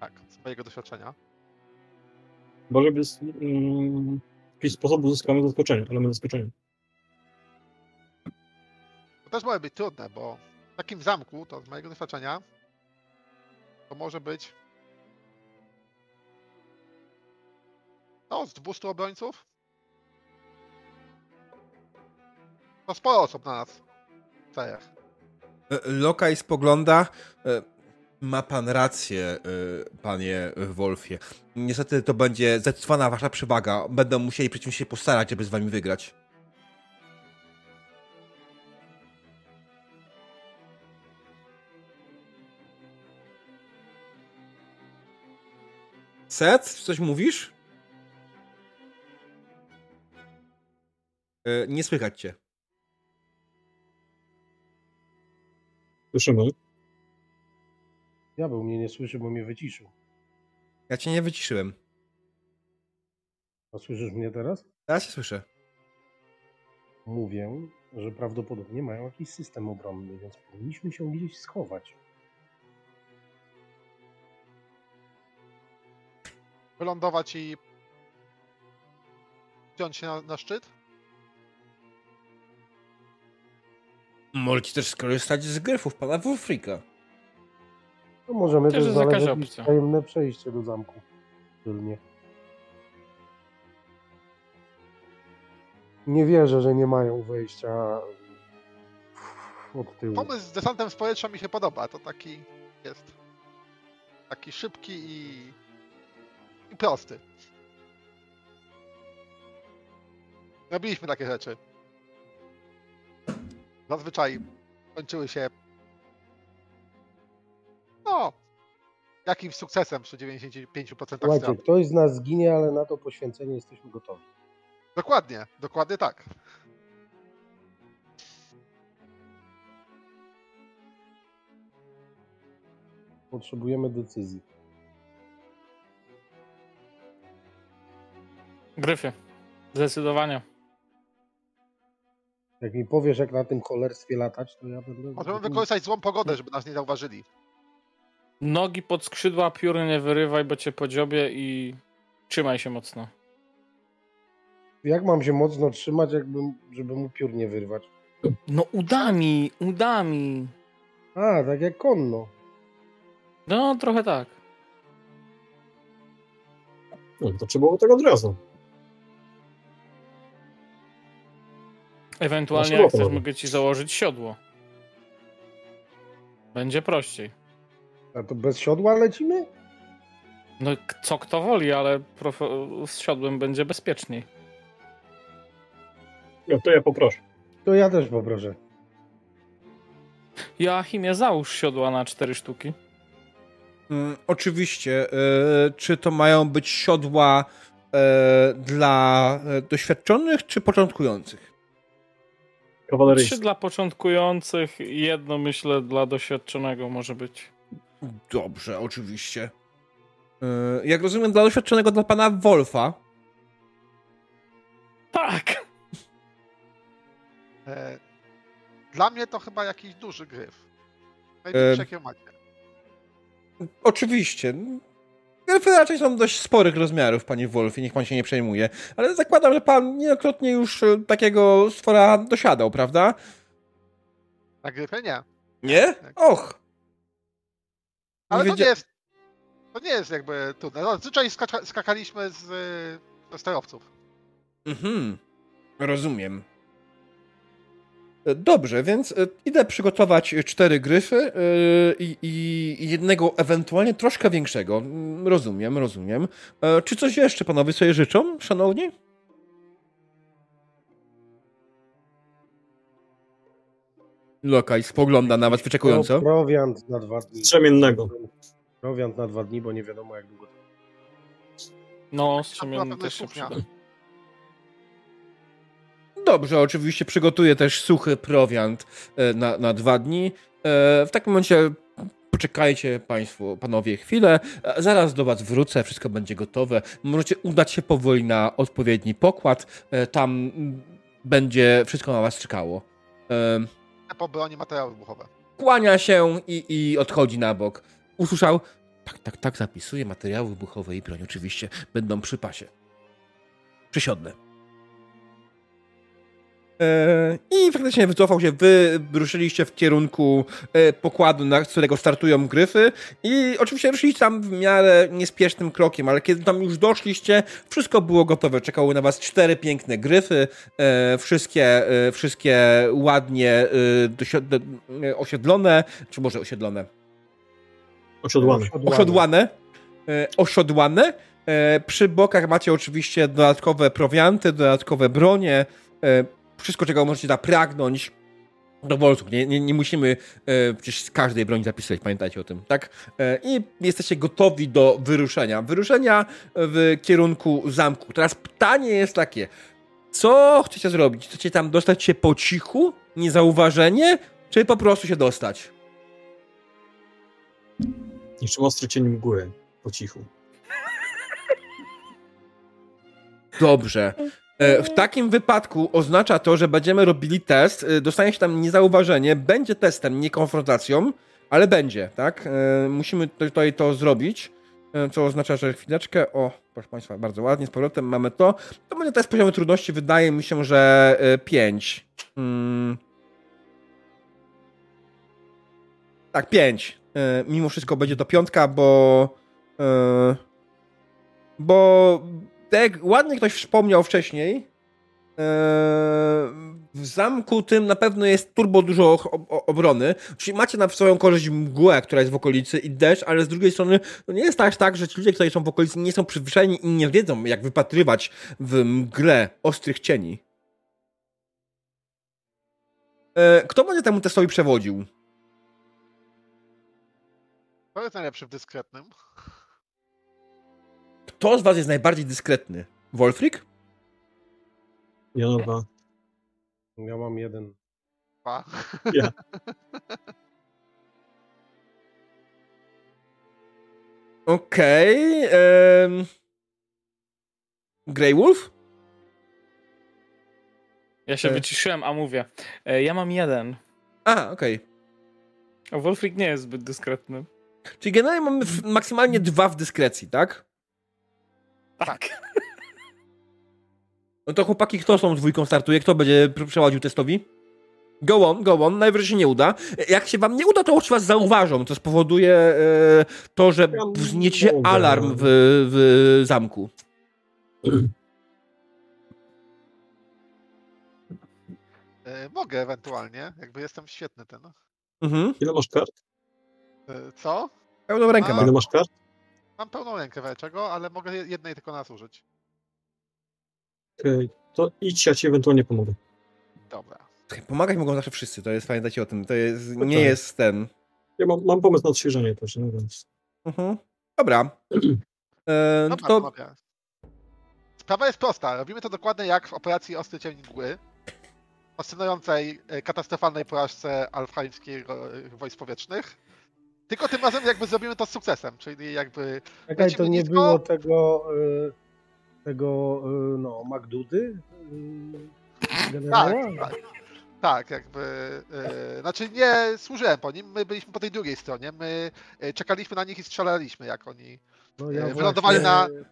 Tak, z mojego doświadczenia. Może bez mm, w jakiś sposób uzyskamy zaskoczenie, ale my zaskoczenie. To też może być trudne, bo w takim zamku, to z mojego doświadczenia, to może być no, z 200 obrońców. To sporo osób na nas. Czterech. E, Lokaj spogląda. e, Ma pan rację, e, panie Wolfie. Niestety to będzie zdecydowana wasza przewaga. Będą musieli przeciw się postarać, żeby z wami wygrać. Set, coś mówisz? Nie słychać cię. Słyszymy. Diabeł mnie nie słyszy, bo mnie wyciszył. Ja cię nie wyciszyłem. A słyszysz mnie teraz? Teraz się słyszę. Mówię, że prawdopodobnie mają jakiś system obronny, więc powinniśmy się gdzieś schować. Wylądować i wziąć się na, na szczyt? Możecie też skorzystać z gryfów pana Wolfrika. No możemy Też też jest znaleźć jakieś tajemne przejście do zamku. Tylnie. Nie wierzę, że nie mają wejścia od tyłu. Pomysł z desantem z powietrza mi się podoba. To taki jest. Taki szybki i, i prosty. Robiliśmy takie rzeczy. Zazwyczaj kończyły się. No. Jakimś sukcesem przy 95% Słuchajcie, strat. ktoś z nas zginie, ale na to poświęcenie jesteśmy gotowi. Dokładnie, dokładnie tak. Potrzebujemy decyzji. Gryfy. Zdecydowanie. Jak mi powiesz, jak na tym cholerstwie latać, to ja będę... Możemy wykorzystać złą pogodę, żeby nas nie zauważyli. Nogi pod skrzydła, pióry nie wyrywaj, bo cię podziobie i trzymaj się mocno. Jak mam się mocno trzymać, jakbym, żeby mu piór nie wyrwać? No udami, udami. A, tak jak konno. No, trochę tak. No, to trzeba było tego od razu. Ewentualnie Masz jak chcesz, mogę ci założyć siodło. Będzie prościej. A to bez siodła lecimy? No, co kto woli, ale z siodłem będzie bezpieczniej. No to ja poproszę. To ja też poproszę. Joachimie, załóż siodła na cztery sztuki. Mm, oczywiście. E, czy to mają być siodła e, dla e, doświadczonych, czy początkujących? Trzy Kawaleryjski. dla początkujących, jedno myślę dla doświadczonego może być. Dobrze, oczywiście. E, jak rozumiem, dla doświadczonego dla pana Wolfa. Tak! E, Dla mnie to chyba jakiś duży gryf. Największy E, jakie macie. Oczywiście. Gryfy raczej są dość sporych rozmiarów, panie Wolfie, niech pan się nie przejmuje. Ale zakładam, że pan niejednokrotnie już e, takiego stwora dosiadał, prawda? Na gryfie nie. Nie? Tak. Och. Ale to wiedzia- nie jest. To nie jest jakby trudne. No, Zazwyczaj skacza, skakaliśmy z, y, ze sterowców. Mhm. Rozumiem. Dobrze, więc e, idę przygotować cztery gryfy e, i, jednego ewentualnie troszkę większego. Mm, Rozumiem, rozumiem. E, Czy coś jeszcze panowie sobie życzą, szanowni? Lokaj spogląda na was wyczekująco. Prowiant na dwa dni. Strzemiennego. Prowiant na dwa dni, bo nie wiadomo jak długo to No, strzemienny też się przyda. Dobrze, oczywiście przygotuję też suchy prowiant e, na, na dwa dni. E, W takim momencie poczekajcie państwo, panowie chwilę. E, Zaraz do was wrócę, wszystko będzie gotowe. Możecie udać się powoli na odpowiedni pokład. Tam będzie wszystko na was czekało. Po broni materiały wybuchowe. Kłania się i, i odchodzi na bok. Usłyszał, tak, tak, tak, zapisuję materiały wybuchowe i broń oczywiście będą przy pasie. Przysiodne. E, I faktycznie wycofał się, wy ruszyliście w kierunku e, pokładu, na z którego startują gryfy i oczywiście ruszyliście tam w miarę niespiesznym krokiem, ale kiedy tam już doszliście, wszystko było gotowe. Czekały na was cztery piękne gryfy, e, wszystkie, wszystkie ładnie osiedlone, czy może osiedlone? Osiodłane. E, osiodłane. E, przy bokach macie oczywiście dodatkowe prowianty, dodatkowe bronie. E, wszystko, czego możecie zapragnąć do bolców. Nie, nie, nie musimy e, przecież z każdej broni zapisywać, pamiętajcie o tym, tak? E, I jesteście gotowi do wyruszenia. Wyruszenia w kierunku zamku. Teraz pytanie jest takie. Co chcecie zrobić? Chcecie tam dostać się po cichu, niezauważenie, czy po prostu się dostać? Niczym ostry cień mgły. Po cichu. Dobrze. E, W takim wypadku oznacza to, że będziemy robili test. e, Dostanie się tam niezauważenie. Będzie testem, nie konfrontacją, ale będzie, tak? E, Musimy tutaj to zrobić. Co oznacza, że chwileczkę. O, proszę Państwa, bardzo ładnie, z powrotem mamy to. To będzie test poziomu trudności. Wydaje mi się, że 5. Hmm. Tak, 5. Mimo wszystko będzie to piątka, bo. Bo tak ładnie ktoś wspomniał wcześniej, e, w zamku tym na pewno jest turbo dużo obrony. Czyli macie na swoją korzyść mgłę, która jest w okolicy i deszcz, ale z drugiej strony no nie jest tak, tak, że ci ludzie, którzy są w okolicy nie są przyzwyczajeni i nie wiedzą, jak wypatrywać w mgle ostrych cieni. E, Kto będzie temu testowi przewodził? To jest najlepszy w dyskretnym. Kto z was jest najbardziej dyskretny? Wolfrik? Ja no dwa. Ja mam jeden. Dwa. Ja. Okej. em, Grey Wolf? Ja się E. wyciszyłem, a mówię. E, Ja mam jeden. A, okej. A Wolfrik nie jest zbyt dyskretny. Czyli generalnie mamy maksymalnie dwa w dyskrecji, tak? Tak. No to chłopaki, kto tą dwójką startuje? Kto będzie pr- przechodził testowi? Go on, go on. Najwyżej się nie uda. Jak się wam nie uda, to oczywiście was zauważą, co spowoduje e, to, że wzniecie alarm w, w zamku. E, mogę ewentualnie, jakby jestem świetny ten. Mhm. Ile masz kart? E, co? Pełną rękę A. ma. Ile masz kart? Mam pełną rękę czego, ale mogę je- jednej tylko nas użyć. Okej. To idź, ja ci ewentualnie pomogę. Dobra. Pomagać mogą zawsze wszyscy, to jest, pamiętajcie o tym. To jest, No nie tak. jest ten... Ja mam, mam pomysł na odświeżenie też, no więc. Mhm. Dobra. E, Dobra, to. Sprawa jest prosta. Robimy to dokładnie jak w operacji Ostry Cień Mgły. Fascynującej, e, katastrofalnej porażce alfheimskich e, wojsk powietrznych. Tylko tym razem jakby zrobimy to z sukcesem, czyli jakby Czekaj, to nie nisko. było tego, y, tego, y, no, Magdudy? Y? Tak, tak. Tak, jakby. znaczy nie służyłem po nim, my byliśmy po tej drugiej stronie. My czekaliśmy na nich i strzelaliśmy, jak oni. No, e, wylądowali na- właśnie-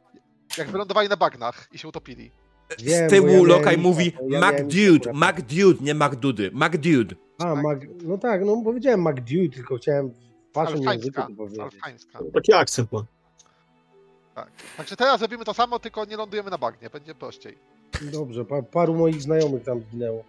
Jak wylądowali na bagnach i się utopili. Wiem, z tyłu ja lokaj mówi ja MacDude. MacDude, nie MacDudy, MacDude. A, Mag... no tak, no powiedziałem Magdude, tylko chciałem waszym języku. Taki akcent ma. Tak. Także teraz robimy to samo, tylko nie lądujemy na bagnie, będzie prościej. Dobrze, pa, paru moich znajomych tam zginęło.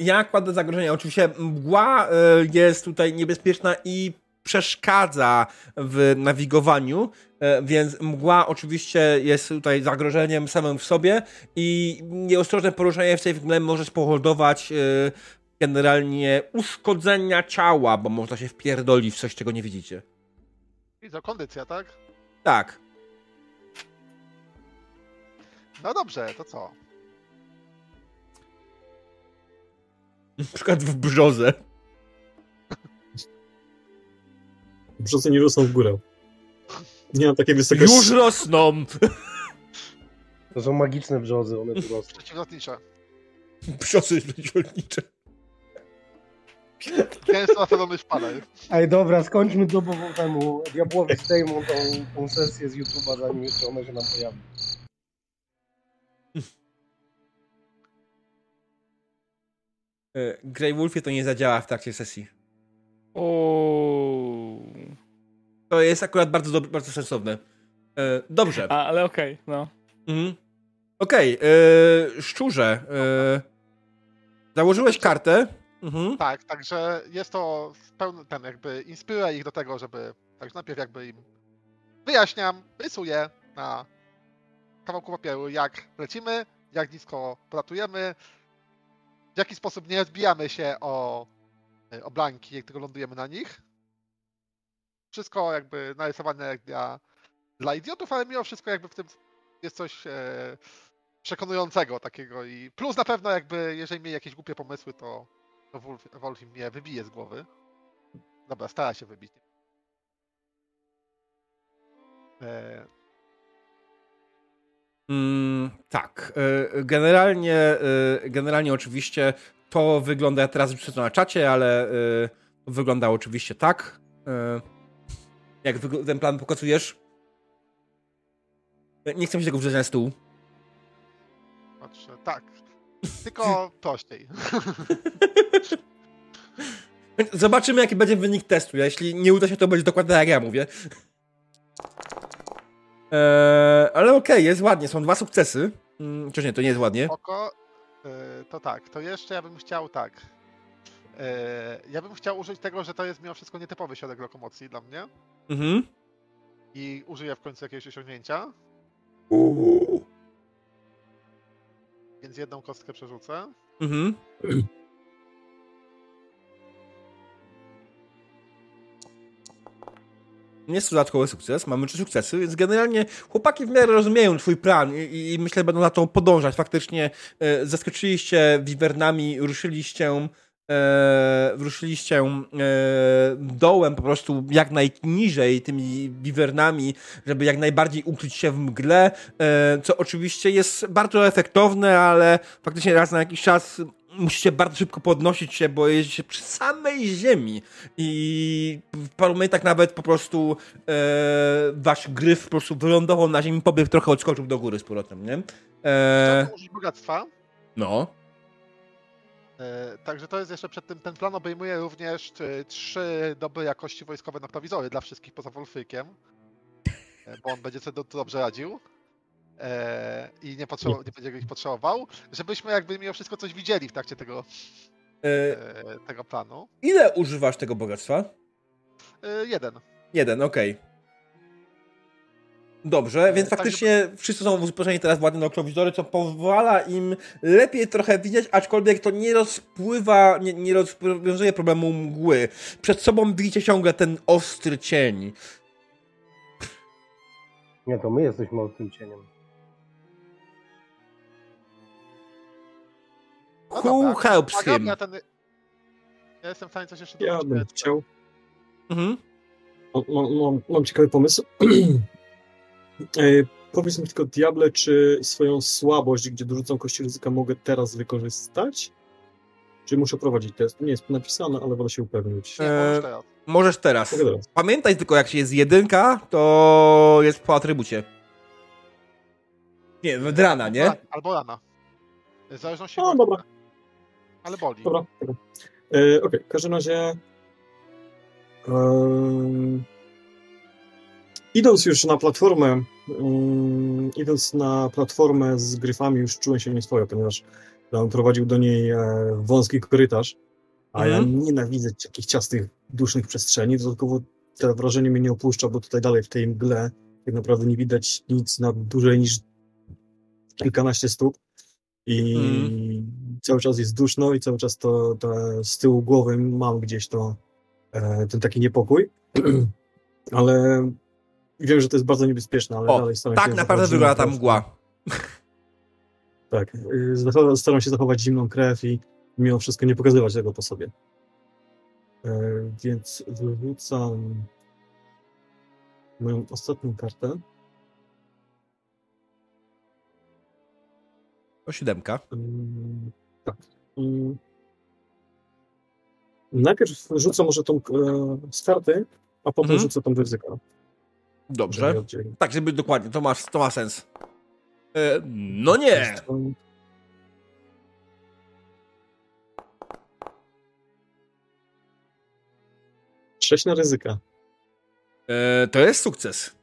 Ja kładę zagrożenie. Oczywiście mgła e, jest tutaj niebezpieczna i przeszkadza w nawigowaniu, e, więc mgła oczywiście jest tutaj zagrożeniem samym w sobie i nieostrożne poruszenie w tej mgle może spowodować e, generalnie uszkodzenia ciała, bo można się wpierdolić w coś, czego nie widzicie. I co, kondycja, tak? Tak. No dobrze, to co? Na przykład w brzozę. Brzozy nie rosną w górę. Nie mam takiej wysokości. Już rosną! To są magiczne brzozy, one tu rosną. Przeciwlotnicze. Brzozy rzemieślnicze. Gęsto nasadony szpaler. Ej, dobra, skończmy to, bo temu diabłowi zdejmą tą, tą sesję z YouTube'a, zanim jeszcze ona się nam pojawi. E, Grey Wolfie to nie zadziała w trakcie sesji. Uuu. To jest akurat bardzo, bardzo sensowne. E, dobrze. A, ale okej, no. Mhm. Okej, e, szczurze. E, założyłeś kartę. Mhm. Tak, także jest to pełny ten jakby inspiruje ich do tego, żeby tak najpierw jakby im wyjaśniam, rysuję na kawałku papieru, jak lecimy, jak nisko polatujemy, w jaki sposób nie odbijamy się o, o blanki, jak tylko lądujemy na nich. Wszystko jakby narysowane jak dla, dla idiotów, ale mimo wszystko jakby w tym jest coś e, przekonującego takiego i plus na pewno jakby jeżeli mieli jakieś głupie pomysły, to to Wolf, Wolf mnie wybije z głowy. Dobra, stara się wybić. E, Mm, tak. E, generalnie, e, generalnie oczywiście to wygląda, ja teraz już to na czacie, ale e, to wygląda oczywiście tak. Jak ten plan pokazujesz? Nie chcę mi się tego wrzucać na stół. patrzę, tak. Tylko prościej. Zobaczymy, jaki będzie wynik testu. Jeśli nie uda się, to będzie dokładnie tak, jak ja mówię. Eee, ale okej, jest ładnie. Są dwa sukcesy. Mm, Chociaż nie, to nie jest ładnie. Oko, y, to tak, to jeszcze ja bym chciał tak. Y, Ja bym chciał użyć tego, że to jest mimo wszystko nietypowy środek lokomocji dla mnie Mhm. i użyję w końcu jakiegoś osiągnięcia, Uuu. Więc jedną kostkę przerzucę. Mhm. Jest to dodatkowy sukces, mamy trzy sukcesy, więc generalnie chłopaki w miarę rozumieją twój plan i, i myślę, będą na to podążać. Faktycznie e, zaskoczyliście wiwernami, ruszyliście e, ruszyliście e, dołem po prostu jak najniżej tymi wiwernami, żeby jak najbardziej ukryć się w mgle, e, co oczywiście jest bardzo efektowne, ale faktycznie raz na jakiś czas musicie bardzo szybko podnosić się, bo jeździcie przy samej ziemi i w paru momentach nawet po prostu e, wasz gryf po prostu wylądował na ziemi, pobiegł trochę odskoczył do góry z powrotem, nie? E, użyć bogactwa. no. E, Także to jest jeszcze przed tym, ten plan obejmuje również e, trzy dobre jakości wojskowe noktowizory dla wszystkich poza Wolfykiem, e, bo on będzie sobie do- dobrze radził i nie, potrzebował, nie będzie ich potrzebował, żebyśmy jakby mimo wszystko coś widzieli w trakcie tego, tego planu. ile używasz tego bogactwa? Jeden. Jeden, okej. Dobrze, więc tak, faktycznie wszyscy są wyposażeni teraz w ładne noktowizory, co pozwala im lepiej trochę widzieć, aczkolwiek to nie rozpływa, nie, nie rozwiązuje problemu mgły. Przed sobą widzicie ciągle ten ostry cień. Nie, to my jesteśmy ostrym cieniem. No Who dobra, helps him? Ja, ten... ja jestem w stanie coś jeszcze Ja bym chciał. Mhm. Mam, mam, mam, mam ciekawy pomysł. E, Powiedz mi tylko, Diable, czy swoją słabość, gdzie dorzucam kości ryzyka, mogę teraz wykorzystać? Czy muszę prowadzić test? Nie jest napisane, ale wolę się upewnić. Nie, E, możesz teraz. Możesz teraz. Teraz. Pamiętaj tylko, jak się jest jedynka, to jest po atrybucie. Nie, wedrana, nie? Albo- Albo rana. W zależności od- dobra. Ale boli. Dobra, dobra. E, Okej, w każdym razie. Idąc już na platformę, em, idąc na platformę z gryfami, już czułem się nieswojo, ponieważ on prowadził do niej e, wąski korytarz, a ja Mhm. nienawidzę takich ciasnych, dusznych przestrzeni. Dodatkowo to wrażenie mnie nie opuszcza, bo tutaj dalej w tej mgle tak naprawdę nie widać nic na dłużej niż kilkanaście stóp. I cały czas jest duszno i cały czas to, to z tyłu głowy mam gdzieś to e, ten taki niepokój. ale wiem, że to jest bardzo niebezpieczne, ale O, dalej staram tak się naprawdę zachować wygląda ta krew. mgła. Tak, y, staram się zachować zimną krew i mimo wszystko nie pokazywać tego po sobie. E, więc wyrzucam moją ostatnią kartę. To siódemka. Mm, Tak. Mm. Najpierw rzucę może tą e, z karty, a potem Mhm. rzucę tą ryzyka. Dobrze. Tak, żeby dokładnie, to ma, to ma sens. E, no nie! Sześć na ryzyka. E, to jest sukces.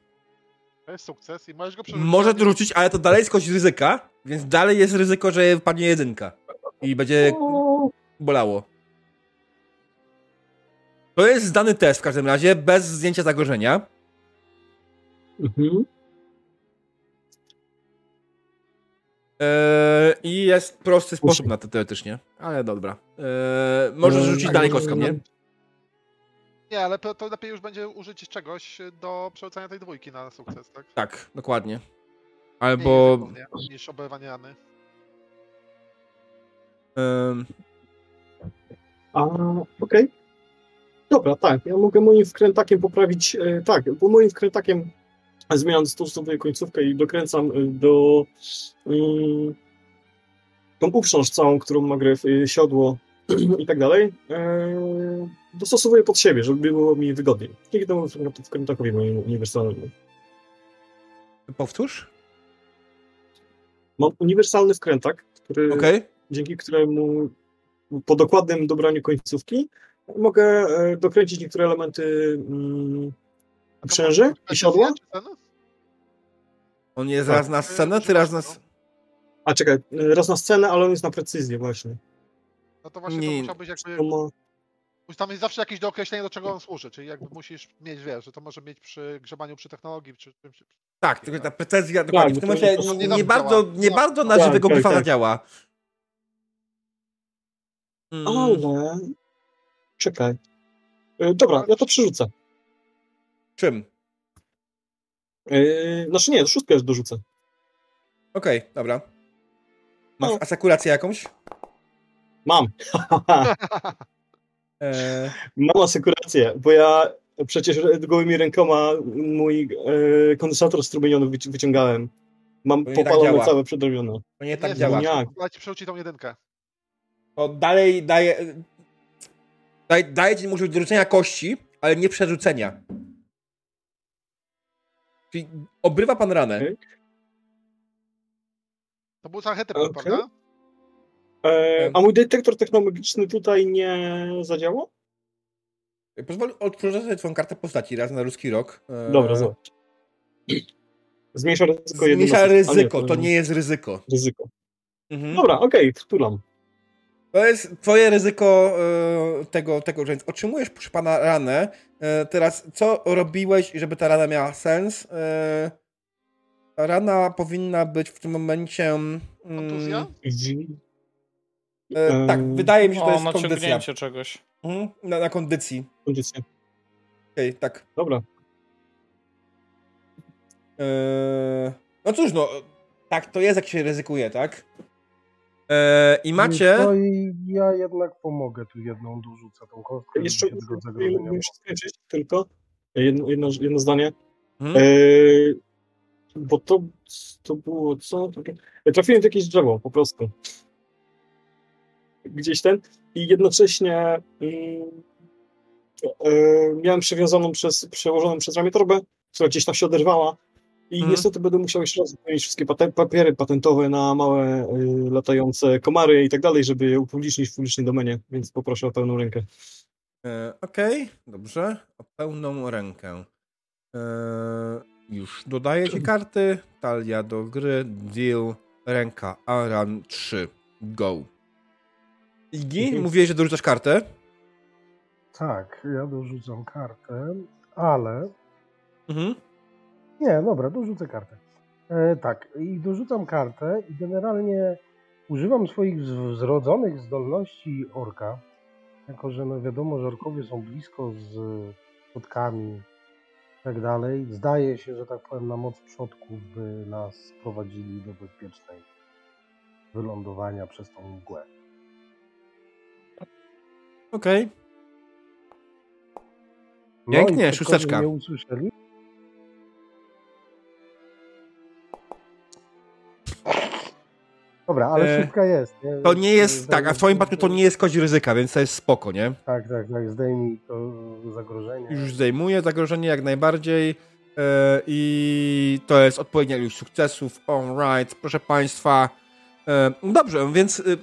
To jest sukces i możesz go przerzucić. Może rzucić, ale to dalej jest kość ryzyka, więc dalej jest ryzyko, że wpadnie jedynka. I będzie bolało. To jest zdany test w każdym razie, bez zdjęcia zagrożenia. Mhm. E, I jest prosty sposób na to teoretycznie. Ale dobra. E, możesz E, rzucić tak, dalej kostką, nie? Nie, ale to, lepiej już będzie użyć czegoś do przerzucania tej dwójki na sukces, tak? Tak, dokładnie. Albo. ryzykownie niż oberwanie rany. em, A, okej. Dobra, tak. Ja mogę moim wkrętakiem poprawić. E, tak, bo moim wkrętakiem zmieniam stosowuję końcówkę i dokręcam e, do mm, tą uprząż całą, którą ma gryf, e, siodło i tak dalej. E, dostosowuję pod siebie, żeby było mi wygodniej. Dzięki temu wkrętakowi moim uniwersalnemu. powtórz? Mam uniwersalny wkrętak, który Okej. dzięki któremu po dokładnym dobraniu końcówki mogę e, dokręcić niektóre elementy mm, Może i siodła. On jest Tak. raz na scenę, ty raz na. A czekaj, raz na scenę, ale on jest na precyzję właśnie. No to właśnie Nie. to musiałbyś jakby... To ma... Tam jest zawsze jakieś dookreślenie, do czego on służy, czyli jakby musisz mieć, wiesz, że to może mieć przy grzebaniu przy technologii, czy czymś... Tak, tylko ta precyzja, dokładnie. W tym momencie nie, nie bardzo, nie No. bardzo na Tak, żywego tak, bifana tak. działa. Mm, Ale... Czekaj. Y, Dobra, ja to przerzucę. Czym? Yy, znaczy nie, szóstkę już dorzucę. Okej, dobra. Masz No. asekurację jakąś? Mam. Eee, Mam asekurację, bo ja przecież gołymi rękoma mój e, kondensator strumieniony wyci- wyciągałem. Mam nie tak popalone działa. całe przedrobione. to nie tak jest działa. Nie. Jak? Ja ci przerzuci tą jedynkę. To dalej daje... Daj, daje ci możliwość dorzucenia kości, ale nie przerzucenia. Czyli obrywa pan ranę. To był sanchety, Okej. prawda? E, a mój detektor technologiczny tutaj nie zadziałał? Pozwól odprowadzę sobie twoją kartę postaci raz na ruski rok. Eee, Dobra, zobacz. Zmniejsza ryzyko Zmniejsza ryzyko, to nie jest ryzyko. Ryzyko. Mhm. Dobra, okej, wtulam. To jest twoje ryzyko e, tego, tego, że otrzymujesz proszę pana ranę. E, teraz, co robiłeś, żeby ta rana miała sens? E, ta rana powinna być w tym momencie... Mm, Kontuzja? e, tak, wydaje mi się, że to O, jest kondycja. naciągnięcie czegoś. Mhm, na, na kondycji. Kondycja. Okej, tak. Dobra. E, no cóż, no, tak to jest, jak się ryzykuje, tak? E, I macie... No i ja jednak pomogę tu jedną dorzucę tą kostkę. Jeszcze muszę skończyć tylko jedno, jedno, jedno zdanie. E, bo to, to było co? Ja trafiłem w jakieś drzewo po prostu. Gdzieś ten. I jednocześnie mm, e, miałem przewiązaną przez, przełożoną przez ramię torbę, która gdzieś tam się oderwała. I Mhm. niestety będę musiał jeszcze raz wypełnić wszystkie papiery patentowe na małe y, latające komary i tak dalej, żeby je upublicznić w publicznej domenie, więc poproszę o pełną rękę. E, Okej, dobrze. O pełną rękę. E, już dodaję ci karty. Talia do gry. Deal. Ręka. Aran 3. Go. Igi, Mhm. mówiłeś, że dorzucasz kartę. Tak, ja dorzucam kartę, ale Mhm. Nie, dobra, dorzucę kartę. E, tak, i dorzucam kartę i generalnie używam swoich zrodzonych zdolności orka, jako że no wiadomo, że orkowie są blisko z przodkami i tak dalej. Zdaje się, że tak powiem, na moc przodków by nas sprowadzili do bezpiecznej wylądowania przez tą mgłę. Okej. No Pięknie, i przodkowie szósteczka. Nie usłyszeli. Dobra, ale E, szybka jest. Nie? To nie jest, Zdejmij- tak, a w twoim przypadku to nie jest kość ryzyka, więc to jest spoko, nie? Tak, tak, tak, zdejmij to zagrożenie. Już zdejmuję zagrożenie jak najbardziej. E, I to jest odpowiednia ilość sukcesów. Alright, proszę Państwa. E, Dobrze, więc y,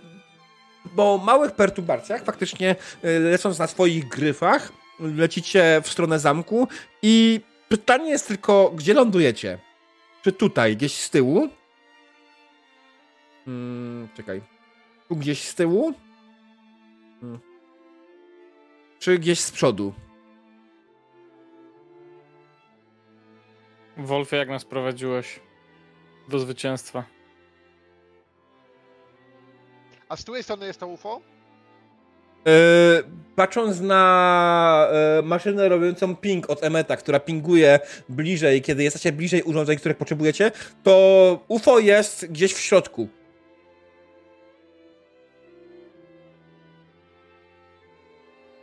po małych perturbacjach, faktycznie lecąc na swoich gryfach, lecicie w stronę zamku i pytanie jest tylko, gdzie lądujecie? Czy tutaj, gdzieś z tyłu? Hmm, czekaj. Tu gdzieś z tyłu? Hmm. Czy gdzieś z przodu? Wolfie, jak nas prowadziłeś do zwycięstwa? A z której strony jest to UFO? E, patrząc na e, maszynę robiącą ping od Emeta, która pinguje bliżej, kiedy jesteście bliżej urządzeń, których potrzebujecie, to UFO jest gdzieś w środku.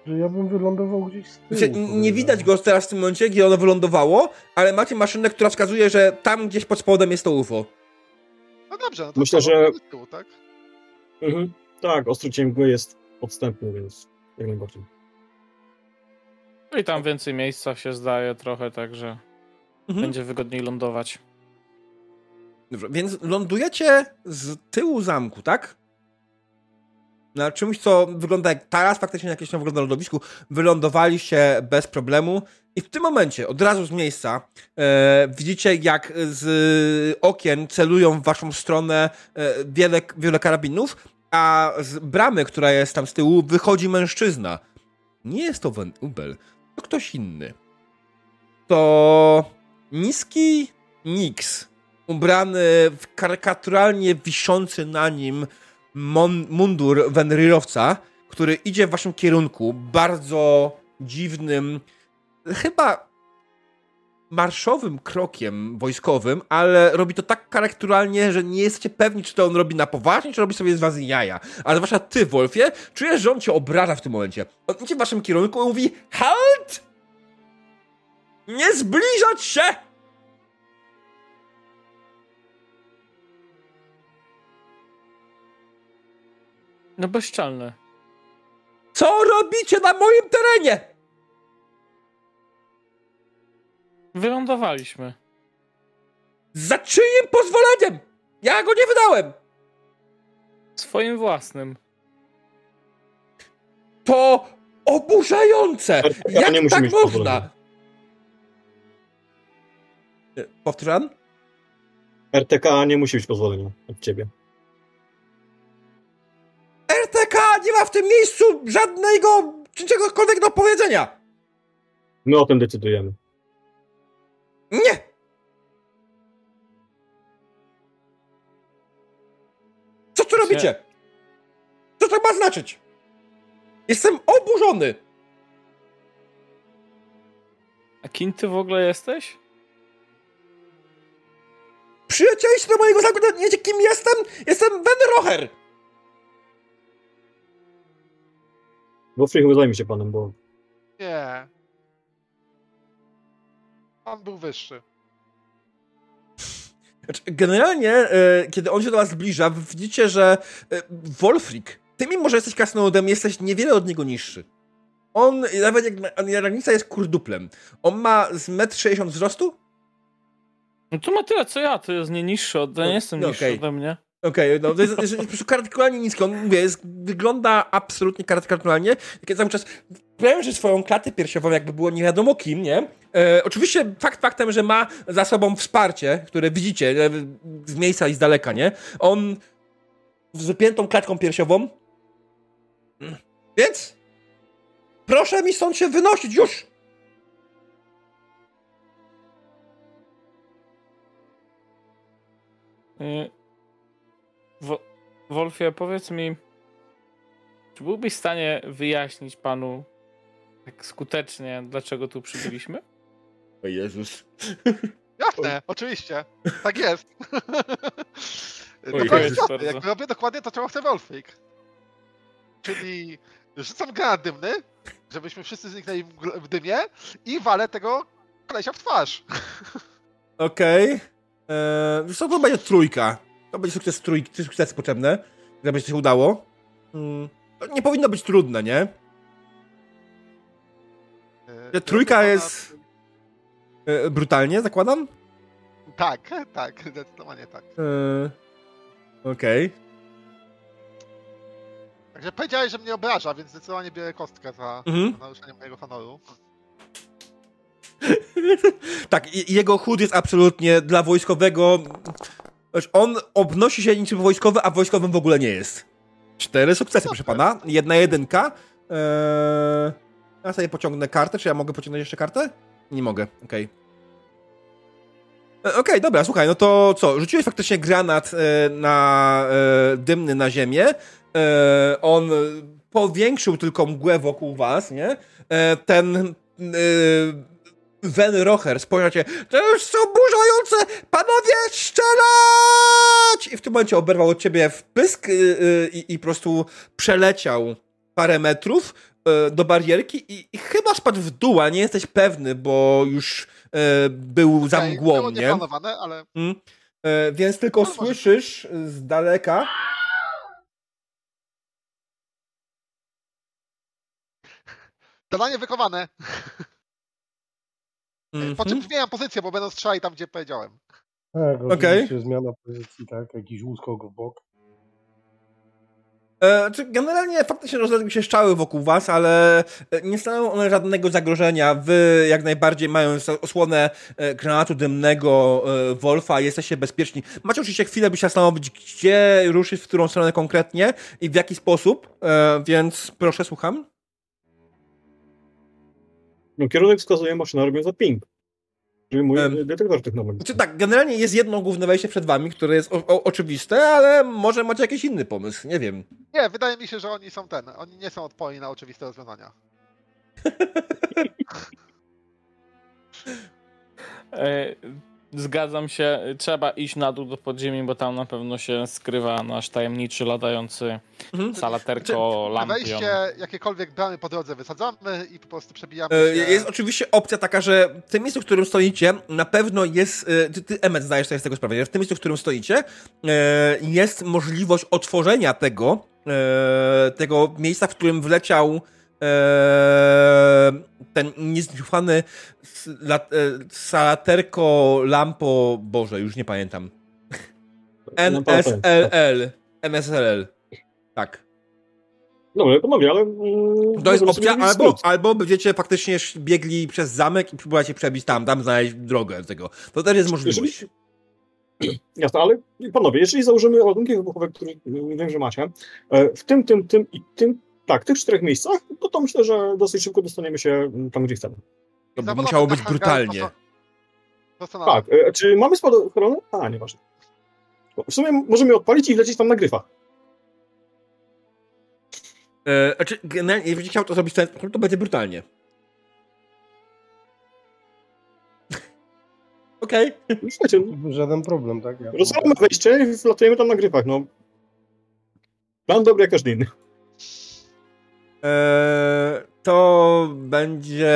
Że ja bym wylądował gdzieś z tyłu. Znaczy, nie widać go teraz w tym momencie, gdzie ono wylądowało, ale macie maszynę, która wskazuje, że tam gdzieś pod spodem jest to UFO. No dobrze, no to Myślę, że- tyłu, tak? Mhm. Tak, ostry cień mgły jest podstępny, więc jak najbardziej. No I tam więcej miejsca się zdaje trochę, także Mhm. będzie wygodniej lądować. Dobrze, więc lądujecie z tyłu zamku, tak? Na czymś, co wygląda jak taras, faktycznie jakieś tam wygląda na lodowisku, wylądowaliście bez problemu i w tym momencie, od razu z miejsca, e, widzicie jak z okien celują w waszą stronę e, wiele, wiele karabinów, a z bramy, która jest tam z tyłu, wychodzi mężczyzna. Nie jest to Van Ubel, to ktoś inny. To niski Nix, ubrany w karykaturalnie wiszący na nim mon- mundur Wenryrowca, który idzie w waszym kierunku bardzo dziwnym, chyba marszowym krokiem wojskowym, ale robi to tak karakteralnie, że nie jesteście pewni, czy to on robi na poważnie, czy robi sobie z was jaja. Ale zwłaszcza ty, Wolfie, czujesz, że on cię obraża w tym momencie. On idzie w waszym kierunku i mówi HALT! Nie zbliżać się! No bezczelne. Co robicie na moim terenie? Wylądowaliśmy. Za czyim pozwoleniem? Ja go nie wydałem! Swoim własnym. To oburzające! Ja Jak tak można? Powtarzam? RTK nie musi być pozwolenia od ciebie. Nie ma w tym miejscu żadnego, czy czegokolwiek do powiedzenia! My o tym decydujemy. Nie! Co tu robicie? Co to ma znaczyć? Jestem oburzony! A kim ty w ogóle jesteś? Przyjacielstwo do mojego zakładu, nie wiecie kim jestem? Jestem Ben Bo Free zajmie się panem, bo Nie. Pan był wyższy. Znaczy, generalnie, e, kiedy on się do was zbliża, widzicie, że e, Wolfrik, ty mimo, że jesteś krasnoludem, jesteś niewiele od niego niższy. On, nawet jak granica jest kurduplem, on ma z 1,60 m wzrostu? No to ma tyle co ja, to jest nie niższy od... Ja nie jestem no niższy okej. ode mnie. Okej, no to jest, jest, jest karykaturalnie niski. On, mówię, jest, wygląda absolutnie karykaturalnie. Kiedy cały czas pręży swoją klatę piersiową, jakby było nie wiadomo kim, nie? E, oczywiście fakt faktem, że ma za sobą wsparcie, które widzicie e, z miejsca i z daleka, nie? On z wypiętą klatką piersiową. Więc proszę mi stąd się wynosić już! Y, Wo- Wolfie, powiedz mi, czy byłbyś w stanie wyjaśnić panu tak skutecznie, dlaczego tu przybyliśmy? O Jezus. Jasne, oczywiście. Tak jest. Oj, Dokładnie Jezus, jasne. bardzo. Jak robię dokładnie to, czego chce Wolfik. Czyli rzucam granat dymny, żebyśmy wszyscy zniknęli w dymie i walę tego kolesia w twarz. Okej. Okay. Wiesz co, to będzie trójka. To będzie sukces trójki, trzy sukcesy potrzebne, żeby się udało. Mm. To nie powinno być trudne, nie? E, Trójka jest- E, brutalnie, zakładam? Tak, tak, zdecydowanie tak. E, Okej. Także powiedziałeś, że mnie obraża, więc zdecydowanie biorę kostkę za Mhm. za naruszenie mojego honoru. tak, jego chód jest absolutnie dla wojskowego. Wiesz, On obnosi się niczym wojskowy, a wojskowym w ogóle nie jest. Cztery sukcesy, proszę pana. Jedna jedynka. Eee, ja sobie pociągnę kartę. Czy ja mogę pociągnąć jeszcze kartę? Nie mogę, okej. E, Okej, dobra, słuchaj, no to co? Rzuciłeś faktycznie granat e, na e, dymny na ziemię. On powiększył tylko mgłę wokół was, nie? Ten Wen Rocher spojrzał cię. To już są burzające! Panowie, strzelać! I w tym momencie oberwał od ciebie w pysk y, y, i, i po prostu przeleciał parę metrów y, do barierki i, i chyba spadł w dół, a nie jesteś pewny, bo już był za Okej, mgłą, Było nie? ale Mm. E, więc tylko Ale może- słyszysz z daleka. zadanie wykonane. Po czym zmieniam pozycję, bo będą strzelali tam, gdzie powiedziałem. Tak, oczywiście zmiana pozycji, tak, jakiś uskok w bok. E, czy generalnie faktycznie rozległy się szczały wokół was, ale e, nie stanowią one żadnego zagrożenia. Wy jak najbardziej mając osłonę e, granatu dymnego e, Wolfa jesteście bezpieczni. Macie oczywiście chwilę, by się zastanowić, gdzie ruszyć, w którą stronę konkretnie i w jaki sposób, e, więc proszę, słucham. No, kierunek wskazuje maszyna robiąca ping. Czyli mój em. detektor technologiczny. Znaczy tak, generalnie jest jedno główne wejście przed wami, które jest o, o, oczywiste, ale może macie jakiś inny pomysł, nie wiem. Nie, wydaje mi się, że oni są ten. Oni nie są odporni na oczywiste rozwiązania. Zgadzam się, trzeba iść na dół do podziemi, bo tam na pewno się skrywa nasz tajemniczy, latający Mhm. salaterko Na lampion. wejście jakiekolwiek bramy po drodze wysadzamy i po prostu przebijamy E, się. Jest oczywiście opcja taka, że w tym miejscu, w którym stoicie, na pewno jest. e, Ty, ty Emmet, zdajesz sobie z tego sprawę, że w tym miejscu, w którym stoicie, e, jest możliwość otworzenia tego, tego miejsca, w którym wleciał ten niezniufany e, salaterko lampo. Boże, już nie pamiętam. NSLL. MSLL. Tak. Dobra, panowie, ale... mm, To jest opcja, albo, albo będziecie faktycznie biegli przez zamek i próbujecie przebić tam, tam znaleźć drogę tego. To też jest możliwość. Jasne, ale panowie, jeżeli założymy ładunki wybuchowe, które mm, wiem, że macie, e, w tym, tym, tym i tym, tak, tych czterech miejscach, no to myślę, że dosyć szybko dostaniemy się tam, gdzie chcemy. To by Zawodowcy musiało być brutalnie. Tak, e, czy mamy spadochrony? A, nieważne. Bo W sumie możemy odpalić i wlecieć tam na gryfa. E, znaczy, generalnie, jeżeli chciał to zrobić, w to będzie brutalnie. Okej. No, Słuchajcie, Żaden problem, tak? Ja rozwalamy wejście i wlatujemy tam na gryfach, no. Plan dobry jak każdy inny. E, To będzie.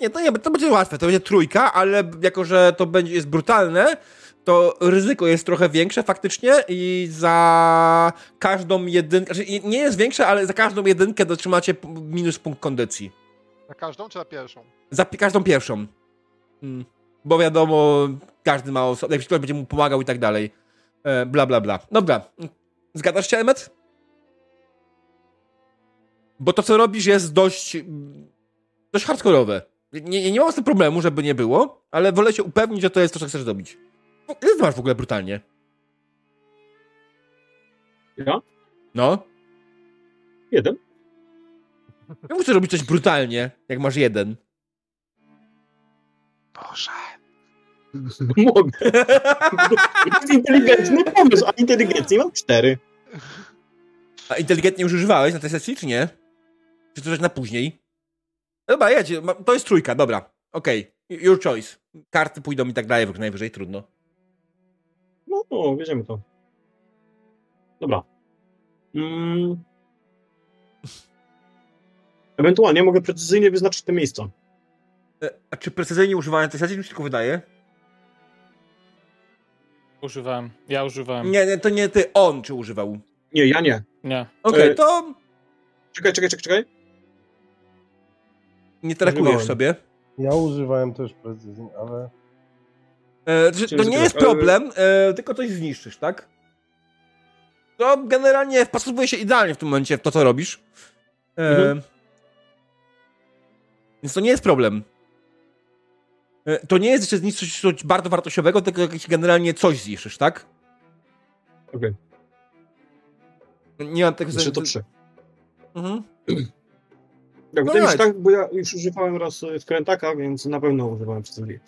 Nie, to nie, to będzie łatwe, to będzie trójka, ale jako, że to będzie jest brutalne, to ryzyko jest trochę większe faktycznie i za każdą jedynkę. Znaczy nie jest większe, ale za każdą jedynkę dotrzymacie minus punkt kondycji. Na każdą czy na pierwszą? Za pi- każdą pierwszą. Mm. Bo wiadomo, każdy ma osobę, jakiś ktoś będzie mu pomagał i tak dalej. E, bla, bla, bla. Dobra. Zgadzasz się, Emmet? Bo to, co robisz, jest dość. mm, dość hardkorowe. Nie, nie mam z tym problemu, żeby nie było, ale wolę się upewnić, że to jest to, co chcesz zrobić. Ile ty masz w ogóle brutalnie? Ja? No. Jeden. Ja muszę robić coś brutalnie, jak masz jeden. Boże. Mogę. To jest inteligentny pomysł, a inteligencji mam cztery. A inteligentnie już używałeś na tej sesji, czy nie? Czy to rzecz na później? Dobra, jedź, to jest trójka, dobra. Okej, your choice. Karty pójdą i tak dalej, jak najwyżej, trudno. No, no, wiedziemy to. Dobra. Mm. Ewentualnie mogę precyzyjnie wyznaczyć te miejsca. E, A czy precyzyjnie tej sesji mi się tylko wydaje? Używałem. Ja używałem. Nie, nie, to nie ty, on czy używał. Nie, ja nie. Nie. Okej, E, to Czekaj, czekaj, czekaj, czekaj. Nie trackujesz używałem. sobie. Ja używałem też precyzyjnie, ale E, to, to nie jest problem, e, tylko coś zniszczysz, tak? To generalnie wpasowuje się idealnie w tym momencie w to, co robisz. E, Mhm. Więc to nie jest problem. E, to nie jest jeszcze zniszczyć coś bardzo wartościowego, tylko jakieś generalnie coś zniszczysz, tak? Okej, Nie mam tego... okay. to trzy. Mhm. Tak, No wydaje mi się tak, bo ja już używałem raz skrętaka, więc na pewno używałem precyzyjnie.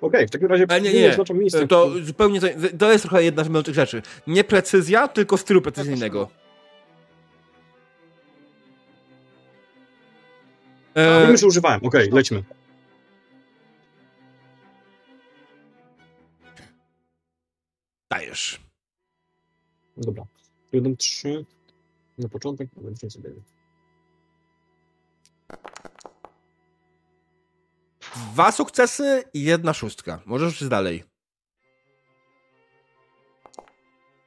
Okej, w takim razie Ale nie, nie. oznaczam miejsce. To zupełnie... To, to jest trochę jedna z mylących rzeczy. Nie precyzja, tylko stylu precyzyjnego. E, Wiem, że używałem. Okej, lećmy. dajesz. Dobra. Jeden, trzy. Na początek, a nie sobie. Dwa sukcesy i jedna szóstka. Możesz już dalej.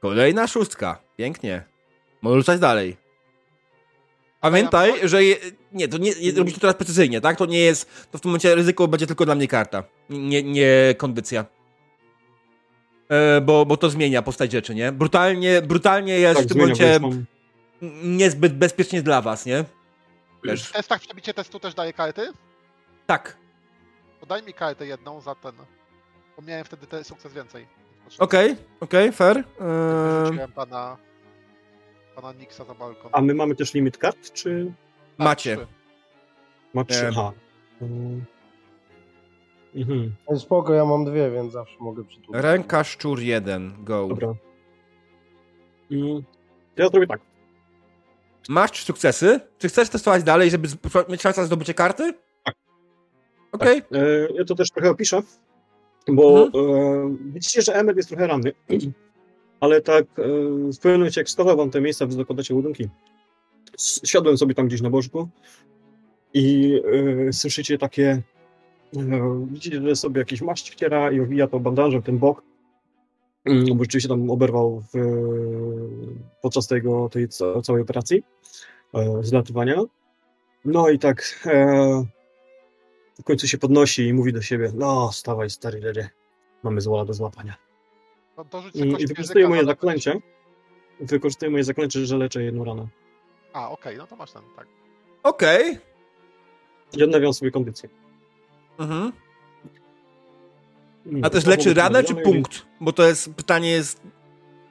Kolejna szóstka. Pięknie. Możesz rzucać dalej. Pamiętaj, że je, nie, to nie, je, robisz to teraz precyzyjnie, tak? To nie jest, to w tym momencie ryzyko będzie tylko dla mnie karta, nie, nie kondycja. E, bo, bo to zmienia postać rzeczy, nie? Brutalnie, brutalnie jest Tak, w tym zmienia, bo momencie niezbyt bezpiecznie dla was, nie? Też. W testach przebicie testu też daje karty? Tak. Podaj mi kartę jedną za ten. Bo miałem wtedy ten sukces więcej. Okej, okej, fair. Eee, Wyrzuciłem pana, pana Nixa za balkon. A my mamy też limit kart, czy Tak, macie. trzy. ma trzy? Aha. Mm. Mhm, Spoko, ja mam dwie, więc zawsze mogę przytulić. ręka szczur 1, go. dobra. Mm. Ja zrobię tak. Masz sukcesy? Czy chcesz testować dalej, żeby mieć szansę na zdobycie karty? Tak. Okej. E, ja to też trochę opiszę, bo Mhm. e, widzicie, że Emmet jest trochę ranny, ale tak e, w pewnym momencie jak wskawał wam te miejsca, wy zakładacie ładunki, s- siadłem sobie tam gdzieś na bożku i słyszycie takie widzicie, że sobie jakiś maść wciera i owija to bandażem ten bok, bo rzeczywiście tam oberwał w, podczas tego, tej ca- całej operacji e, zlatywania. No i tak e, w końcu się podnosi i mówi do siebie, no stawaj stary ledzie, mamy złola do złapania. No, I, języka moje za- zaklęcie, wykorzystuję moje zaklęcie, że leczę jedną ranę. A, okej, no to masz ten, tak. Okej. I odnawiam sobie kondycję. Mhm. A też leczy ranę czy punkt? Bo to jest, pytanie jest...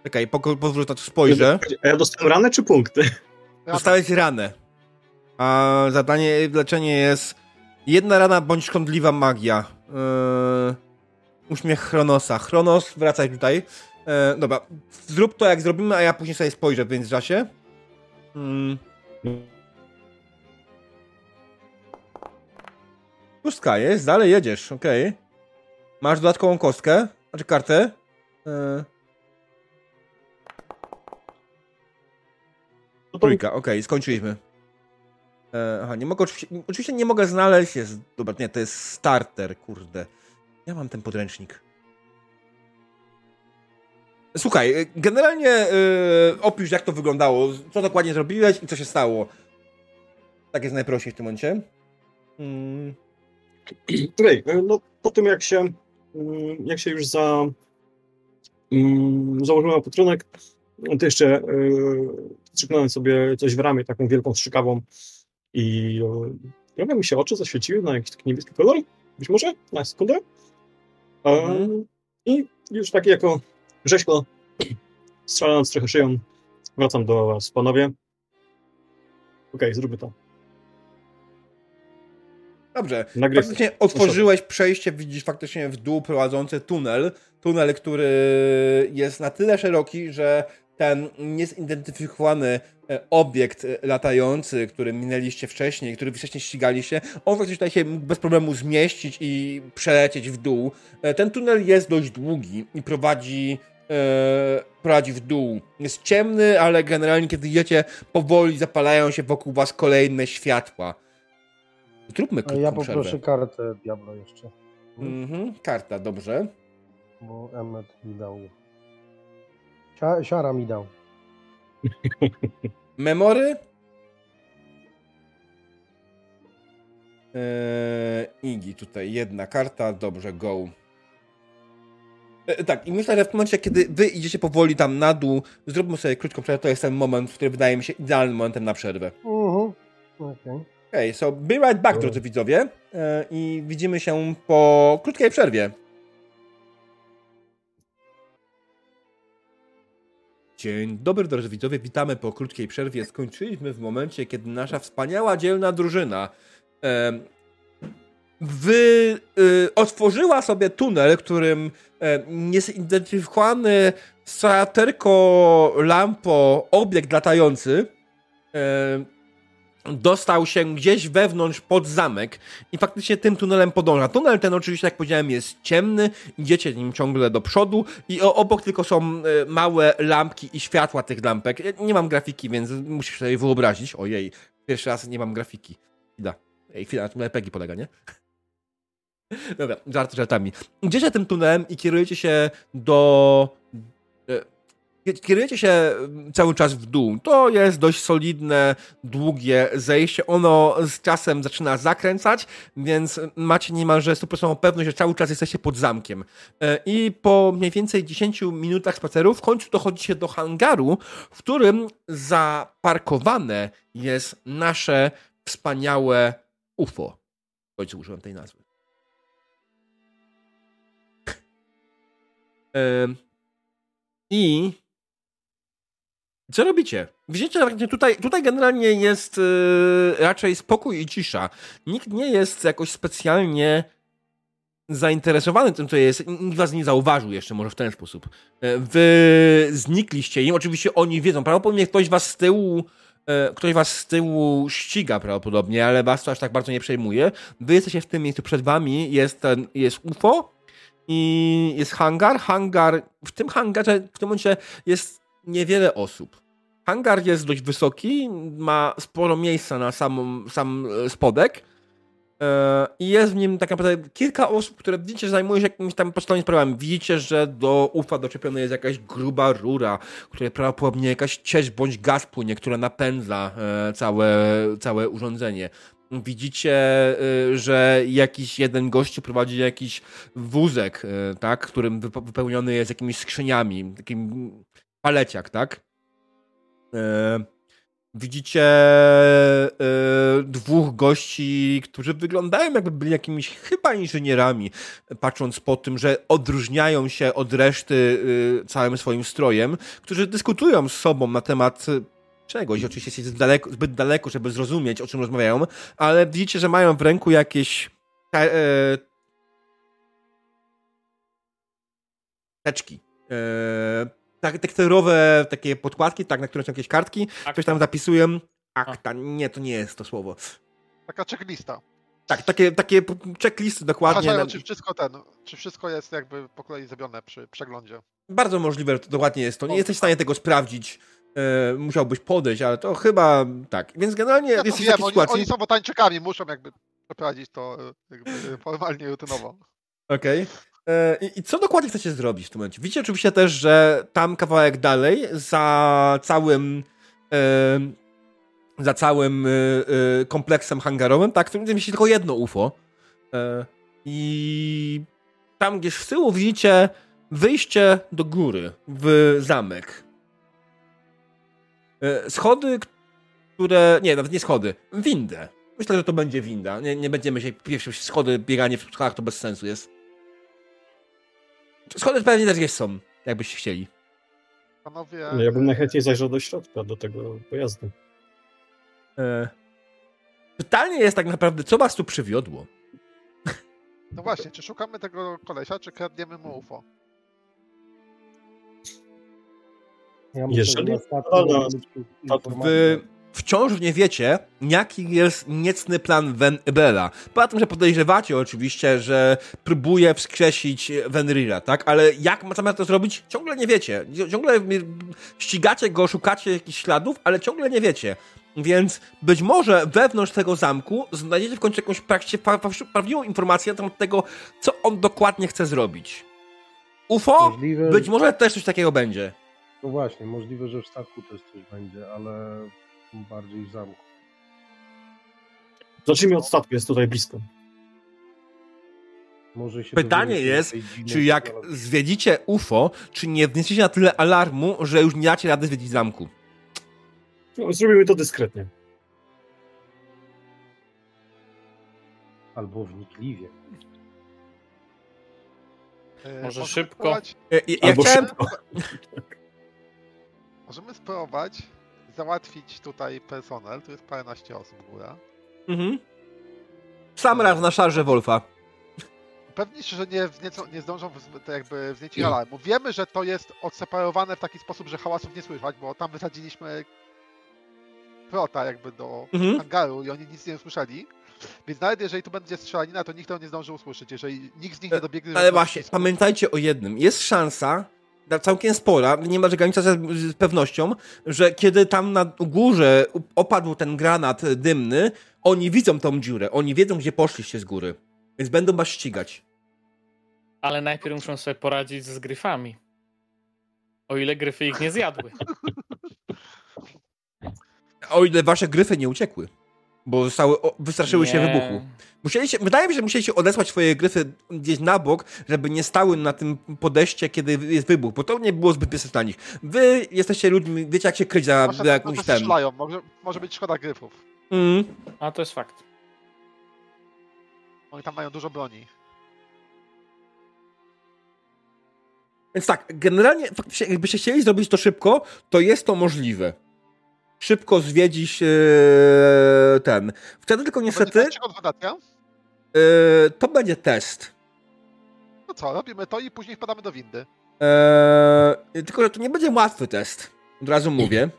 Czekaj, poko- pozwól, że tak spojrzę. A ja dostałem ranę czy punkty? Dostałeś ranę. A zadanie leczenie jest jedna rana bądź szkodliwa magia. Eee, uśmiech Chronosa. Chronos, wracaj tutaj. Eee, dobra, zrób to jak zrobimy, a ja później sobie spojrzę w międzyczasie. Mm. Pustka jest, dalej jedziesz, okej. Masz dodatkową kostkę, znaczy kartę. To Trójka, okej, skończyliśmy. E, aha, nie mogę oczywiście, oczywiście nie mogę znaleźć, jest, dobra, nie, to jest starter, kurde. Ja mam ten podręcznik. Słuchaj, e, generalnie e, opisz jak to wyglądało, co dokładnie zrobiłeś i co się stało. Tak jest najprościej w tym momencie. Mm, no po tym jak się, jak się już za, mm, założyłem opatrunek, to jeszcze yy, strzyknąłem sobie coś w ramię, taką wielką strzykawą i e, trochę mi się oczy zaświeciły na jakiś taki niebieski kolor, być może na sekundę. Mhm. I już taki jako rzeźko, strzelając trochę szyją, wracam do was, panowie. Okej, zróbmy to. Dobrze. Faktycznie otworzyłeś przejście, widzisz faktycznie w dół prowadzący tunel. Tunel, który jest na tyle szeroki, że ten niezidentyfikowany e, obiekt e, latający, który minęliście wcześniej, który wcześniej ścigaliście, on faktycznie tutaj się mógł bez problemu zmieścić i przelecieć w dół. E, Ten tunel jest dość długi i prowadzi, prowadzi w dół. Jest ciemny, ale generalnie kiedy idziecie, powoli zapalają się wokół was kolejne światła. Zróbmy krótką ja przerwę. poproszę kartę Diablo jeszcze, Mhm, karta, dobrze. bo Emmet mi dał. Sia- Siara mi dał. Memory. Eee, Igi, tutaj jedna karta, dobrze, go. E, tak, i myślę, że w momencie, kiedy wy idziecie powoli tam na dół, zróbmy sobie krótką przerwę, to jest ten moment, który wydaje mi się idealnym momentem na przerwę. Mhm. Okej. Okej, so be right back, drodzy widzowie, e, i widzimy się po krótkiej przerwie. Dzień dobry, drodzy widzowie, witamy po krótkiej przerwie. Skończyliśmy w momencie, kiedy nasza wspaniała, dzielna drużyna e, wy, e, otworzyła sobie tunel, którym e, niezidentyfikowany saterko lampo obiekt latający e, dostał się gdzieś wewnątrz pod zamek i faktycznie tym tunelem podąża. Tunel ten oczywiście, jak powiedziałem, jest ciemny, idziecie nim ciągle do przodu i obok tylko są e, małe lampki i światła tych lampek. Nie mam grafiki, więc musisz sobie wyobrazić. Ojej, pierwszy raz nie mam grafiki. Chwila. Ej, chwila, na tym polega, nie? Dobra, żart żartami. Idziecie tym tunelem i kierujecie się do... e, kierujecie się mm, cały czas w dół. To jest dość solidne, długie zejście. Ono z czasem zaczyna zakręcać, więc macie niemalże 100% pewność, że cały czas jesteście pod zamkiem. E, I po mniej więcej 10 minutach spaceru w końcu dochodzicie do hangaru, w którym zaparkowane jest nasze wspaniałe UFO. W końcu użyłem tej nazwy. I co robicie? Widzicie, że tutaj, tutaj generalnie jest yy, raczej spokój i cisza. Nikt nie jest jakoś specjalnie zainteresowany tym, co jest. Nikt was nie zauważył jeszcze, może w ten sposób. E, wy znikliście im. Oczywiście oni wiedzą. Prawdopodobnie ktoś was z tyłu e, ktoś was z tyłu ściga prawdopodobnie, ale was to aż tak bardzo nie przejmuje. Wy jesteście w tym miejscu, przed wami jest, ten, jest UFO i jest hangar. Hangar, w tym hangarze w tym momencie jest niewiele osób. Hangar jest dość wysoki, ma sporo miejsca na samą, sam e, spodek e, i jest w nim tak naprawdę kilka osób, które widzicie, że zajmują się jakimiś tam podstawowymi sprawami. Widzicie, że do ufa doczepiona jest jakaś gruba rura, która prawdopodobnie jakaś ciecz bądź gaz płynie, która napędza e, całe, całe urządzenie. Widzicie, że jakiś jeden gościu prowadzi jakiś wózek, tak, którym wypełniony jest jakimiś skrzyniami, takim paleciak, tak? E, widzicie e, dwóch gości, którzy wyglądają jakby byli jakimiś chyba inżynierami, patrząc po tym, że odróżniają się od reszty e, całym swoim strojem, którzy dyskutują z sobą na temat czegoś. Oczywiście jest zbyt daleko, zbyt daleko, żeby zrozumieć, o czym rozmawiają, ale widzicie, że mają w ręku jakieś teczki tak, tekturowe takie podkładki, tak, na które są jakieś kartki, Akta. ktoś tam zapisują. Akta, nie, to nie jest to słowo. Taka checklista. Tak, takie, takie checklisty dokładnie. Uważają, czy wszystko ten, czy wszystko jest jakby po kolei zrobione przy przeglądzie. Bardzo możliwe, że to dokładnie jest to. Nie jesteś w stanie tego sprawdzić. E, musiałbyś podejść, ale to chyba tak. Więc generalnie ja jesteś wiem, w takiej oni, sytuacji... Oni są botańczykami, muszą jakby przeprowadzić to e, jakby formalnie, rutynowo. Okej. Okay. E, I, co dokładnie chcecie zrobić w tym momencie? Widzicie oczywiście też, że tam kawałek dalej, za całym e, za całym e, kompleksem hangarowym, tak, w którym mieści tylko jedno UFO. I tam gdzieś w tyłu widzicie wyjście do góry w zamek. Schody, które. Nie, nawet nie schody. Windę. Myślę, że to będzie winda. Nie, nie będziemy się pierwsze schody, bieganie w schodach to bez sensu jest. Schody pewnie też jest są, jakbyście chcieli. Panowie... No ja bym najchętniej zajrzał do środka, do tego pojazdu. E... Pytanie jest tak naprawdę, co was tu przywiodło? No właśnie, czy szukamy tego kolesia, czy kradniemy mu UFO? Ja Jeżeli... Wy wciąż nie wiecie, jaki jest niecny plan Venbella. Poza tym, że podejrzewacie oczywiście, że próbuje wskrzesić Venrira, tak? Ale jak ma zamiar to zrobić, ciągle nie wiecie. Ciągle ścigacie go, szukacie jakichś śladów, ale ciągle nie wiecie. Więc być może wewnątrz tego zamku znajdziecie w końcu jakąś prawdziwą informację na temat tego, co on dokładnie chce zrobić. UFO? Możliwe... Być może też coś takiego będzie. No właśnie, możliwe, że w statku też coś będzie, ale bardziej w zamku. Zacznijmy od statku, jest tutaj blisko. Pytanie jest, czy jak zwiedzicie UFO, czy nie wniesiecie na tyle alarmu, że już nie dacie rady zwiedzić zamku? No, zrobimy to dyskretnie. Albo wnikliwie. E, Może szybko. E, ja, ja chciałem... Szybko. Możemy spróbować załatwić tutaj personel, tu jest paręnaście osób góra. Mhm. Sam raz na szarze Wolfa. Pewnie, że nie, nie, nie zdążą w, jakby wznieść alarmu. Wiemy, że to jest odseparowane w taki sposób, że hałasów nie słychać, bo tam wysadziliśmy prota jakby do mhm. hangaru i oni nic nie usłyszeli. Więc nawet jeżeli tu będzie strzelanina, to nikt tego nie zdąży usłyszeć, jeżeli nikt z nich nie dobiegnie... Ale właśnie, pamiętajcie o jednym. Jest szansa, całkiem spora, niemalże granica z pewnością, że kiedy tam na górze opadł ten granat dymny, oni widzą tą dziurę, oni wiedzą, gdzie poszliście z góry, więc będą was ścigać. Ale najpierw muszą sobie poradzić z gryfami. O ile gryfy ich nie zjadły. O ile wasze gryfy nie uciekły. Bo zostały, o, wystraszyły się Nie. wybuchu. Musieliście, wydaje mi się, że musieliście odesłać swoje gryfy gdzieś na bok, żeby nie stały na tym podejście, kiedy jest wybuch, bo to nie było zbyt bezpieczne dla nich. Wy jesteście ludźmi, wiecie jak się kryć za, Może za jakąś ten. strzelają, może, może być szkoda gryfów. Mm. A to jest fakt. Oni tam mają dużo broni. Więc tak, generalnie faktycznie jakbyście chcieli zrobić to szybko, to jest to możliwe. Szybko zwiedzić e, ten. Wtedy tylko niestety Będzie konfrontacja? e, to będzie test. No co, robimy to i później wpadamy do windy. E, tylko, że to nie będzie łatwy test. Od razu mówię.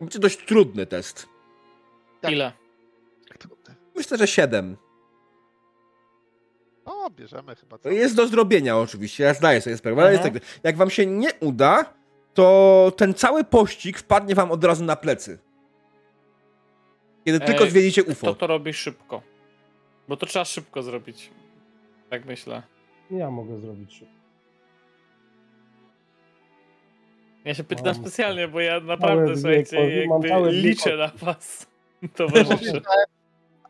Będzie dość trudny test. Ile? Myślę, że 7. O, bierzemy chyba. Co? Jest do zrobienia oczywiście, ja zdaję sobie sprawę, ale jest Mhm. tak, jak wam się nie uda, to ten cały pościg wpadnie wam od razu na plecy. Kiedy tylko Ej, zwiedzicie UFO. To to robi szybko. Bo to trzeba szybko zrobić. Tak myślę. Ja mogę zrobić szybko. Ja się pytam specjalnie, bo ja naprawdę, słuchajcie, jakby liczę na was, towarzyszy.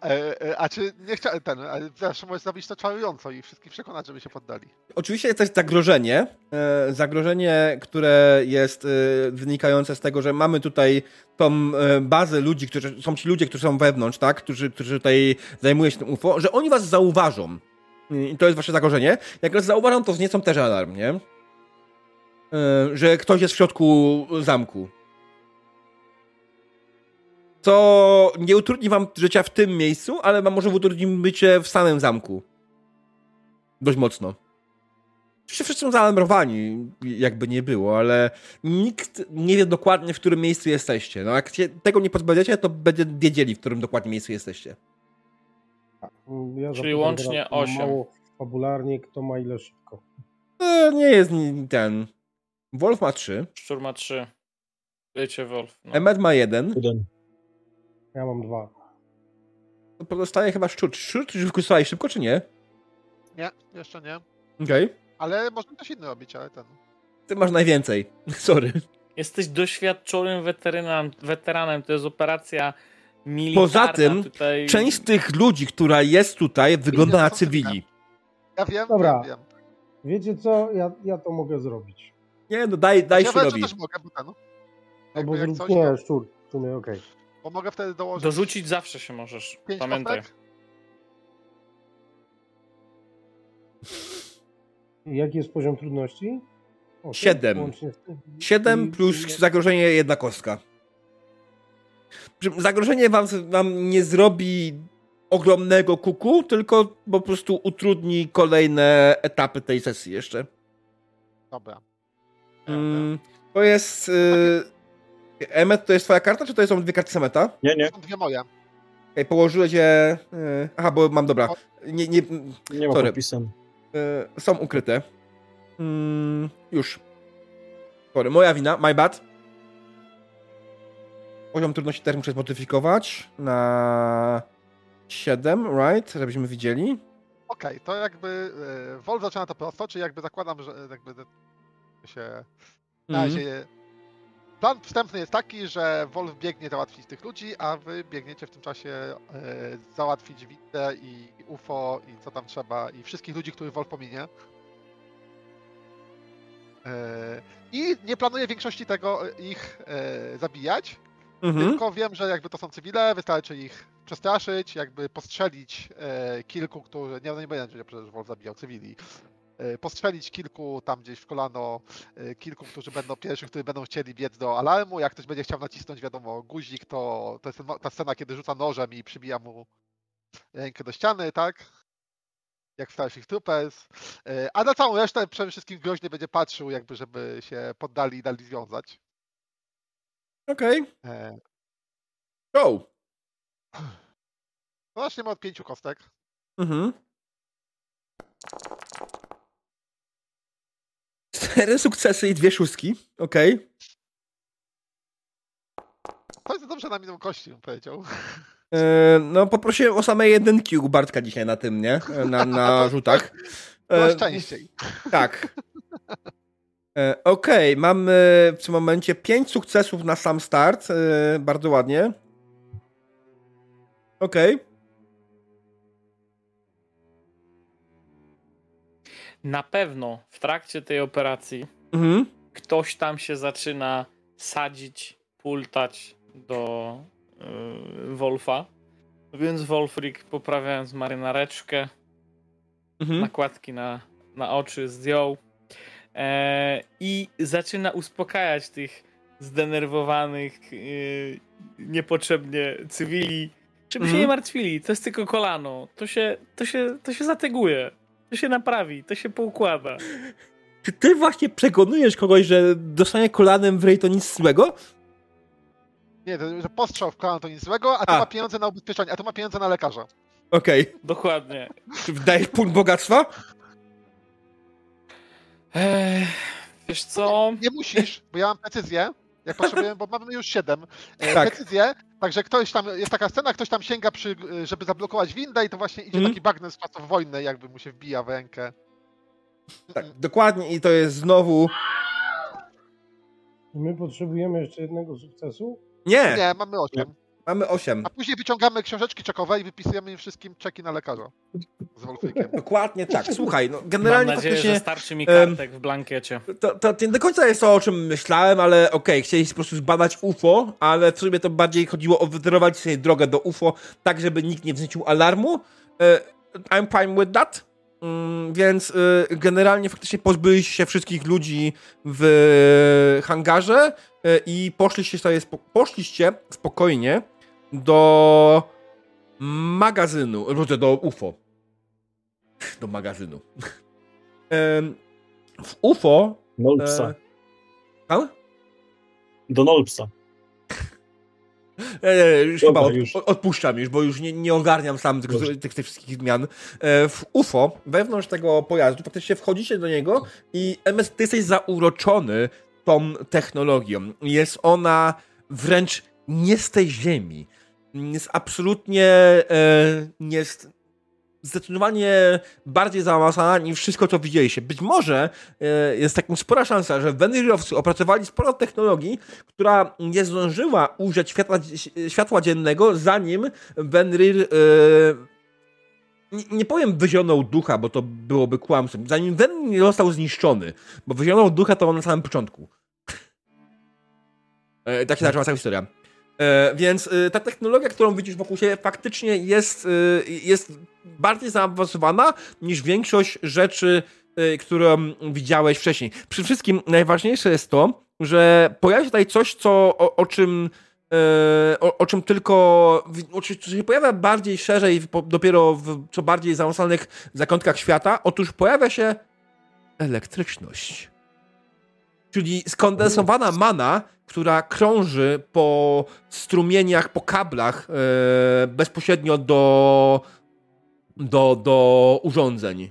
E, e, a czy nie chciałem ten, ale zawsze możesz zrobić to czarująco i wszystkich przekonać, żeby się poddali. Oczywiście jest też zagrożenie. E, zagrożenie, które jest wynikające z tego, że mamy tutaj tą bazę ludzi, którzy są ci ludzie, którzy są wewnątrz, tak? Którzy, którzy tutaj zajmują się tym UFO, że oni was zauważą. I to jest wasze zagrożenie. Jak was zauważą, to zniecą też alarm, nie? Że ktoś jest w środku zamku. Co nie utrudni wam życia w tym miejscu, ale wam może utrudnić bycie w samym zamku. Dość mocno. Oczywiście wszyscy są zaalarmowani, jakby nie było, ale nikt nie wie dokładnie, w którym miejscu jesteście. No jak się tego nie pozbędziecie, to będzie wiedzieli, w którym dokładnie miejscu jesteście. Mm, Ja Czyli łącznie teraz, mam osiem. Mało fabularnie, kto ma ile szybko. E, nie jest ten... Wolf ma 3, Szczur ma trzy. Wiecie, Wolf. No. Emmet ma 1, Jeden. Ja mam dwa. to pozostaje chyba Szczur. Szczur, czy wykusowałeś szybko, czy nie? Nie, jeszcze nie. Okej. Ale można coś innego robić, ale ten. Ty masz najwięcej. Sorry. Jesteś doświadczonym weteranem, weteranem, to jest operacja militarna. Poza tym, tutaj... Część z tych ludzi, która jest tutaj, wygląda na cywili. Ja wiem, Dobra. wiem, wiem. Wiecie co? Ja, ja to mogę zrobić. Nie, no daj, daj ja Szczurowi. też mogę, bo ten. Albo Jakby jak zrób... coś, Nie, to, szczur. W sumie okej. Bo mogę wtedy dołożyć Dorzucić zawsze się możesz. pięć Pamiętaj. kostek. Jaki jest poziom trudności? O, Siedem. łącznie z tym. 7 I- plus zagrożenie jedna kostka. Zagrożenie wam, wam nie zrobi ogromnego kuku, tylko po prostu utrudni kolejne etapy tej sesji jeszcze. Dobra. Mm, to jest... Y, Emmet, to jest twoja karta, czy to są dwie karty Semeta? Nie, nie, Są dwie moje. Okay, położyłeś je... Y, aha, bo mam, dobra. Nie, nie, nie ma Sorry. podpisem. są ukryte. Mm, już. Sorry, moja wina, my bad. Poziom trudności też muszę zmodyfikować na 7, right? Żebyśmy widzieli. Okej, to jakby e, Wolf zaczyna to prosto, czyli jakby zakładam, że jakby się na Mhm. razie plan wstępny jest taki, że Wolf biegnie załatwić tych ludzi, a wy biegniecie w tym czasie e, załatwić windę i UFO i co tam trzeba i wszystkich ludzi, których Wolf pominie. E, I nie planuję większości tego e, ich zabijać, Mhm. tylko wiem, że jakby to są cywile, wystarczy ich przestraszyć, jakby postrzelić kilku, którzy. Nie, no nie będzie, że przecież Wolf zabijał cywili. E, postrzelić kilku tam gdzieś w kolano, e, kilku, którzy będą pierwszych, którzy będą chcieli biec do alarmu. Jak ktoś będzie chciał nacisnąć, wiadomo, guzik, to to jest ta scena, kiedy rzuca nożem i przybija mu rękę do ściany, tak? Jak w Starship Troopers. A na całą resztę przede wszystkim groźnie będzie patrzył, jakby żeby się poddali i dali związać. Okej. E, Go. no zaczniemy od pięciu kostek. Mhm. Cztery sukcesy i dwie szóstki. Okej. To jest dobrze na minimum kości, bym powiedział. E, No, poprosiłem o same jedynki u Bartka dzisiaj na tym, nie? E, Na, na rzutach. E, częściej. Tak. E, Okej, mamy w tym momencie pięć sukcesów na sam start. E, bardzo ładnie. Okej. Na pewno w trakcie tej operacji Mhm. ktoś tam się zaczyna sadzić, pultać do yy, Wolfa. Więc Wolfrik poprawiając marynareczkę, Mhm. nakładki na, na oczy zdjął e, i zaczyna uspokajać tych zdenerwowanych yy, niepotrzebnie cywili, żeby się Mhm. nie martwili. To jest tylko kolano. To się, to się, to się zateguje. To się naprawi. To się poukłada. Czy ty właśnie przekonujesz kogoś, że dostanie kolanem w rej to nic złego? Nie, to, że postrzał w kolano to nic złego, a tu A. ma pieniądze na ubezpieczenie, a tu ma pieniądze na lekarza. Okej. Dokładnie. Czy wdajesz punkt bogactwa? Eee, wiesz co? Nie musisz, bo ja mam precyzję. Jak potrzebuję, bo mamy już 7. E, Tak. Precyzję, także ktoś tam, jest taka scena, ktoś tam sięga, przy, żeby zablokować windę i to właśnie idzie Mhm. taki bagnes z czasów wojny, jakby mu się wbija w rękę. Tak, dokładnie i to jest znowu... My potrzebujemy jeszcze jednego sukcesu. Nie, Nie, mamy 8. mamy osiem. A później wyciągamy książeczki czekowe i wypisujemy im wszystkim czeki na lekarza. Z Wolfrikiem. Dokładnie tak. Słuchaj, no Mam generalnie nadzieję, faktycznie... że starczy mi kartek w blankiecie. To, to nie do końca jest to, o czym myślałem, ale okej, chcieliście po prostu zbadać UFO, ale w sumie to bardziej chodziło o wytorować sobie drogę do UFO, tak żeby nikt nie wzniecił alarmu. E, I'm fine with that. Mm, Więc y, generalnie faktycznie pozbyliście się wszystkich ludzi w hangarze y, i poszliście sobie spo, poszliście spokojnie do magazynu, do UFO. Do magazynu. W UFO Nolpsa. E? Do Nolpsa. E, już Dobra, chyba od, już. odpuszczam już, bo już nie, nie ogarniam sam tych, tych, tych wszystkich zmian. E, w UFO, wewnątrz tego pojazdu, faktycznie wchodzicie do niego i MS, ty jesteś zauroczony tą technologią. Jest ona wręcz nie z tej ziemi. Jest absolutnie, e, jest zdecydowanie bardziej zaawansowana niż wszystko, co widzieliście. Być może e, jest takim spora szansa, że Wenrirowcy opracowali sporo technologii, która nie zdążyła ujrzeć światła, światła dziennego, zanim Wenrir e, nie, powiem wyzionął ducha, bo to byłoby kłamstwem, zanim nie został zniszczony, bo wyzionął ducha to on na samym początku. E, tak się zaczęła cała historia. E, więc e, ta technologia, którą widzisz wokół siebie, faktycznie jest, e, jest bardziej zaawansowana niż większość rzeczy, którą widziałeś wcześniej. Przy wszystkim najważniejsze jest to, że pojawia się tutaj coś, co, o, o czym o, o czym tylko o czym się pojawia bardziej szerzej po, dopiero w co bardziej zaawansowanych zakątkach świata. Otóż pojawia się elektryczność. Czyli skondensowana mana, która krąży po strumieniach, po kablach e, bezpośrednio do, do, do urządzeń.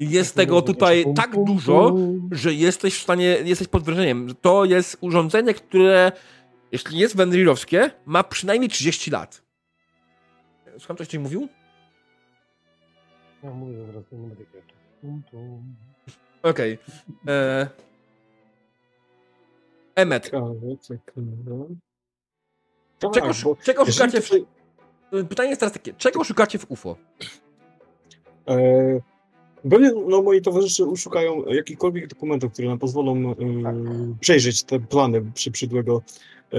Jest tego tutaj tak dużo, że jesteś w stanie, jesteś pod wrażeniem. że To jest urządzenie, które, jeśli jest wędrirowskie, ma przynajmniej 30 lat. Słucham, coś ci mówił? Ja mówię zaraz, to nie będę. Okej. E, Emmet, Ciekawe, ciekawe. Tak, czego, czego szukacie w... Pytanie jest teraz takie, czego szukacie w UFO? E, Pewnie no, moi towarzysze uszukają jakichkolwiek dokumentów, które nam pozwolą e, przejrzeć te plany przy przydłego e,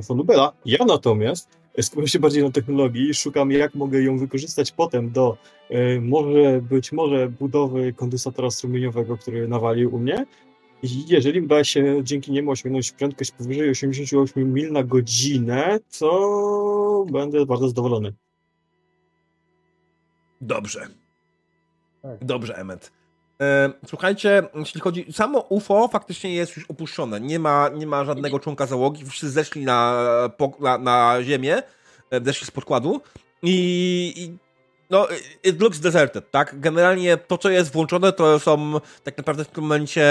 von Lubela. Ja natomiast skupiam się bardziej na technologii i szukam, jak mogę ją wykorzystać potem do e, może być może budowy kondensatora strumieniowego, który nawalił u mnie. Jeżeli uda się dzięki niemu osiągnąć prędkość powyżej 88 mil na godzinę, to będę bardzo zadowolony. Dobrze. Tak. Dobrze, Emmet. E, słuchajcie, jeśli chodzi. Samo UFO faktycznie jest już opuszczone. Nie ma, nie ma żadnego członka załogi. Wszyscy zeszli na, na, na ziemię, e, zeszli z podkładu. I, i no, it looks deserted, tak? Generalnie to, co jest włączone, to są tak naprawdę w tym momencie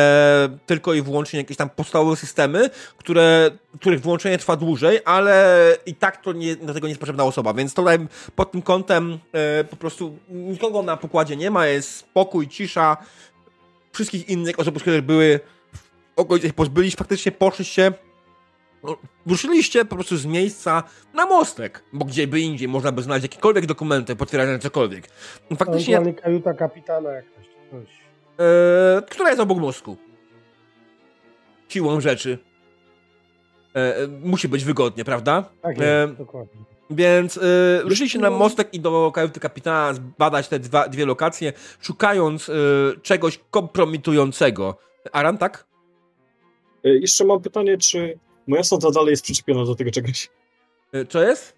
tylko i wyłącznie jakieś tam podstawowe systemy, które, których włączenie trwa dłużej, ale i tak to nie, do tego nie jest potrzebna osoba, więc tutaj pod tym kątem e, po prostu nikogo na pokładzie nie ma, jest spokój, cisza. Wszystkich innych osób, które były w okolicach pozbyliście, faktycznie poszliście no, ruszyliście po prostu z miejsca na mostek, bo gdzie by indziej można by znaleźć jakiekolwiek dokumenty potwierdzające cokolwiek. Faktycznie... Ewentualnie kajuta kapitana jakaś, coś. E, która jest obok mózgu. Siłą rzeczy. E, musi być wygodnie, prawda? Tak jest, e, dokładnie. Więc y, ruszyliście na mostek i do kajuty kapitana zbadać te dwa, dwie lokacje, szukając y, czegoś kompromitującego. Aran, tak? Jeszcze mam pytanie, czy Moja sonda dalej jest przyczepiona do tego czegoś. E, co jest?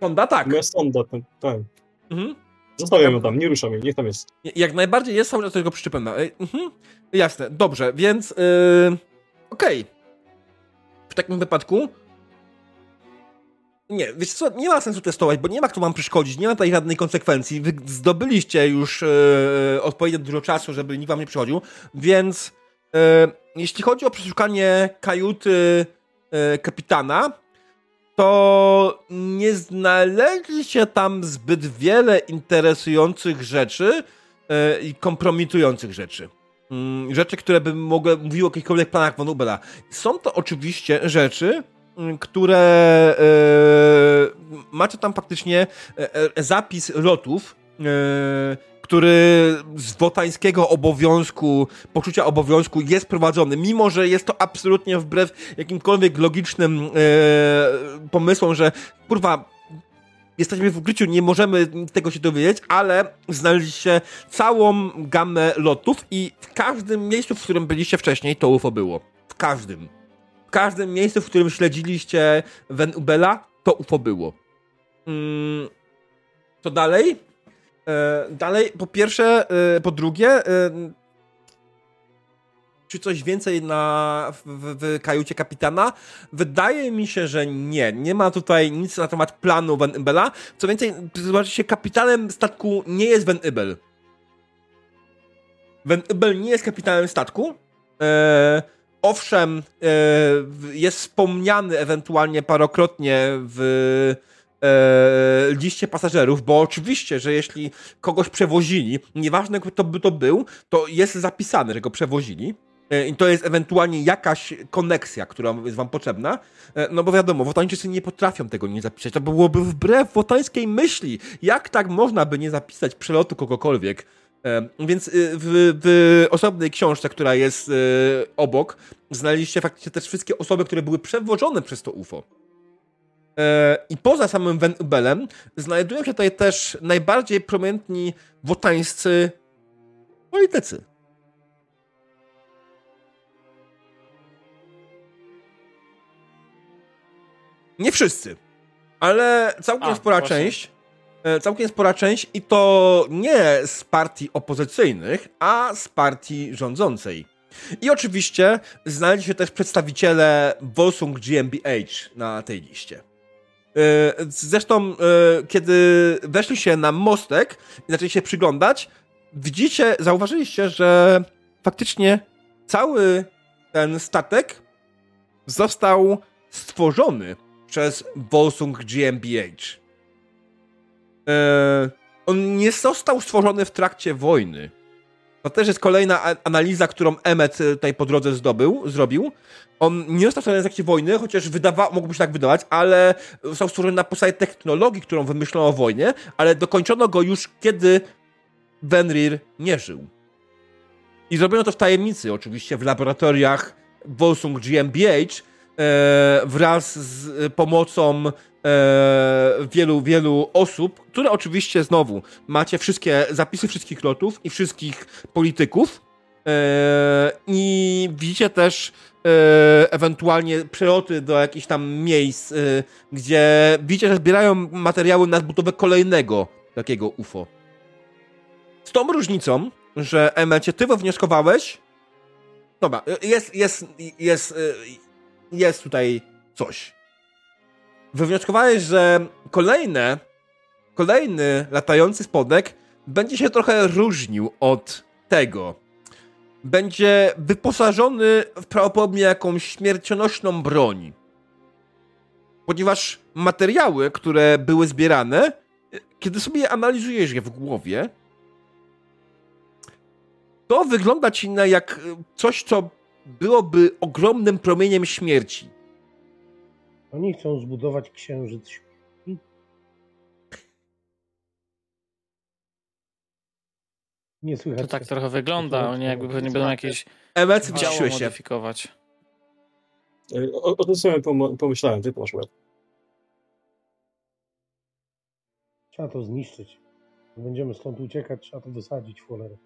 Sonda? Tak. Moja sonda, ten, tak. Mhm. Zostawiam ją tam, nie ruszam jej, niech tam jest. Jak najbardziej jest cały czas do tego przyczepiona. E, mhm. Jasne, dobrze, więc yy, okej. Okay. W takim wypadku nie, wiesz co, nie ma sensu testować, bo nie ma kto wam przeszkodzić, nie ma tutaj żadnej konsekwencji. Wy zdobyliście już yy, odpowiednio dużo czasu, żeby nikt wam nie przychodził, więc yy, jeśli chodzi o przeszukanie kajuty kapitana, to nie znaleźli się tam zbyt wiele interesujących rzeczy e, i kompromitujących rzeczy. Mm, rzeczy, które by mogły mówiły o jakichkolwiek planach Von Ubera. Są to oczywiście rzeczy, mm, które e, macie tam faktycznie zapis lotów, który z wotańskiego obowiązku, poczucia obowiązku jest prowadzony, mimo że jest to absolutnie wbrew jakimkolwiek logicznym e, pomysłom, że kurwa, jesteśmy w ukryciu, nie możemy tego się dowiedzieć, ale znaleźliście całą gamę lotów i w każdym miejscu, w którym byliście wcześniej, to UFO było. W każdym. W każdym miejscu, w którym śledziliście Ven Ubela, to UFO było. Mm, co dalej? E, dalej, po pierwsze, e, po drugie, e, czy coś więcej na, w, w, kajucie kapitana? Wydaje mi się, że nie. Nie ma tutaj nic na temat planu Van. Co więcej, zobaczcie, kapitanem statku nie jest Van Ibel. Van nie jest kapitanem statku. Owszem, jest wspomniany ewentualnie parokrotnie w e, liście pasażerów, bo oczywiście, że jeśli kogoś przewozili, nieważne kto by to był, to jest zapisane, że go przewozili. E, I to jest ewentualnie jakaś koneksja, która jest wam potrzebna. E, no bo wiadomo, wotańczycy nie potrafią tego nie zapisać. To byłoby wbrew wotańskiej myśli. Jak tak można by nie zapisać przelotu kogokolwiek? E, więc w, w, osobnej książce, która jest obok, znaleźliście faktycznie też wszystkie osoby, które były przewożone przez to UFO. E, I poza samym Van Ubelem znajdują się tutaj też najbardziej prominentni wotańscy politycy. Nie wszyscy, ale całkiem A, spora właśnie. część. E, całkiem spora część i to nie z partii opozycyjnych, a z partii rządzącej. I oczywiście znaleźli się też przedstawiciele Volsung GmbH na tej liście. E, zresztą, e, kiedy weszli się na mostek i zaczęli się przyglądać, widzicie, zauważyliście, że faktycznie cały ten statek został stworzony przez Volsung GmbH. E, on nie został stworzony w trakcie wojny. To też jest kolejna analiza, którą Emmet tutaj po drodze zdobył, zrobił. On nie został stworzony w trakcie wojny, chociaż wydawa- mógłby się tak wydawać, ale został stworzony na podstawie technologii, którą wymyślono o wojnie, ale dokończono go już kiedy Venrir nie żył. I zrobiono to w tajemnicy, oczywiście w laboratoriach Volsung GmbH e, wraz z pomocą e, wielu, wielu osób, które oczywiście znowu macie wszystkie zapisy wszystkich lotów i wszystkich polityków. E, I widzicie też e, ewentualnie przeloty do jakichś tam miejsc, e, gdzie widzicie, że zbierają materiały na budowę kolejnego takiego UFO. Z tą różnicą, że Emecie, ty wywnioskowałeś. Dobra, jest, jest, jest, jest tutaj coś wywnioskowałeś, że kolejne kolejny latający spodek będzie się trochę różnił od tego. Będzie wyposażony w prawdopodobnie jakąś śmiercionośną broń. Ponieważ materiały, które były zbierane, kiedy sobie analizujesz je w głowie, to wygląda ci na jak coś, co byłoby ogromnym promieniem śmierci. Oni chcą zbudować księżyc śmierci. Nie słychać. To tak trochę wygląda. Oni jakby pewnie będą jakieś Emec, działo się. modyfikować. O, o tym samym pom- pomyślałem, ty masz łeb. Trzeba to zniszczyć. Będziemy stąd uciekać, trzeba to wysadzić cholerę.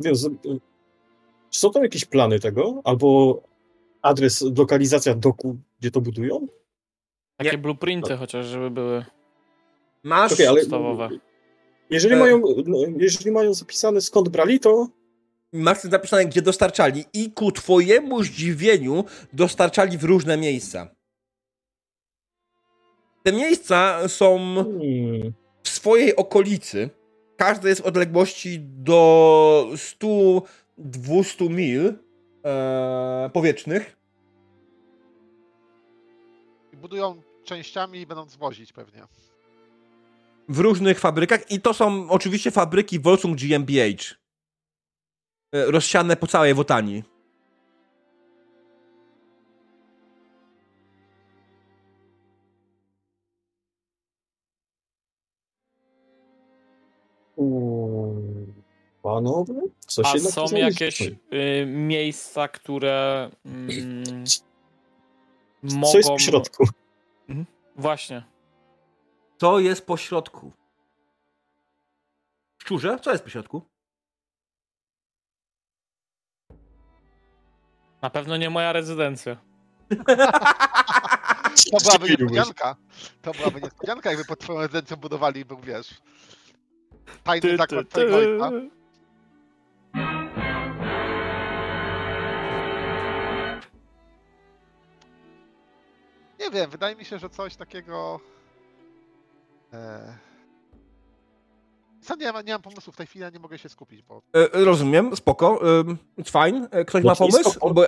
Więc, czy są tam jakieś plany tego? Albo adres, lokalizacja doku, gdzie to budują? Takie Nie. blueprinty chociaż, żeby były Masz. Okej, ale podstawowe. jeżeli E. mają, no, jeżeli mają zapisane skąd brali, to Masz napisane, gdzie dostarczali, i ku twojemu zdziwieniu dostarczali w różne miejsca. Te miejsca są hmm, w swojej okolicy. Każde jest w odległości do 100-200 mil e, powietrznych. I budują częściami i będą zwozić pewnie. w różnych fabrykach i to są oczywiście fabryki Volsung GmbH. E, Rozsiane po całej Wotanii. Panowie? Coś A są jakieś y, miejsca, które mm, Co mogą... jest w środku? Właśnie. Co jest po środku? Szczurze? Co jest po środku? Na pewno nie moja rezydencja. To byłaby niespodzianka. To byłaby niespodzianka, jakby pod twoją rezydencją budowali, był wiesz. Tajny Ty, ty, zakład ty. twojego ojca. Nie wiem, wydaje mi się, że coś takiego. E... Co nie, mam- nie mam pomysłu w tej chwili, nie mogę się skupić, bo E, rozumiem, spoko. Um, it's fine. E, ktoś ma pomysł? po- Bo,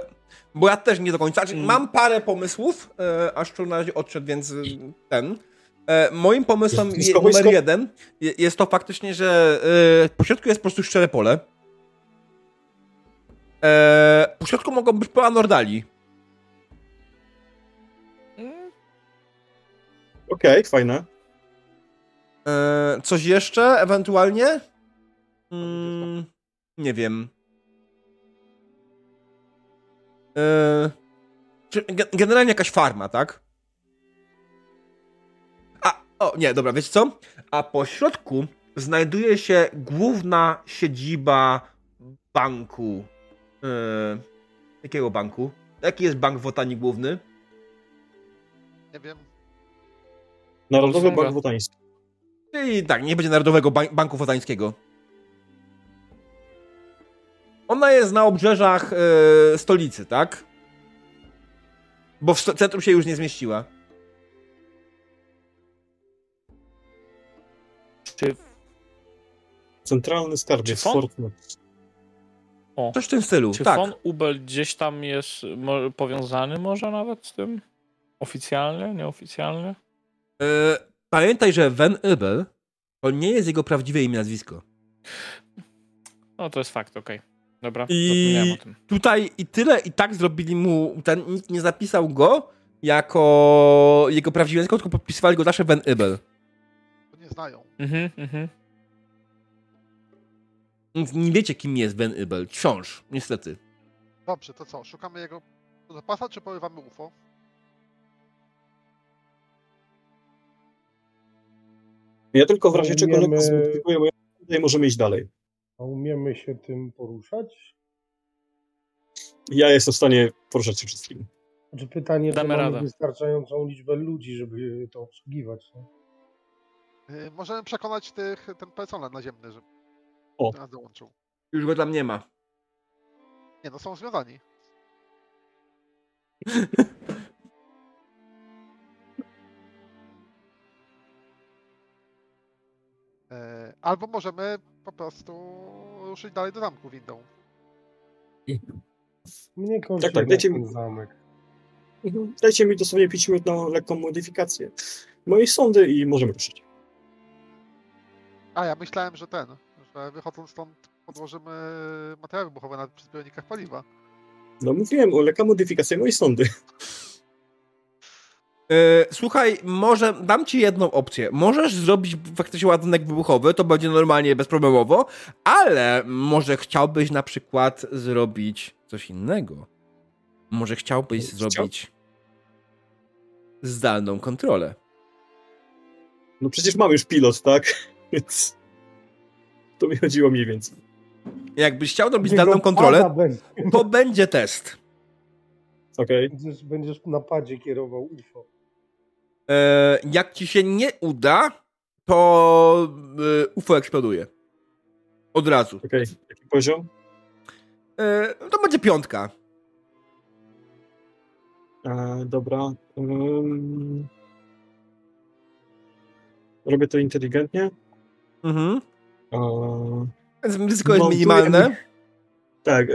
bo ja też nie do końca. Znaczy, Mm. mam parę pomysłów, e, aż tu na razie odszedł, więc e, ten. E, moim pomysłem je, Lotnisko, numer wojsko? jeden je, jest to faktycznie, że e, po środku jest po prostu szczere pole. E, po środku mogą być pola Nordali. Okej, fajne. E, coś jeszcze ewentualnie? Mm, nie wiem. E, generalnie jakaś farma, tak? A, o nie, dobra, wiecie co? A po środku znajduje się główna siedziba banku. E, jakiego banku? Jaki jest bank w Otani główny? nie wiem. Narodowy. Bank Wotański. Czyli tak, nie będzie Narodowego Ban- Banku Wotańskiego. Ona jest na obrzeżach e, stolicy, tak? Bo w centrum się już nie zmieściła. Czy Centralny skarbiec Czy fon- Fort Knox. O. Coś w tym stylu, Czy tak. Ubel gdzieś tam jest powiązany może nawet z tym? Oficjalnie, nieoficjalnie? E, pamiętaj, że Van Ubel to nie jest jego prawdziwe imię i nazwisko. No to jest fakt, okej. Dobra, I- zapomniałem o tym. Tutaj i tyle, i tak zrobili mu, ten, nikt nie zapisał go jako jego prawdziwe nazwisko, tylko podpisywali go zawsze Van Ubel. To nie znają. Mhm, mhm. Nie wiecie, kim jest Van Ubel. Wciąż, niestety. Dobrze, to co? Szukamy jego zapasa, czy porywamy UFO? Ja tylko w razie czego lekko zmodyfikuję moją i możemy iść dalej. A umiemy się tym poruszać? Ja jestem w stanie poruszać się wszystkim. Znaczy pytanie, czy Damy mamy radę. wystarczającą liczbę ludzi, żeby to obsługiwać. Nie? Yy, możemy przekonać tych, ten personel naziemny, żeby O. nas dołączył. Już go tam nie ma. Nie, no są związani. Albo możemy po prostu ruszyć dalej do zamku windą. Mnie Tak, tak, dajcie mi- zamek. Mhm. Dajcie mi dosłownie 5 minut na lekką modyfikację mojej sondy i możemy ruszyć. A ja myślałem, że ten, że wychodząc stąd podłożymy materiały wybuchowe na przy zbiornikach paliwa. No mówiłem o lekka modyfikacja mojej sondy. E, słuchaj, może dam ci jedną opcję. Możesz zrobić faktycznie ładunek wybuchowy, to będzie normalnie bezproblemowo, ale może chciałbyś na przykład zrobić coś innego. Może chciałbyś Chciał- zrobić zdalną kontrolę. No przecież mam już pilot, tak? Więc to mi chodziło mniej więcej. Jakbyś chciał zrobić zdalną kontrolę, będzie. to będzie test. Okej. Będziesz, będziesz na padzie kierował UFO. E, jak ci się nie uda, to e, UFO eksploduje. Od razu. Okej. Jaki poziom? E, to będzie piątka. E, dobra. Ym... Robię to inteligentnie. Mhm. E, Więc ryzyko jest minimalne. tak,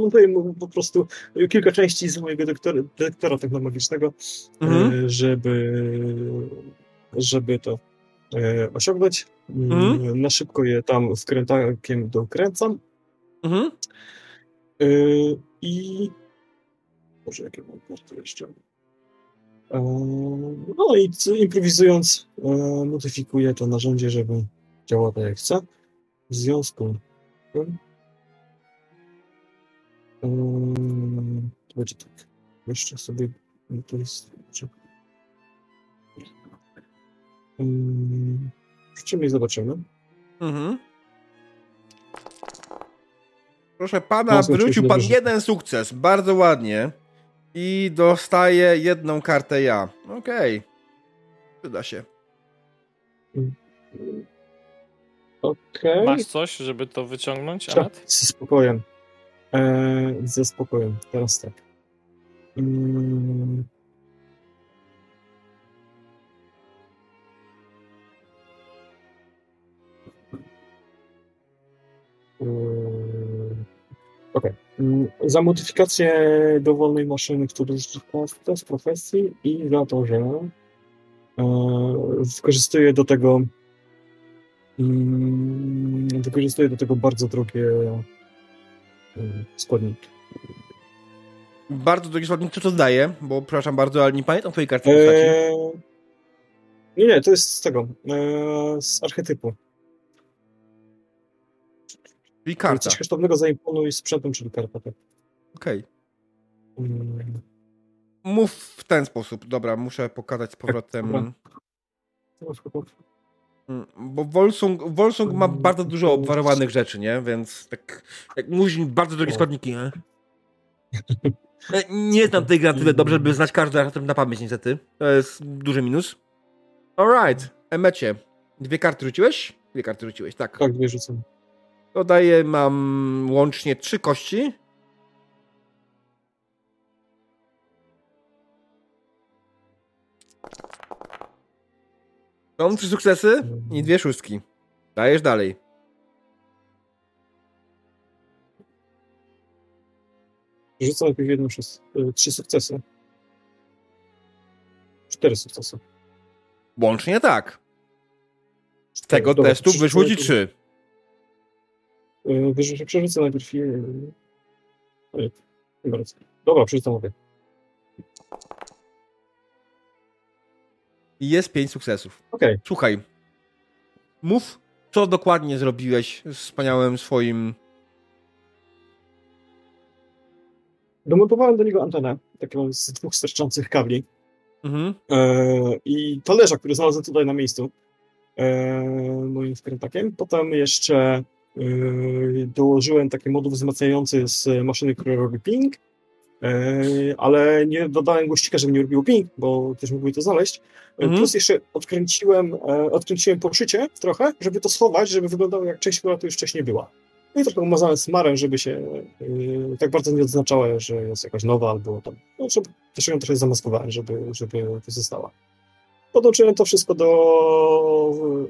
montuję mu po prostu kilka części z mojego detektora, detektora technologicznego, Mhm. e, żeby, żeby to e, osiągnąć. Mm, Mhm. Na szybko je tam wkrętakiem dokręcam. Mhm. E, I może jakie mam karty jeszcze? No i improwizując, modyfikuję to narzędzie, żeby działało tak jak chcę. W związku z tym to będzie tak. Jeszcze sobie to jest. Um, Rzucimy i zobaczymy. Mhm. Proszę pana, wrócił pan dobrze. jeden sukces. Bardzo ładnie. I dostaje jedną kartę ja. Okej. Przyda się. Okej. Masz coś, żeby to wyciągnąć, Tak, Anet? Ze spokojem. E, ze spokojem. Teraz tak. Mm. Mm. Okej. Mm, Za modyfikację dowolnej maszyny, która to z profesji i za to, że e, wykorzystuję do tego mm, wykorzystuję do tego bardzo drogie składniki. Bardzo drogi składnik, co to daje? Bo przepraszam bardzo, ale nie pamiętam twojej karty. Eee, nie, nie, to jest z tego, eee, z archetypu. Czyli karta. Coś kosztownego zaimponuj sprzętem, czyli karta. Tak. Okej. Mm, Mów w ten sposób. Dobra, muszę pokazać z powrotem. dobra. Bo Volsung, Volsung ma bardzo dużo obwarowanych rzeczy, nie? Więc tak, jak mówisz bardzo drogie składniki, nie? Nie znam tej gry tyle dobrze, żeby znać każdy archetyp na pamięć, niestety. To jest duży minus. Alright, Emecie. Dwie karty rzuciłeś? Dwie karty rzuciłeś, tak. Tak, dwie rzucam. Dodaję, mam łącznie trzy kości. Są trzy sukcesy i dwie szóstki. Dajesz dalej. Rzucam najpierw jedną przez e, trzy sukcesy. Cztery sukcesy. Łącznie tak. Z tego Dobra, testu wyszło ci trzy. e, wyrzucę- Przerzucę najpierw je... Oj, nie bardzo. Dobra, przerzucam obie. I jest pięć sukcesów. Okej. Słuchaj. Mów, co dokładnie zrobiłeś z wspaniałym swoim... Domontowałem do niego antenę, taką z dwóch sterczących kabli. Mhm. E, i talerza, który znalazłem tutaj na miejscu e, moim wkrętakiem. Potem jeszcze e, dołożyłem taki moduł wzmacniający z maszyny, która robi ping, ale nie dodałem głośnika, żeby nie robiło ping, bo też mógłby to znaleźć. E, Mhm. Plus jeszcze odkręciłem, e, odkręciłem poszycie trochę, żeby to schować, żeby wyglądało jak część, która tu już wcześniej była. No i trochę umazałem smarem, żeby się e, tak bardzo nie odznaczała, że jest jakaś nowa albo tam. No, żeby też ją trochę zamaskowałem, żeby, żeby to została. Podłączyłem to wszystko do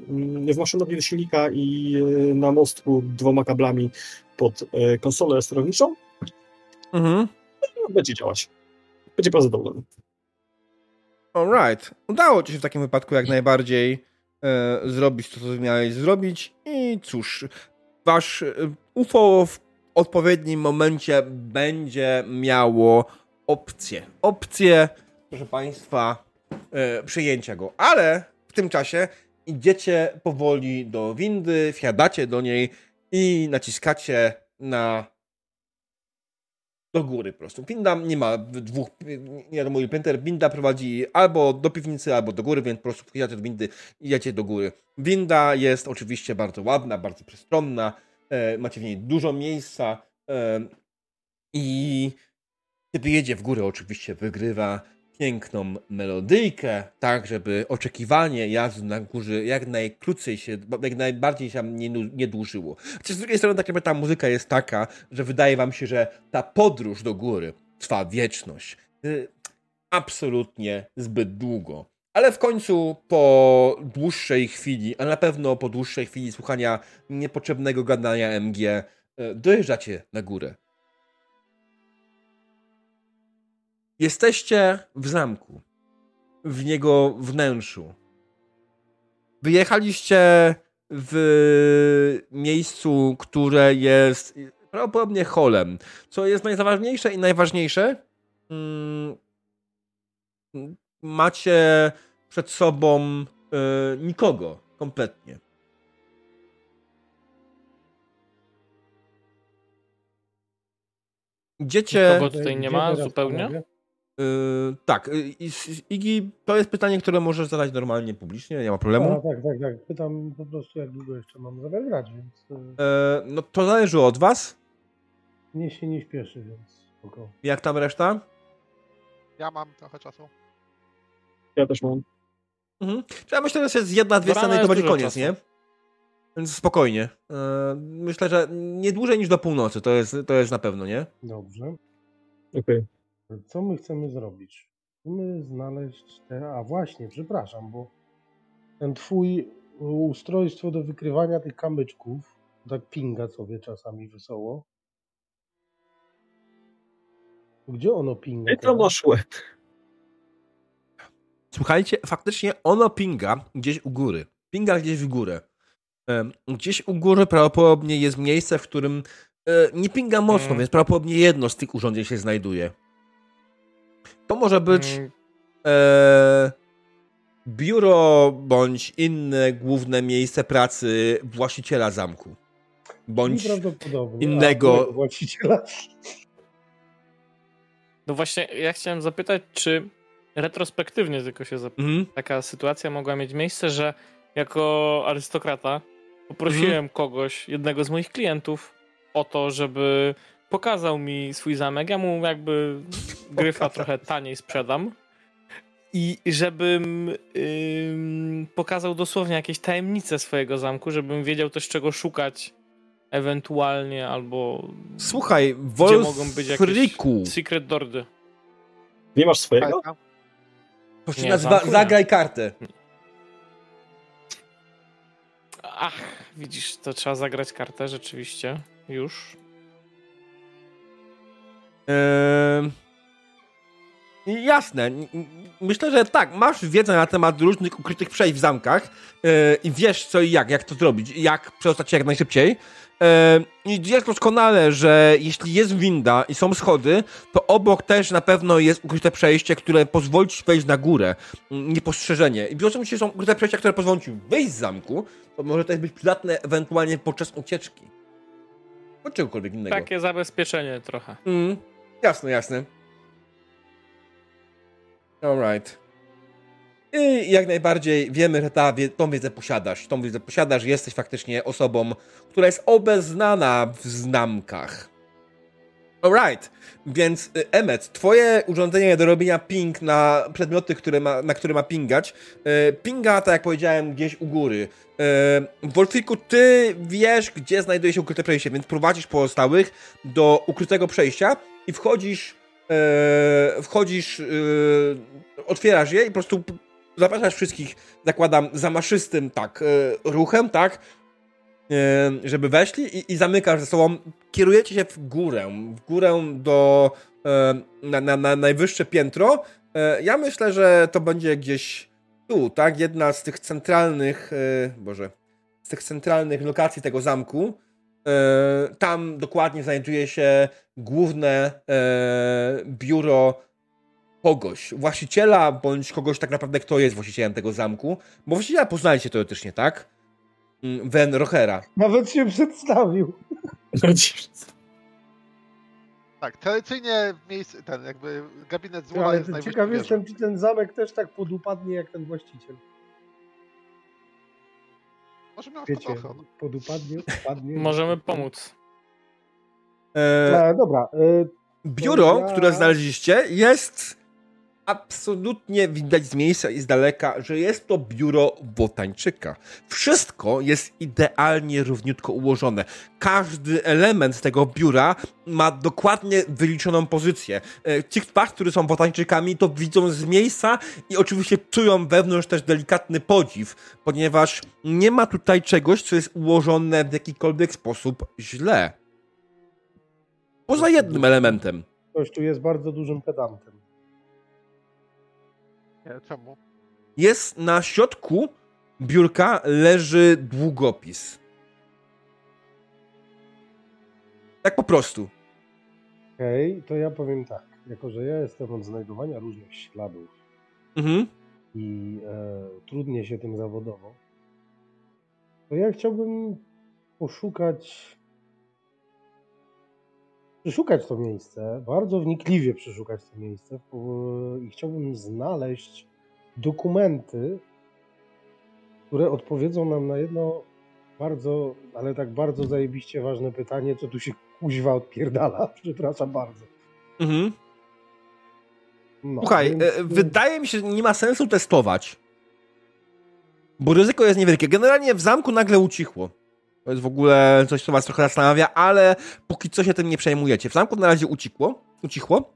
mm, w maszynowni do silnika i e, na mostku dwoma kablami pod e, konsolę sterowniczą. Mhm. No, Będzie działać. Będzie bardzo zadowolony. Alright. Udało ci się w takim wypadku jak najbardziej e, zrobić to, co miałeś zrobić i cóż, wasz e, UFO w odpowiednim momencie będzie miało opcję. Opcję, proszę Państwa, e, przyjęcia go. Ale w tym czasie idziecie powoli do windy, wsiadacie do niej i naciskacie na do góry po prostu. Winda nie ma dwóch, nie wiadomo ile pięter. Winda prowadzi albo do piwnicy, albo do góry, więc po prostu wchodzicie do windy i idziecie do góry. Winda jest oczywiście bardzo ładna, bardzo przestronna. E, macie w niej dużo miejsca e, i kiedy jedzie w górę oczywiście wygrywa piękną melodyjkę, tak żeby oczekiwanie jazdy na górze jak najkrócej się, jak najbardziej się nie, nie dłużyło. Chociaż z drugiej strony tak naprawdę ta muzyka jest taka, że wydaje wam się, że ta podróż do góry trwa wieczność. Y, Absolutnie zbyt długo. Ale w końcu po dłuższej chwili, a na pewno po dłuższej chwili słuchania niepotrzebnego gadania MG, y, dojeżdżacie na górę. Jesteście w zamku, w niego wnętrzu. Wyjechaliście w miejscu, które jest prawdopodobnie holem. Co jest najważniejsze i najważniejsze, mm, macie przed sobą y, nikogo kompletnie. Idziecie. Nikogo tutaj nie ma zupełnie? Panowie? Y, tak, y, Igi, to jest pytanie, które możesz zadać normalnie publicznie, nie ma problemu. A, tak, tak, tak. Pytam po prostu, jak długo jeszcze mam zamiar grać, więc y, E, no to zależy od was. mnie się nie śpieszy, więc spoko. Jak tam reszta? Ja mam trochę czasu. Ja też mam. Mhm. Ja myślę, że jest jedna, dwie sceny i to będzie koniec, czasu. nie? Więc spokojnie. E, myślę, że nie dłużej niż do północy, to jest, to jest na pewno, nie? Dobrze. Okej. Co my chcemy zrobić? Chcemy znaleźć te... A właśnie, przepraszam, bo ten twój ustrojstwo do wykrywania tych kamyczków, tak pinga sobie czasami wesoło. Gdzie ono pinga? I to masz łeb. Słuchajcie, faktycznie ono pinga gdzieś u góry. Pinga gdzieś w górę. Gdzieś u góry prawdopodobnie jest miejsce, w którym e, nie pinga mocno, Mm. więc prawdopodobnie jedno z tych urządzeń się znajduje. To może być Mm, e, biuro bądź inne główne miejsce pracy właściciela zamku. Bądź innego- A, właściciela. No właśnie, ja chciałem zapytać, czy retrospektywnie tylko się zapytam. Mhm. Taka sytuacja mogła mieć miejsce, że jako arystokrata poprosiłem Mhm. kogoś, jednego z moich klientów, o to, żeby pokazał mi swój zamek. Ja mu jakby gryfa trochę taniej sprzedam. I żebym ym, pokazał dosłownie jakieś tajemnice swojego zamku, żebym wiedział też czego szukać ewentualnie, albo Słuchaj, gdzie mogą być jakieś Wolfriku, secret doordy. Nie masz swojego? To się Nie, nazywa zamku nie. Zagraj kartę. Ach, widzisz, to trzeba zagrać kartę rzeczywiście. Już. Ehm, Jasne. Myślę, że tak, masz wiedzę na temat różnych ukrytych przejść w zamkach e, i wiesz co i jak, jak to zrobić, jak przedostać się jak najszybciej. E, I wiesz doskonale, że jeśli jest winda i są schody, to obok też na pewno jest ukryte przejście, które pozwoli ci wejść na górę. Niepostrzeżenie. I biorąc że są ukryte przejścia, które pozwolą ci wyjść z zamku, to może też być przydatne ewentualnie podczas ucieczki. Bądź czegokolwiek innego. Takie zabezpieczenie trochę. Mm, jasne, jasne. Alright. I jak najbardziej wiemy, że ta, tą wiedzę posiadasz. Tą wiedzę posiadasz, jesteś faktycznie osobą, która jest obeznana w znamkach. Alright, więc y, Emmet, twoje urządzenie do robienia ping na przedmioty, które ma, na które ma pingać, y, pinga, tak jak powiedziałem, gdzieś u góry. Y, Wolfiku, ty wiesz, gdzie znajduje się ukryte przejście, więc prowadzisz pozostałych do ukrytego przejścia i wchodzisz, e, wchodzisz, e, otwierasz je i po prostu zapraszasz wszystkich, zakładam, zamaszystym, tak, e, ruchem, tak, e, żeby weszli i, i zamykasz ze sobą, kierujecie się w górę, w górę do, e, na, na, na najwyższe piętro. E, ja myślę, że to będzie gdzieś tu, tak, jedna z tych centralnych, boże, z tych centralnych lokacji tego zamku. E, tam dokładnie znajduje się główne e, biuro kogoś, właściciela, bądź kogoś tak naprawdę, kto jest właścicielem tego zamku. Bo właściciela poznaliście teoretycznie, tak? Mm, Wen Rochera. Nawet się przedstawił. Tak, tradycyjnie miejsce, ten jakby gabinet zła Ale jest ciekaw jestem, czy ten zamek też tak podupadnie jak ten właściciel. Może miał Wiecie, spadochron. podupadnie, upadnie. Możemy pomóc. E, E, dobra, e, biuro, ja- które znaleźliście, jest absolutnie widać z miejsca i z daleka, że jest to biuro botańczyka. Wszystko jest idealnie równiutko ułożone. Każdy element tego biura ma dokładnie wyliczoną pozycję. E, Ci z was, którzy są botańczykami, to widzą z miejsca i oczywiście czują wewnątrz też delikatny podziw, ponieważ nie ma tutaj czegoś, co jest ułożone w jakikolwiek sposób źle. Poza jednym elementem. ktoś tu jest bardzo dużym pedantem. Nie, czemu? jest na środku biurka leży długopis. Tak po prostu. Okej, to ja powiem tak. Jako, że ja jestem od znajdowania różnych śladów Mhm. i e, trudnię się tym zawodowo, to ja chciałbym poszukać, przeszukać to miejsce, bardzo wnikliwie przeszukać to miejsce i chciałbym znaleźć dokumenty, które odpowiedzą nam na jedno bardzo, ale tak bardzo zajebiście ważne pytanie, co tu się kuźwa odpierdala. Przepraszam bardzo. Mhm. No, Słuchaj, więc, e, wydaje mi się, że nie ma sensu testować. Bo ryzyko jest niewielkie. Generalnie w zamku nagle ucichło. To jest w ogóle coś, co was trochę zastanawia, ale póki co się tym nie przejmujecie. W zamku na razie ucichło. ucichło.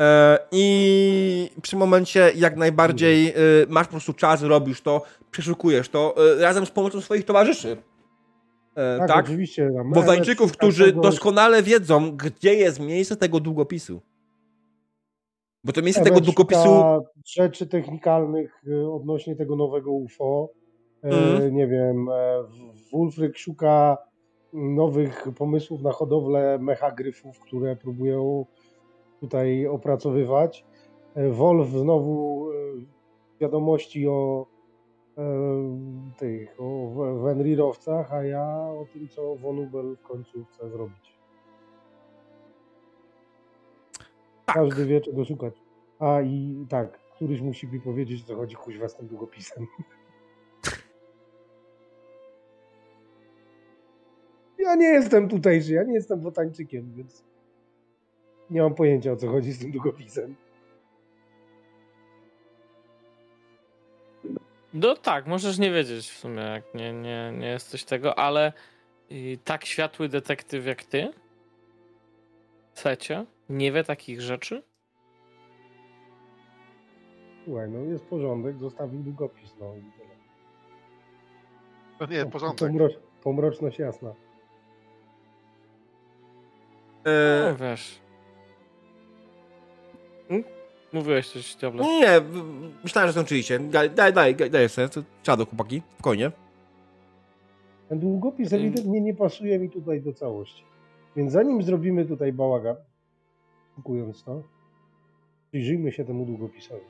E, I przy momencie jak najbardziej e, masz po prostu czas, robisz to, przeszukujesz to e, razem z pomocą swoich towarzyszy. Tak, tak? oczywiście. tam Wodańczyków, MS którzy każdego- doskonale wiedzą, gdzie jest miejsce tego długopisu. Bo to miejsce tego MS długopisu. rzeczy technikalnych odnośnie tego nowego UFO. Mhm. Nie wiem, W- Wulfryk szuka nowych pomysłów na hodowlę mechagryfów, które próbują tutaj opracowywać. Wolf znowu e, wiadomości o e, tych, o We- Wenrirowcach, a ja o tym, co Vonubel w końcu chce zrobić. Tak. Każdy wie, czego szukać. A i tak, któryś musi mi powiedzieć, co chodzi kuźwa z tym długopisem. Ja nie jestem tutejszy, ja nie jestem botańczykiem, więc nie mam pojęcia, o co chodzi z tym długopisem. No tak, możesz nie wiedzieć w sumie, jak nie, nie, nie jesteś tego, ale y, tak światły detektyw jak ty, Secie, nie wie takich rzeczy? Słuchaj, no jest porządek, zostawił długopis, no i tyle. To nie, No, porządek. Pomrocz, pomroczność jasna. E, No wiesz. Mm? Mówiłeś coś, Diablo. nie, myślałem, że skończyliście. Daj, daj, daj, daj jeszcze. To Trzeba do chłopaki, spokojnie. Ten długopis ewidentnie nie pasuje mi tutaj do całości. Więc zanim zrobimy tutaj bałagan, kupując to, przyjrzyjmy się temu długopisowi.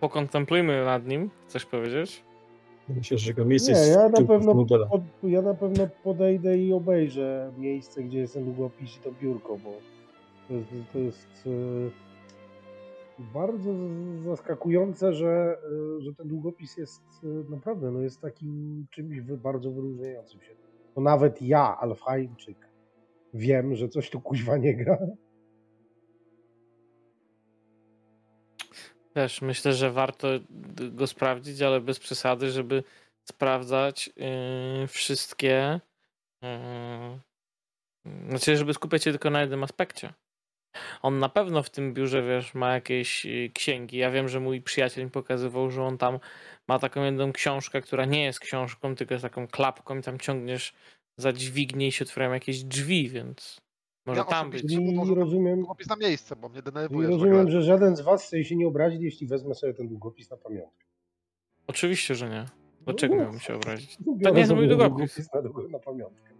Pokontemplujmy nad nim, chcesz powiedzieć? Myślę, że jego miejsce Nie, jest ja na, pewno pod, ja na pewno podejdę i obejrzę miejsce, gdzie jest ten długopis i to biurko, bo to jest, to jest e, bardzo zaskakujące, że, e, że ten długopis jest e, naprawdę no jest takim czymś bardzo wyróżniającym się. To nawet ja, Alfheimczyk, wiem, że coś tu kuźwa nie gra. Też myślę, że warto go sprawdzić, ale bez przesady, żeby sprawdzać yy, wszystkie. Yy, znaczy, żeby skupiać się tylko na jednym aspekcie. On na pewno w tym biurze, wiesz, ma jakieś y, księgi. Ja wiem, że mój przyjaciel mi pokazywał, że on tam ma taką jedną książkę, która nie jest książką, tylko jest taką klapką i tam ciągniesz za dźwignię i się otwierają jakieś drzwi, więc może Ja tam być. Czyli to rozumiem, Długopis na miejsce, bo mnie denerwuje. rozumiem, że żaden z was chce się nie obrazić, jeśli wezmę sobie ten długopis na pamiątkę. Oczywiście, że nie. Dlaczego No, miałbym się obrazić? Biorę nie jest mój ten długopis. na, na pamiątkę.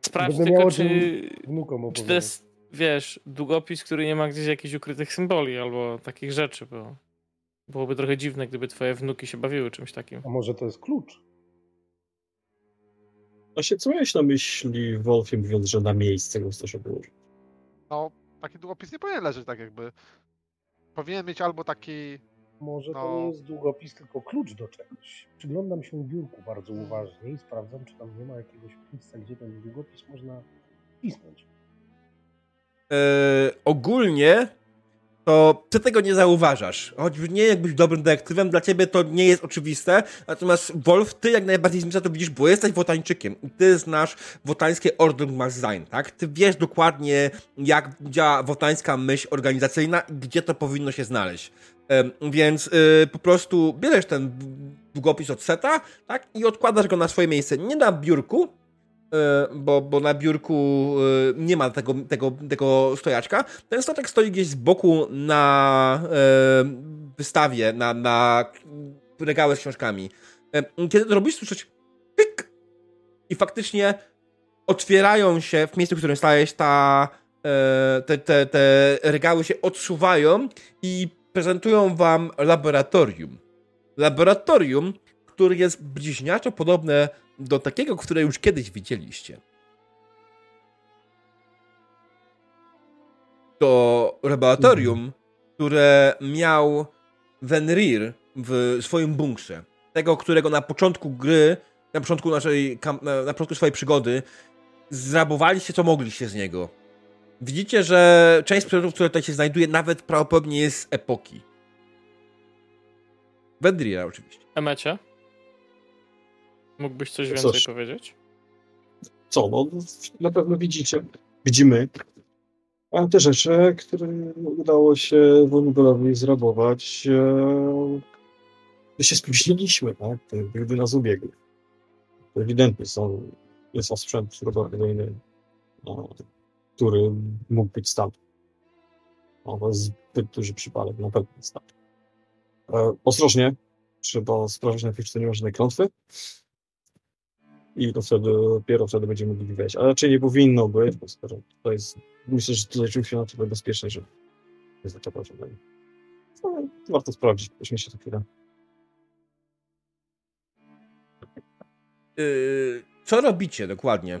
Sprawdź Będę tylko, czy, Wnukom czy to jest, wiesz, długopis, który nie ma gdzieś jakichś ukrytych symboli albo takich rzeczy, bo byłoby trochę dziwne, gdyby twoje wnuki się bawiły czymś takim. A może to jest klucz? Właśnie, co miałeś na myśli, Wolfie, mówiąc, że na miejsce go chcesz odłożyć? No, taki długopis nie powinien leżeć tak jakby. Powinien mieć albo taki. Może to No. nie jest długopis, tylko klucz do czegoś. Przyglądam się biurku bardzo uważnie i sprawdzam, czy tam nie ma jakiegoś miejsca, gdzie ten długopis można wcisnąć. E, ogólnie to ty tego nie zauważasz. Choć nie jakbyś dobrym detektywem, dla ciebie to nie jest oczywiste. Natomiast Wolf, ty jak najbardziej z miejsca to widzisz, bo jesteś wotańczykiem i ty znasz wotańskie Ordnungsdesign, tak? Ty wiesz dokładnie, jak działa wotańska myśl organizacyjna i gdzie to powinno się znaleźć. Więc y, po prostu bierzesz ten długopis od seta, tak? I odkładasz go na swoje miejsce. Nie na biurku, bo, bo na biurku e, nie ma tego, tego, tego stojaczka. Ten stoczek stoi gdzieś z boku na e, wystawie, na, na z książkami. E, Kiedy to robisz, słyszysz pyk i faktycznie otwierają się w miejscu, w którym stałeś, ta, e, te, te, te regały się odsuwają i prezentują wam laboratorium. Laboratorium, które jest bliźniaczo podobne do takiego, które już kiedyś widzieliście. To laboratorium, które miał Venrir w swoim bunkrze. Tego, którego na początku gry, na początku naszej, na, początku swojej przygody zrabowaliście co mogliście z niego. Widzicie, że część przedmiotów, które tutaj się znajduje, nawet prawdopodobnie jest z epoki. Venrira oczywiście. Emecie? Mógłbyś coś Cóż. więcej powiedzieć? Co, no na pewno widzicie, widzimy a te rzeczy, które udało się Wonugolowi zrabować, e, my się spóźniliśmy, tak? Gdyby nas ubiegł. To ewidentnie są, jest to sprzęt laboratoryjny, no, który mógł być stamtąd. No, to jest zbyt duży przypadek, na pewno jest stamtąd. E, ostrożnie, trzeba sprawdzić to nie ma żadnej klątwy. I to wtedy, dopiero wtedy będziemy mogli wejść. A raczej nie powinno być, bo to jest, myślę, że tutaj czuł się na tyle bezpieczny, że jest taka prawdopodobnie. No, warto sprawdzić, pośmieć się to chwilę. Yy, co robicie dokładnie?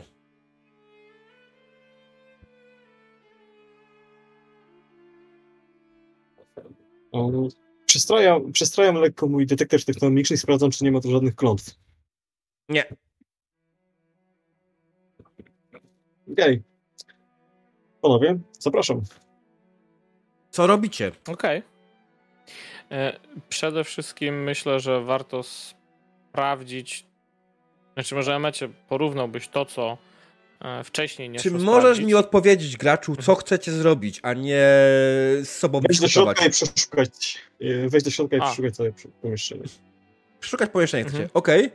Um, Przestrajam, przestrajam lekko mój detektor technologiczny i sprawdzam, czy nie ma tu żadnych klątw. Nie. Okej. Panowie, zapraszam. Co robicie? Okej. E, Przede wszystkim myślę, że warto sprawdzić. Znaczy, może Emecie porównałbyś to, co e, wcześniej nie Czy możesz sprawdzić. mi odpowiedzieć, graczu, co chcecie zrobić, a nie z sobą Wejdź do dyskutować? środka i przeszukać. e, Wejdź do środka i A. przeszukać całe pomieszczenie. Szukać pomieszczenia Mhm. chcecie. Okej.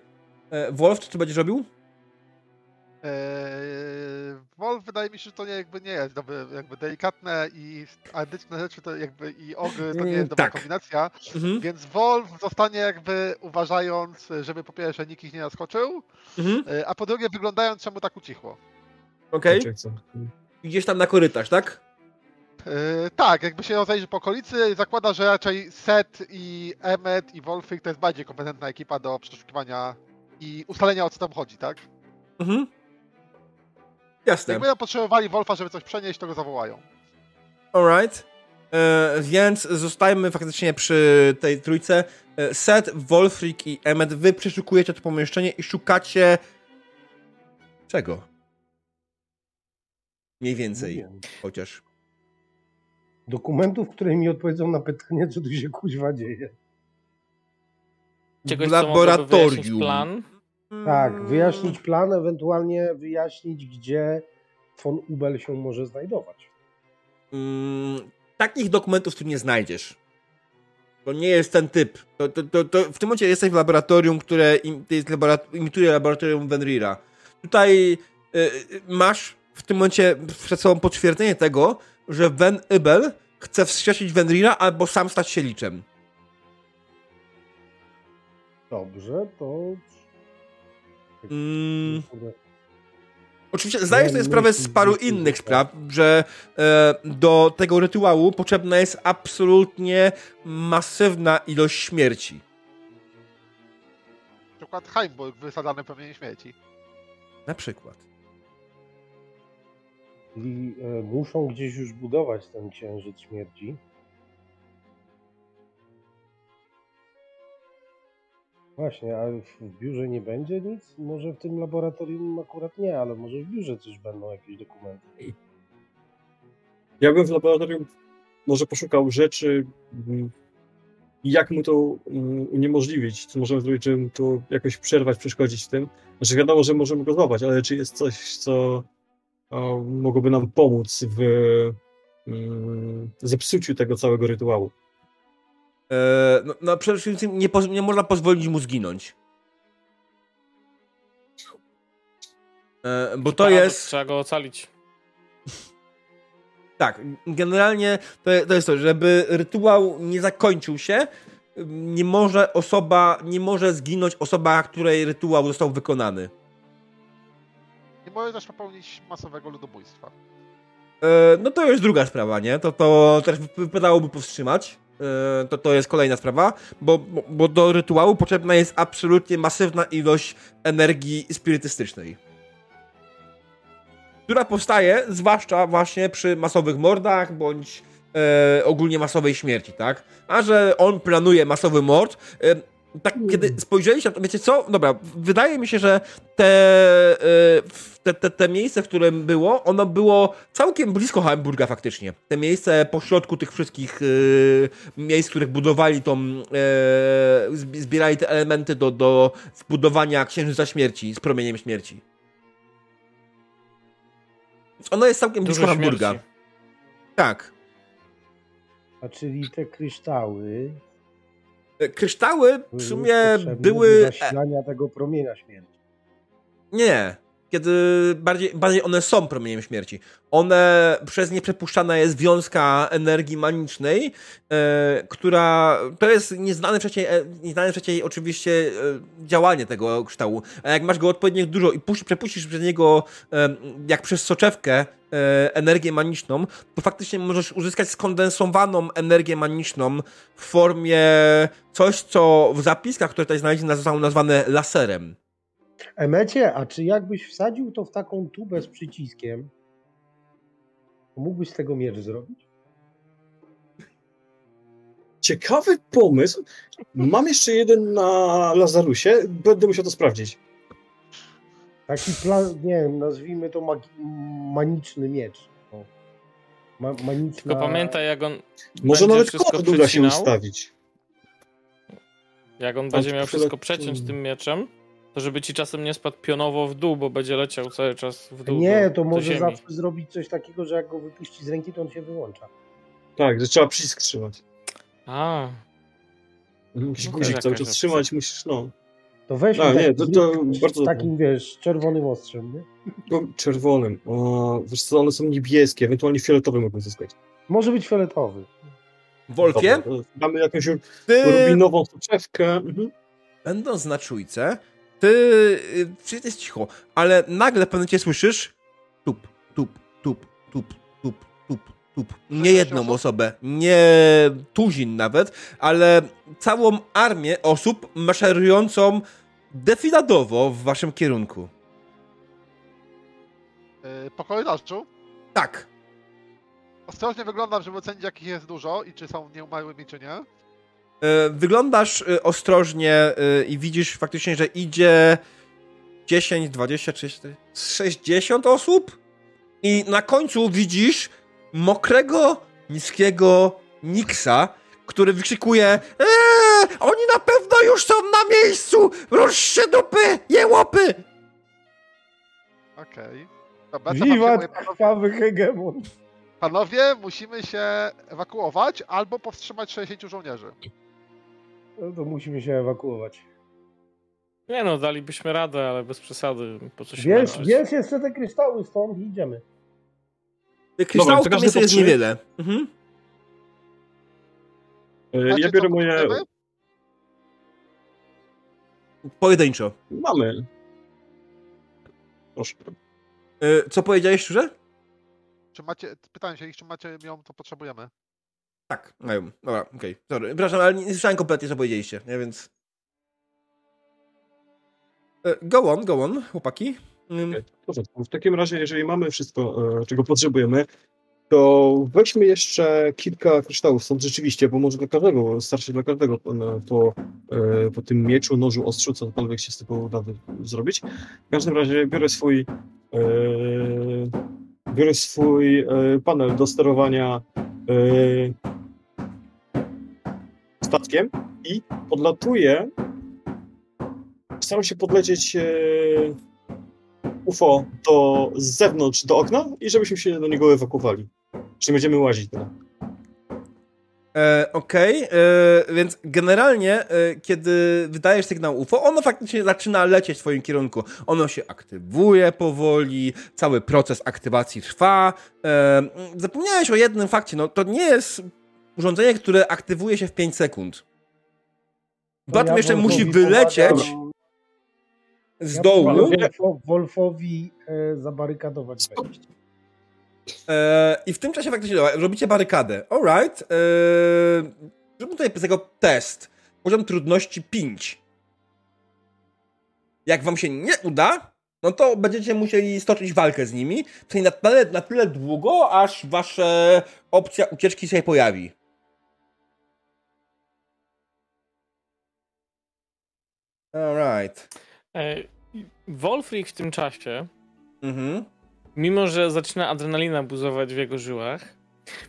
E, Wolf, co ty będziesz robił? Eee, Wolf wydaje mi się, że to nie, jakby nie jest dobre, jakby delikatne i antyczne rzeczy to jakby i ogry to nie Mm, jest dobra tak. kombinacja, Mhm. więc Wolf zostanie jakby uważając, żeby po pierwsze nikt ich nie naskoczył, Mhm. e, a po drugie wyglądając czemu tak ucichło. Okej. Czy co? Gdzieś tam na korytarz, tak? Eee, tak, jakby się rozejrzy po okolicy, zakłada, że raczej Set i Emmet i Wolfik to jest bardziej kompetentna ekipa do przeszukiwania i ustalenia o co tam chodzi, tak? Mhm. Jasne. Jak będą potrzebowali Wolfa, żeby coś przenieść, to go zawołają. Alright. E, więc zostajmy faktycznie przy tej trójce. E, Seth, Wolfrik i Emmet, wy przeszukujecie to pomieszczenie i szukacie... Czego? Mniej więcej, Nie chociaż. Dokumentów, które mi odpowiedzą na pytanie, co tu się kuźwa dzieje. Czegoś, laboratorium. plan. Tak, wyjaśnić plan, ewentualnie wyjaśnić, gdzie von Ubel się może znajdować. mm, takich dokumentów tu nie znajdziesz. To nie jest ten typ. To, to, to, to w tym momencie jesteś w laboratorium, które im, to jest laborat imituje laboratorium Venrira. Tutaj y, y, masz w tym momencie przed sobą potwierdzenie tego, że Ven Ibel chce wskrzesić Venrira albo sam stać się liczem. Dobrze, to... Mm, Oczywiście zdaję sobie sprawę z paru innych spraw, że e, do tego rytuału potrzebna jest absolutnie masywna ilość śmierci. Na przykład Heimburg wysadzany promieniem śmierci. Na przykład. Czyli e, muszą gdzieś już budować ten księżyc śmierci. Właśnie, a w biurze nie będzie nic? Może w tym laboratorium akurat nie, ale może w biurze coś będą, jakieś dokumenty. Ja bym w laboratorium może poszukał rzeczy, mm, jak mu to mm, uniemożliwić, co możemy zrobić, żeby mu to jakoś przerwać, przeszkodzić w tym. Znaczy wiadomo, że możemy go złapać, ale czy jest coś, co mogłoby nam pomóc w mm, zepsuciu tego całego rytuału? E, no, no przede wszystkim nie, poz- nie można pozwolić mu zginąć. E, bo to jest. Trzeba go ocalić. Tak, generalnie to, to jest to, żeby rytuał nie zakończył się, nie może osoba, nie może zginąć osoba, której rytuał został wykonany. Nie może też popełnić masowego ludobójstwa. E, no to jest druga sprawa, nie? To, to też wypadałoby powstrzymać. E, to, to jest kolejna sprawa, bo, bo, do rytuału potrzebna jest absolutnie masywna ilość energii spirytystycznej. Która powstaje zwłaszcza właśnie przy masowych mordach bądź e, ogólnie masowej śmierci, tak? A że on planuje masowy mord, e, tak kiedy spojrzeliście na to, wiecie co? Dobra, wydaje mi się, że te, e, te, te, te miejsce, w którym było, ono było całkiem blisko Hamburga faktycznie. Te miejsce pośrodku tych wszystkich e, miejsc, w których budowali tą, e, zbi- zbierali te elementy do, do zbudowania Księżyca Śmierci z promieniem śmierci. Więc ono jest całkiem blisko Dużo Hamburga. śmierci. Tak. A czyli te kryształy Kryształy w sumie były... e, zasilania tego promienia śmierci. Nie. Kiedy bardziej, bardziej one są promieniem śmierci. One, przez nie przepuszczana jest wiązka energii manicznej, e, która, to jest nieznane wcześniej, e, nieznane wcześniej oczywiście e, działanie tego kształu. A jak masz go odpowiednio dużo i puści, przepuścisz przez niego, e, jak przez soczewkę, e, energię maniczną, to faktycznie możesz uzyskać skondensowaną energię maniczną w formie coś, co w zapiskach, które tutaj znaleźli, zostało nazwane laserem. Emecie, a czy jakbyś wsadził to w taką tubę z przyciskiem, to mógłbyś z tego miecz zrobić? Ciekawy pomysł. Mam jeszcze jeden na Lazarusie. Będę musiał to sprawdzić. Taki plan, nie wiem, nazwijmy to magi- maniczny miecz. Ma, maniczna... Tylko pamiętaj, jak on Może nawet wszystko kod uda się ustawić. Jak on będzie miał wszystko przeciąć tym mieczem, to żeby ci czasem nie spadł pionowo w dół, bo będzie leciał cały czas w dół. Nie, do, to do może zawsze zrobić coś takiego, że jak go wypuści z ręki, to on się wyłącza. Tak, że trzeba przycisk trzymać. A, Musisz No guzik cały czas trzymać, musisz, no. To weź A, nie, to- to bardzo z takim, wiesz, czerwonym ostrzem, nie? Tylko czerwonym. O, wiesz co, one są niebieskie, ewentualnie fioletowe mogą zyskać. Może być fioletowy. Wolfie, Dobra, to Mamy jakąś ty rubinową soczewkę. Mhm. będąc na czujce, ty, y, wszystko jest cicho, ale nagle pewnym momencie słyszysz tup, tup, tup, tup, tup, tup, tup. Nie jedną osobę, nie tuzin nawet, ale całą armię osób maszerującą defiladowo w waszym kierunku. Yy, po korytarzu Tak. ostrożnie wyglądam, żeby ocenić jakich jest dużo i czy są nieumarłymi, czy nie. E, Wyglądasz e, ostrożnie e, i widzisz faktycznie, że idzie 10, 20, 30, 60 osób i na końcu widzisz mokrego, niskiego Nixa, który wykrzykuje eee, oni na pewno już są na miejscu! Ruszcie dupy, jełopy! Okej. Się, Wiwat krwawy hegemon. Panowie, musimy się ewakuować albo powstrzymać 60 żołnierzy. No to musimy się ewakuować. Nie no, dalibyśmy radę, ale bez przesady. Po co się męczyć? bierz jeszcze te kryształy stąd i idziemy. Tych kryształów to jest, niewiele. Mhm. E, Macie Ja biorę moje... Pojedynczo. Mamy. Proszę. E, Co powiedziałeś szczerze? Czy macie, pytałem się ich, czy macie ją, to potrzebujemy. Tak, mają. Dobra, okej. Sorry. Przepraszam, ale nie słyszałem kompletnie, co powiedzieliście, nie? Więc... E, Go on, go on, chłopaki. Mm. W porządku. W takim razie, jeżeli mamy wszystko, e, czego potrzebujemy, to weźmy jeszcze kilka kryształów stąd rzeczywiście, bo może dla każdego, starczy dla każdego e, po, e, po tym mieczu, nożu, ostrzu, cokolwiek się z tego uda zrobić. W każdym razie biorę swój e, biorę swój e, panel do sterowania e, statkiem i podlatuję staram się podlecieć e, UFO do, z zewnątrz do okna i żebyśmy się do niego ewakuowali. Czy będziemy łazić teraz? E, Okej, e, więc generalnie, e, kiedy wydajesz sygnał UFO, ono faktycznie zaczyna lecieć w twoim kierunku. Ono się aktywuje powoli, cały proces aktywacji trwa. E, zapomniałeś o jednym fakcie, no to nie jest urządzenie, które aktywuje się w 5 sekund. To Poza tym ja jeszcze musi wylecieć z ja dołu. Wolfowi e, zabarykadować wejście. E, I w tym czasie faktycznie robicie barykadę. Alright. E, zróbmy tutaj z tego test. Poziom trudności 5. Jak wam się nie uda, no to będziecie musieli stoczyć walkę z nimi. Czyli na tyle, na tyle długo, aż wasza opcja ucieczki się pojawi. Alright. E, Wolfric w tym czasie, Mhm. Mimo że zaczyna adrenalina buzować w jego żyłach,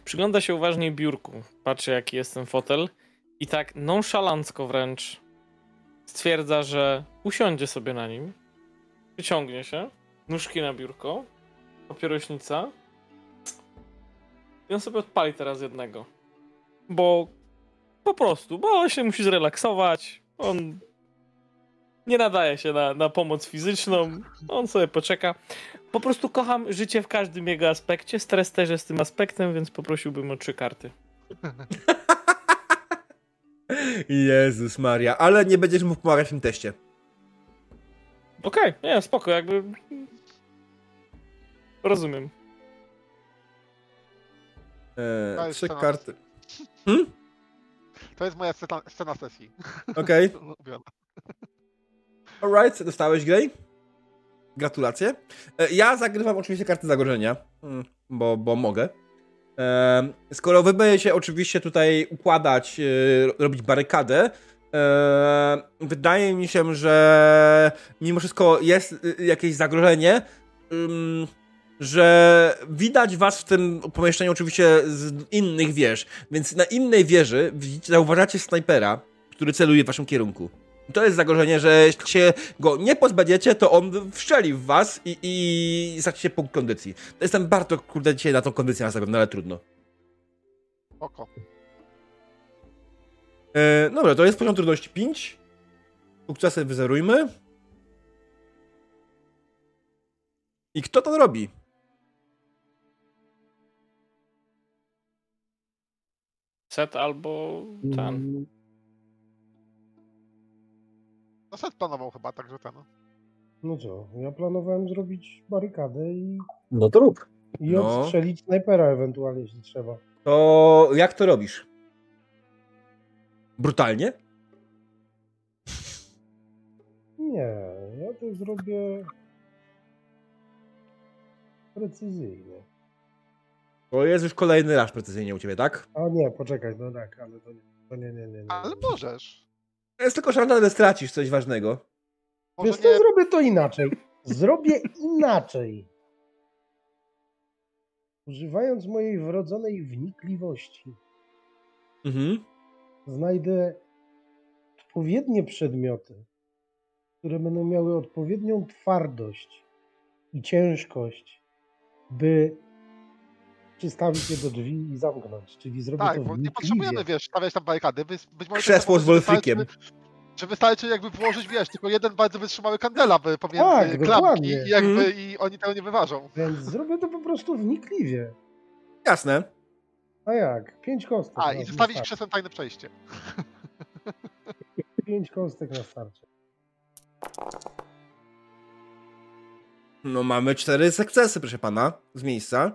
przygląda się uważnie biurku, patrzy jaki jest ten fotel. I tak nonszalancko wręcz stwierdza, że usiądzie sobie na nim, wyciągnie się, nóżki na biurko, papierośnica. I on sobie odpali teraz jednego. Bo po prostu, bo on się musi zrelaksować, on nie nadaje się na, na pomoc fizyczną, on sobie poczeka. Po prostu kocham życie w każdym jego aspekcie, stres też jest tym aspektem, więc poprosiłbym o trzy karty. Jezus Maria, ale nie będziesz mógł pomagać w tym teście. Okej, nie, spoko, jakby... Rozumiem. E, jest trzy scena- karty. To jest moja scena, scena sesji. Okej. Ulubiona. Alright, dostałeś Grey. Gratulacje. E, Ja zagrywam oczywiście karty zagrożenia, mm, bo, bo mogę. E, Skoro wy będziecie oczywiście tutaj układać, e, robić barykadę, wydaje mi się, że mimo wszystko jest e, jakieś zagrożenie, ym, że widać was w tym pomieszczeniu oczywiście z innych wież, więc na innej wieży zauważacie snajpera, który celuje w waszym kierunku. To jest zagrożenie, że jeśli się go nie pozbędziecie, to on wszczeli w was i, i stracicie punkt kondycji. Jestem bardzo, kurde, dzisiaj na tą kondycję nastawiony, ale trudno. Oko. E, dobra, to jest poziom trudności 5. Sukcesy wyzerujmy. I kto to robi? Set albo ten. No set planował chyba, także ten. No co, ja planowałem zrobić barykadę i, No to rób. i No. odstrzelić snajpera ewentualnie, jeśli trzeba. To jak to robisz? Brutalnie? Nie, ja to zrobię precyzyjnie. To jest już kolejny raz precyzyjnie u ciebie, tak? A nie, poczekaj, no tak, ale to nie, to nie, nie, nie. nie. Ale możesz. To jest tylko szansa, że stracisz coś ważnego. Może Wiesz co, zrobię to inaczej. Zrobię inaczej. Używając mojej wrodzonej wnikliwości, Mhm. znajdę odpowiednie przedmioty, które będą miały odpowiednią twardość i ciężkość, by przystawić je do drzwi i zamknąć. Czyli zrobię Tak, to bo nie potrzebujemy, wiesz, stawiać tam barykady. Być może Krzesło z wystarczy- Wolfrikiem. Że wystarczy jakby włożyć, wiesz, tylko jeden bardzo wytrzymały kandela by- pomiędzy Tak, dokładnie. i jakby Mhm. i oni tego nie wyważą. Więc zrobię to po prostu wnikliwie. Jasne. A jak? Pięć kostek. A, i zostawić krzesłem tajne przejście. Pięć kostek na starcie. No mamy cztery sukcesy, proszę pana, z miejsca.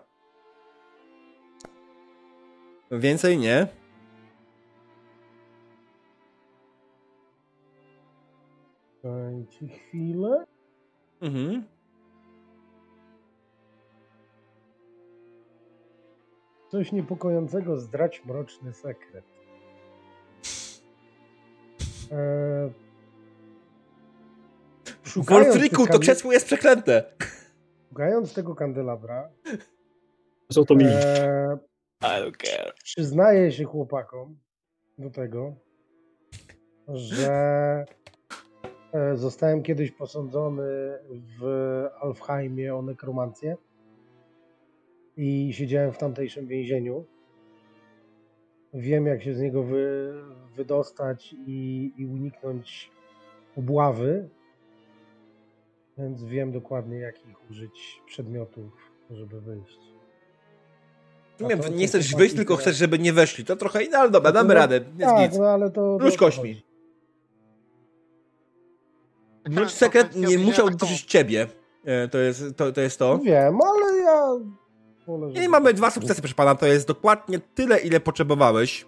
Więcej nie. Dajcie chwilę. Mhm. Coś niepokojącego zdrać mroczny sekret. Eee, Wolfriku, to krzesło jest przeklęte. Szukając tego kandelabra, Co to mi? eee, Przyznaję się chłopakom do tego, że e, zostałem kiedyś posądzony w Alfheimie o nekromancję i siedziałem w tamtejszym więzieniu. Wiem, jak się z niego wy, wydostać i, i uniknąć obławy, więc wiem dokładnie, jakich użyć przedmiotów, żeby wyjść. Nie, to, nie chcesz wyjść, tylko chcesz, żeby nie weszli. To trochę inne, ale dobra, No to damy no- radę. Jest Tak, nic. no ale to... Kośćmi. chodzi. Wróć sekret nie musiał tak dotyczyć ciebie. E, To jest to. to, jest to. Wiem, ale ja... wolę, I mamy dwa sukcesy, proszę pana. To jest dokładnie tyle, ile potrzebowałeś.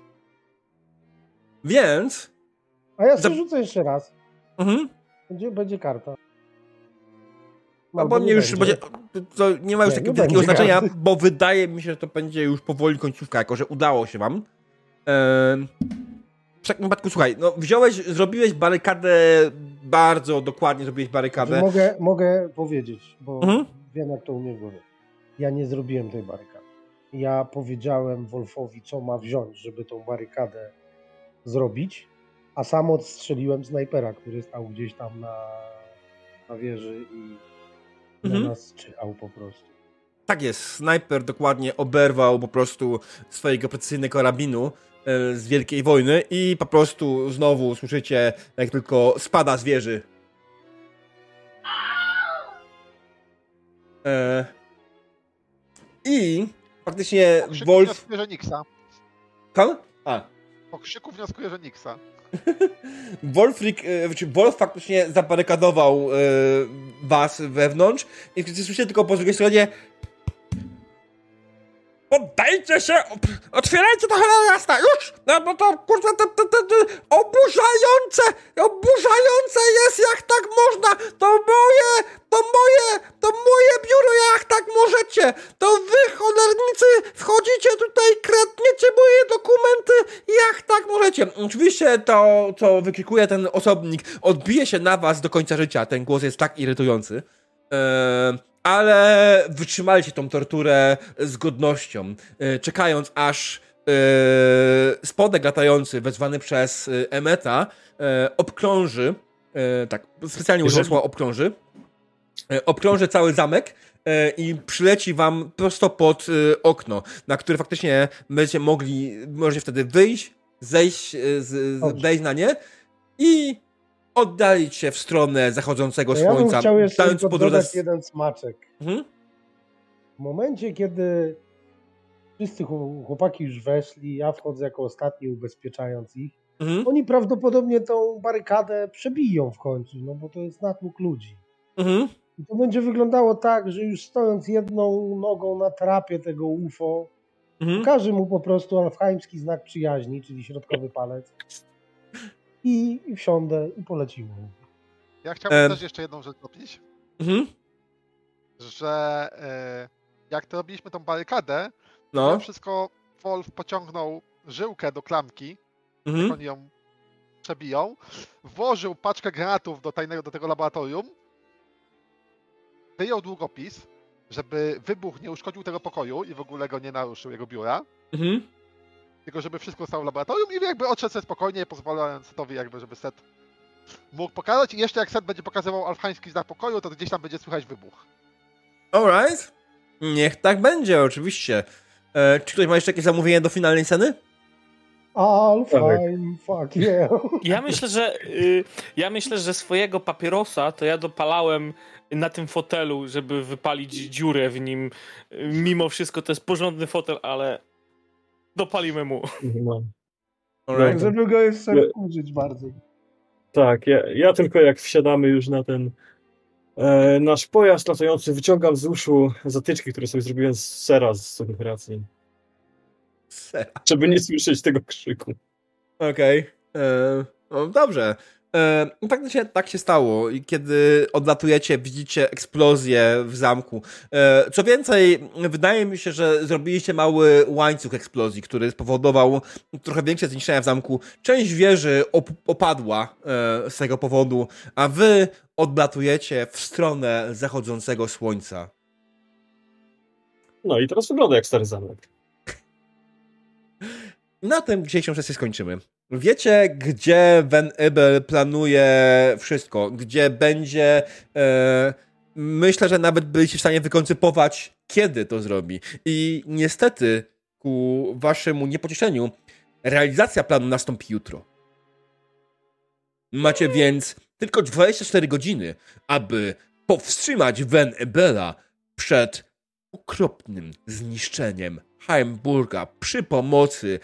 Więc. A ja sobie rzucę jeszcze raz. Mhm. Będzie, będzie karta. No bo nie już będzie. To nie ma już Nie, takiego wielkiego będzie znaczenia, bo wydaje mi się, że to będzie już powoli końcówka, jako że udało się wam. Ehm, w takim wypadku, słuchaj, no wziąłeś, zrobiłeś barykadę, bardzo dokładnie zrobiłeś barykadę. mogę, mogę powiedzieć, bo Mhm. wiem jak to u mnie głowie. Ja nie zrobiłem tej barykady. Ja powiedziałem Wolfowi, co ma wziąć, żeby tą barykadę zrobić, a sam odstrzeliłem snajpera, który stał gdzieś tam na, na wieży i Mhm. na nas czyhał po prostu. Tak jest, snajper dokładnie oberwał po prostu swojego precyzyjnego karabinu e, z Wielkiej Wojny i po prostu znowu słyszycie, jak tylko spada z wieży. E, I faktycznie Wolf... Nixa. Kam? A. Po krzyku wnioskuję, że Nixa. Wolfrik, e, czy Wolf faktycznie zabarykadował e, was wewnątrz i słyszycie tylko po drugiej stronie Poddajcie się! Otwierajcie to cholera jasna! Już! No bo to kurwa to, to, to, to oburzające! Oburzające jest jak tak można! To moje! To moje! To moje biuro jak tak możecie! To wy cholernicy wchodzicie tutaj, kradniecie moje dokumenty jak tak możecie! Oczywiście to, co wykrzykuje ten osobnik, odbije się na was do końca życia. Ten głos jest tak irytujący. Eee, ale wytrzymaliście tą torturę z godnością, e, czekając aż e, spodek latający wezwany przez e, Emeta obkrąży, tak, specjalnie użyłem słowa obkrąży, obkrąży cały zamek i przyleci wam prosto pod okno, na które faktycznie będziecie mogli, możecie wtedy wyjść, zejść, z, z, Dobrze. wejść na nie i oddalić się w stronę zachodzącego ja słońca, chciał jeszcze dając tylko po drodze... dodać jeden smaczek. Mhm. W momencie, kiedy wszyscy chł- chłopaki już weszli, ja wchodzę jako ostatni, ubezpieczając ich, Mhm. oni prawdopodobnie tą barykadę przebiją w końcu, no bo to jest natłok ludzi. Mhm. I to będzie wyglądało tak, że już stojąc jedną nogą na trapie tego UFO, Mhm. mu po prostu alfheimski znak przyjaźni, czyli środkowy palec i, wsiądę i polecimy. Ja chciałbym też jeszcze jedną rzecz dopić, Mhm. że e, jak to robiliśmy tą barykadę, No. no. wszystko Wolf pociągnął żyłkę do klamki, Mhm. oni ją przebiją, włożył paczkę granatów do tajnego, do tego laboratorium, wyjął długopis, żeby wybuch nie uszkodził tego pokoju i w ogóle go nie naruszył, jego biura, Mhm. Tylko żeby wszystko stało w laboratorium i jakby odszedł sobie spokojnie, pozwalając Setowi jakby, żeby Set mógł pokazać i jeszcze jak Set będzie pokazywał alfański znak pokoju, to gdzieś tam będzie słychać wybuch. Alright. Niech tak będzie, oczywiście. E, czy ktoś ma jeszcze jakieś zamówienie do finalnej sceny? Fine, fuck yeah. Ja myślę, że y, ja myślę, że swojego papierosa to ja dopalałem na tym fotelu, żeby wypalić dziurę w nim. Mimo wszystko to jest porządny fotel, ale dopalimy mu. No. Alright. Żeby go jeszcze Nie. użyć bardziej. Tak, ja, ja tylko jak wsiadamy już na ten e, nasz pojazd latający, wyciągam z uszu zatyczki, które sobie zrobiłem z sera z operacji, Se- żeby nie słyszeć tego krzyku. Okej. E, No dobrze. E, no Faktycznie tak się stało. I kiedy odlatujecie, widzicie eksplozję w zamku. E, Co więcej, wydaje mi się, że zrobiliście mały łańcuch eksplozji, który spowodował trochę większe zniszczenia w zamku. Część wieży op opadła e, z tego powodu, a wy odlatujecie w stronę zachodzącego słońca. No i teraz wygląda jak stary zamek. Na tym dzisiejszą sesję skończymy. Wiecie, gdzie Van Ebel planuje wszystko, gdzie będzie. E, myślę, że nawet byliście w stanie wykoncypować, kiedy to zrobi. I niestety, ku waszemu niepocieszeniu, realizacja planu nastąpi jutro. Macie więc tylko 24 godziny, aby powstrzymać Van Ebela przed okropnym zniszczeniem Heimburga przy pomocy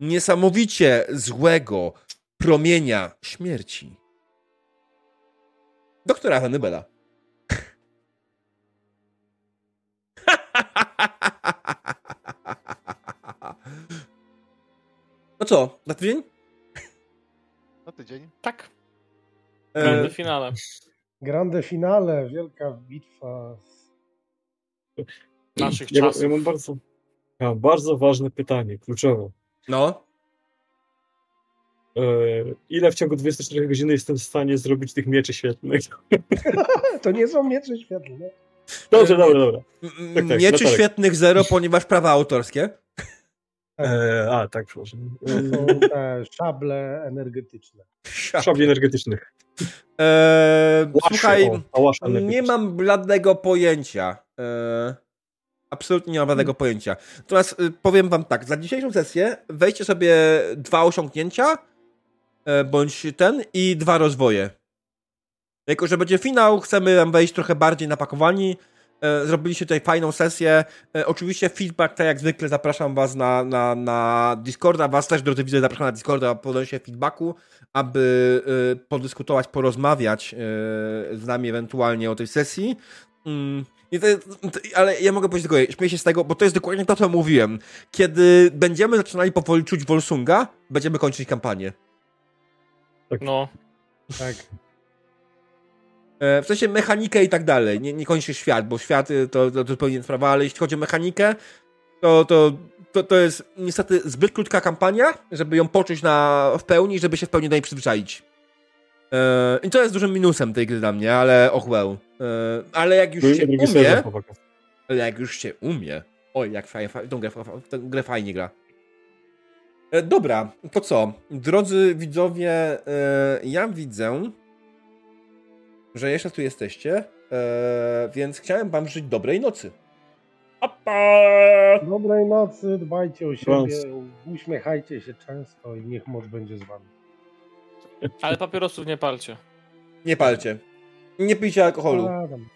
niesamowicie złego promienia śmierci. Doktora Hannibala. No co, na tydzień? Na tydzień. Tak, E, w finale. Grande finale, wielka bitwa. Naszych Ja, czasów. ja mam bardzo, ja mam bardzo ważne pytanie, kluczowe. No, E, ile w ciągu 24 godziny jestem w stanie zrobić tych mieczy świetnych? To nie są miecze świetlne. Dobrze, E, dobra, dobra. Tak, tak, Mieczy no tak. świetnych zero, ponieważ prawa autorskie. E, a, tak, przepraszam. To są te szable energetyczne. Szabli energetycznych. Łaszy, słuchaj, o, nie mam bladego pojęcia. Eee, absolutnie nie mam bladego pojęcia. Natomiast y, powiem wam tak, za dzisiejszą sesję weźcie sobie dwa osiągnięcia, e, bądź ten, i dwa rozwoje. Jako, że będzie finał, chcemy wejść trochę bardziej napakowani. E, zrobiliście tutaj fajną sesję. E, oczywiście feedback, tak jak zwykle, zapraszam was na, na, na Discorda. Was też, drodzy widzowie, zapraszam na Discorda po podejście feedbacku, aby e, podyskutować, porozmawiać z nami ewentualnie o tej sesji. I to, to, ale ja mogę powiedzieć tylko, śmieję się z tego, bo to jest dokładnie to, co mówiłem. Kiedy będziemy zaczynali powoli czuć Volsunga, będziemy kończyć kampanię. No, Tak. E, W sensie mechanikę i tak dalej. Nie, nie kończy świat, bo świat y, to, to, to zupełnie sprawa, ale jeśli chodzi o mechanikę, to, to, to, to jest niestety zbyt krótka kampania, żeby ją poczuć na, w pełni, żeby się w pełni do niej przyzwyczaić. E, I to jest dużym minusem tej gry dla mnie, ale och well. E, ale jak już się Drugi umie, ale jak już się umie, oj, jak fajnie, fajnie tą, grę, tę grę fajnie gra. E, dobra, to co? Drodzy widzowie, ja widzę, że jeszcze tu jesteście, więc chciałem wam życzyć dobrej nocy. Opa! Dobrej nocy, dbajcie o siebie, uśmiechajcie się często i niech moc będzie z wami. Ale papierosów nie palcie. Nie palcie. Nie pijcie alkoholu. A, tam.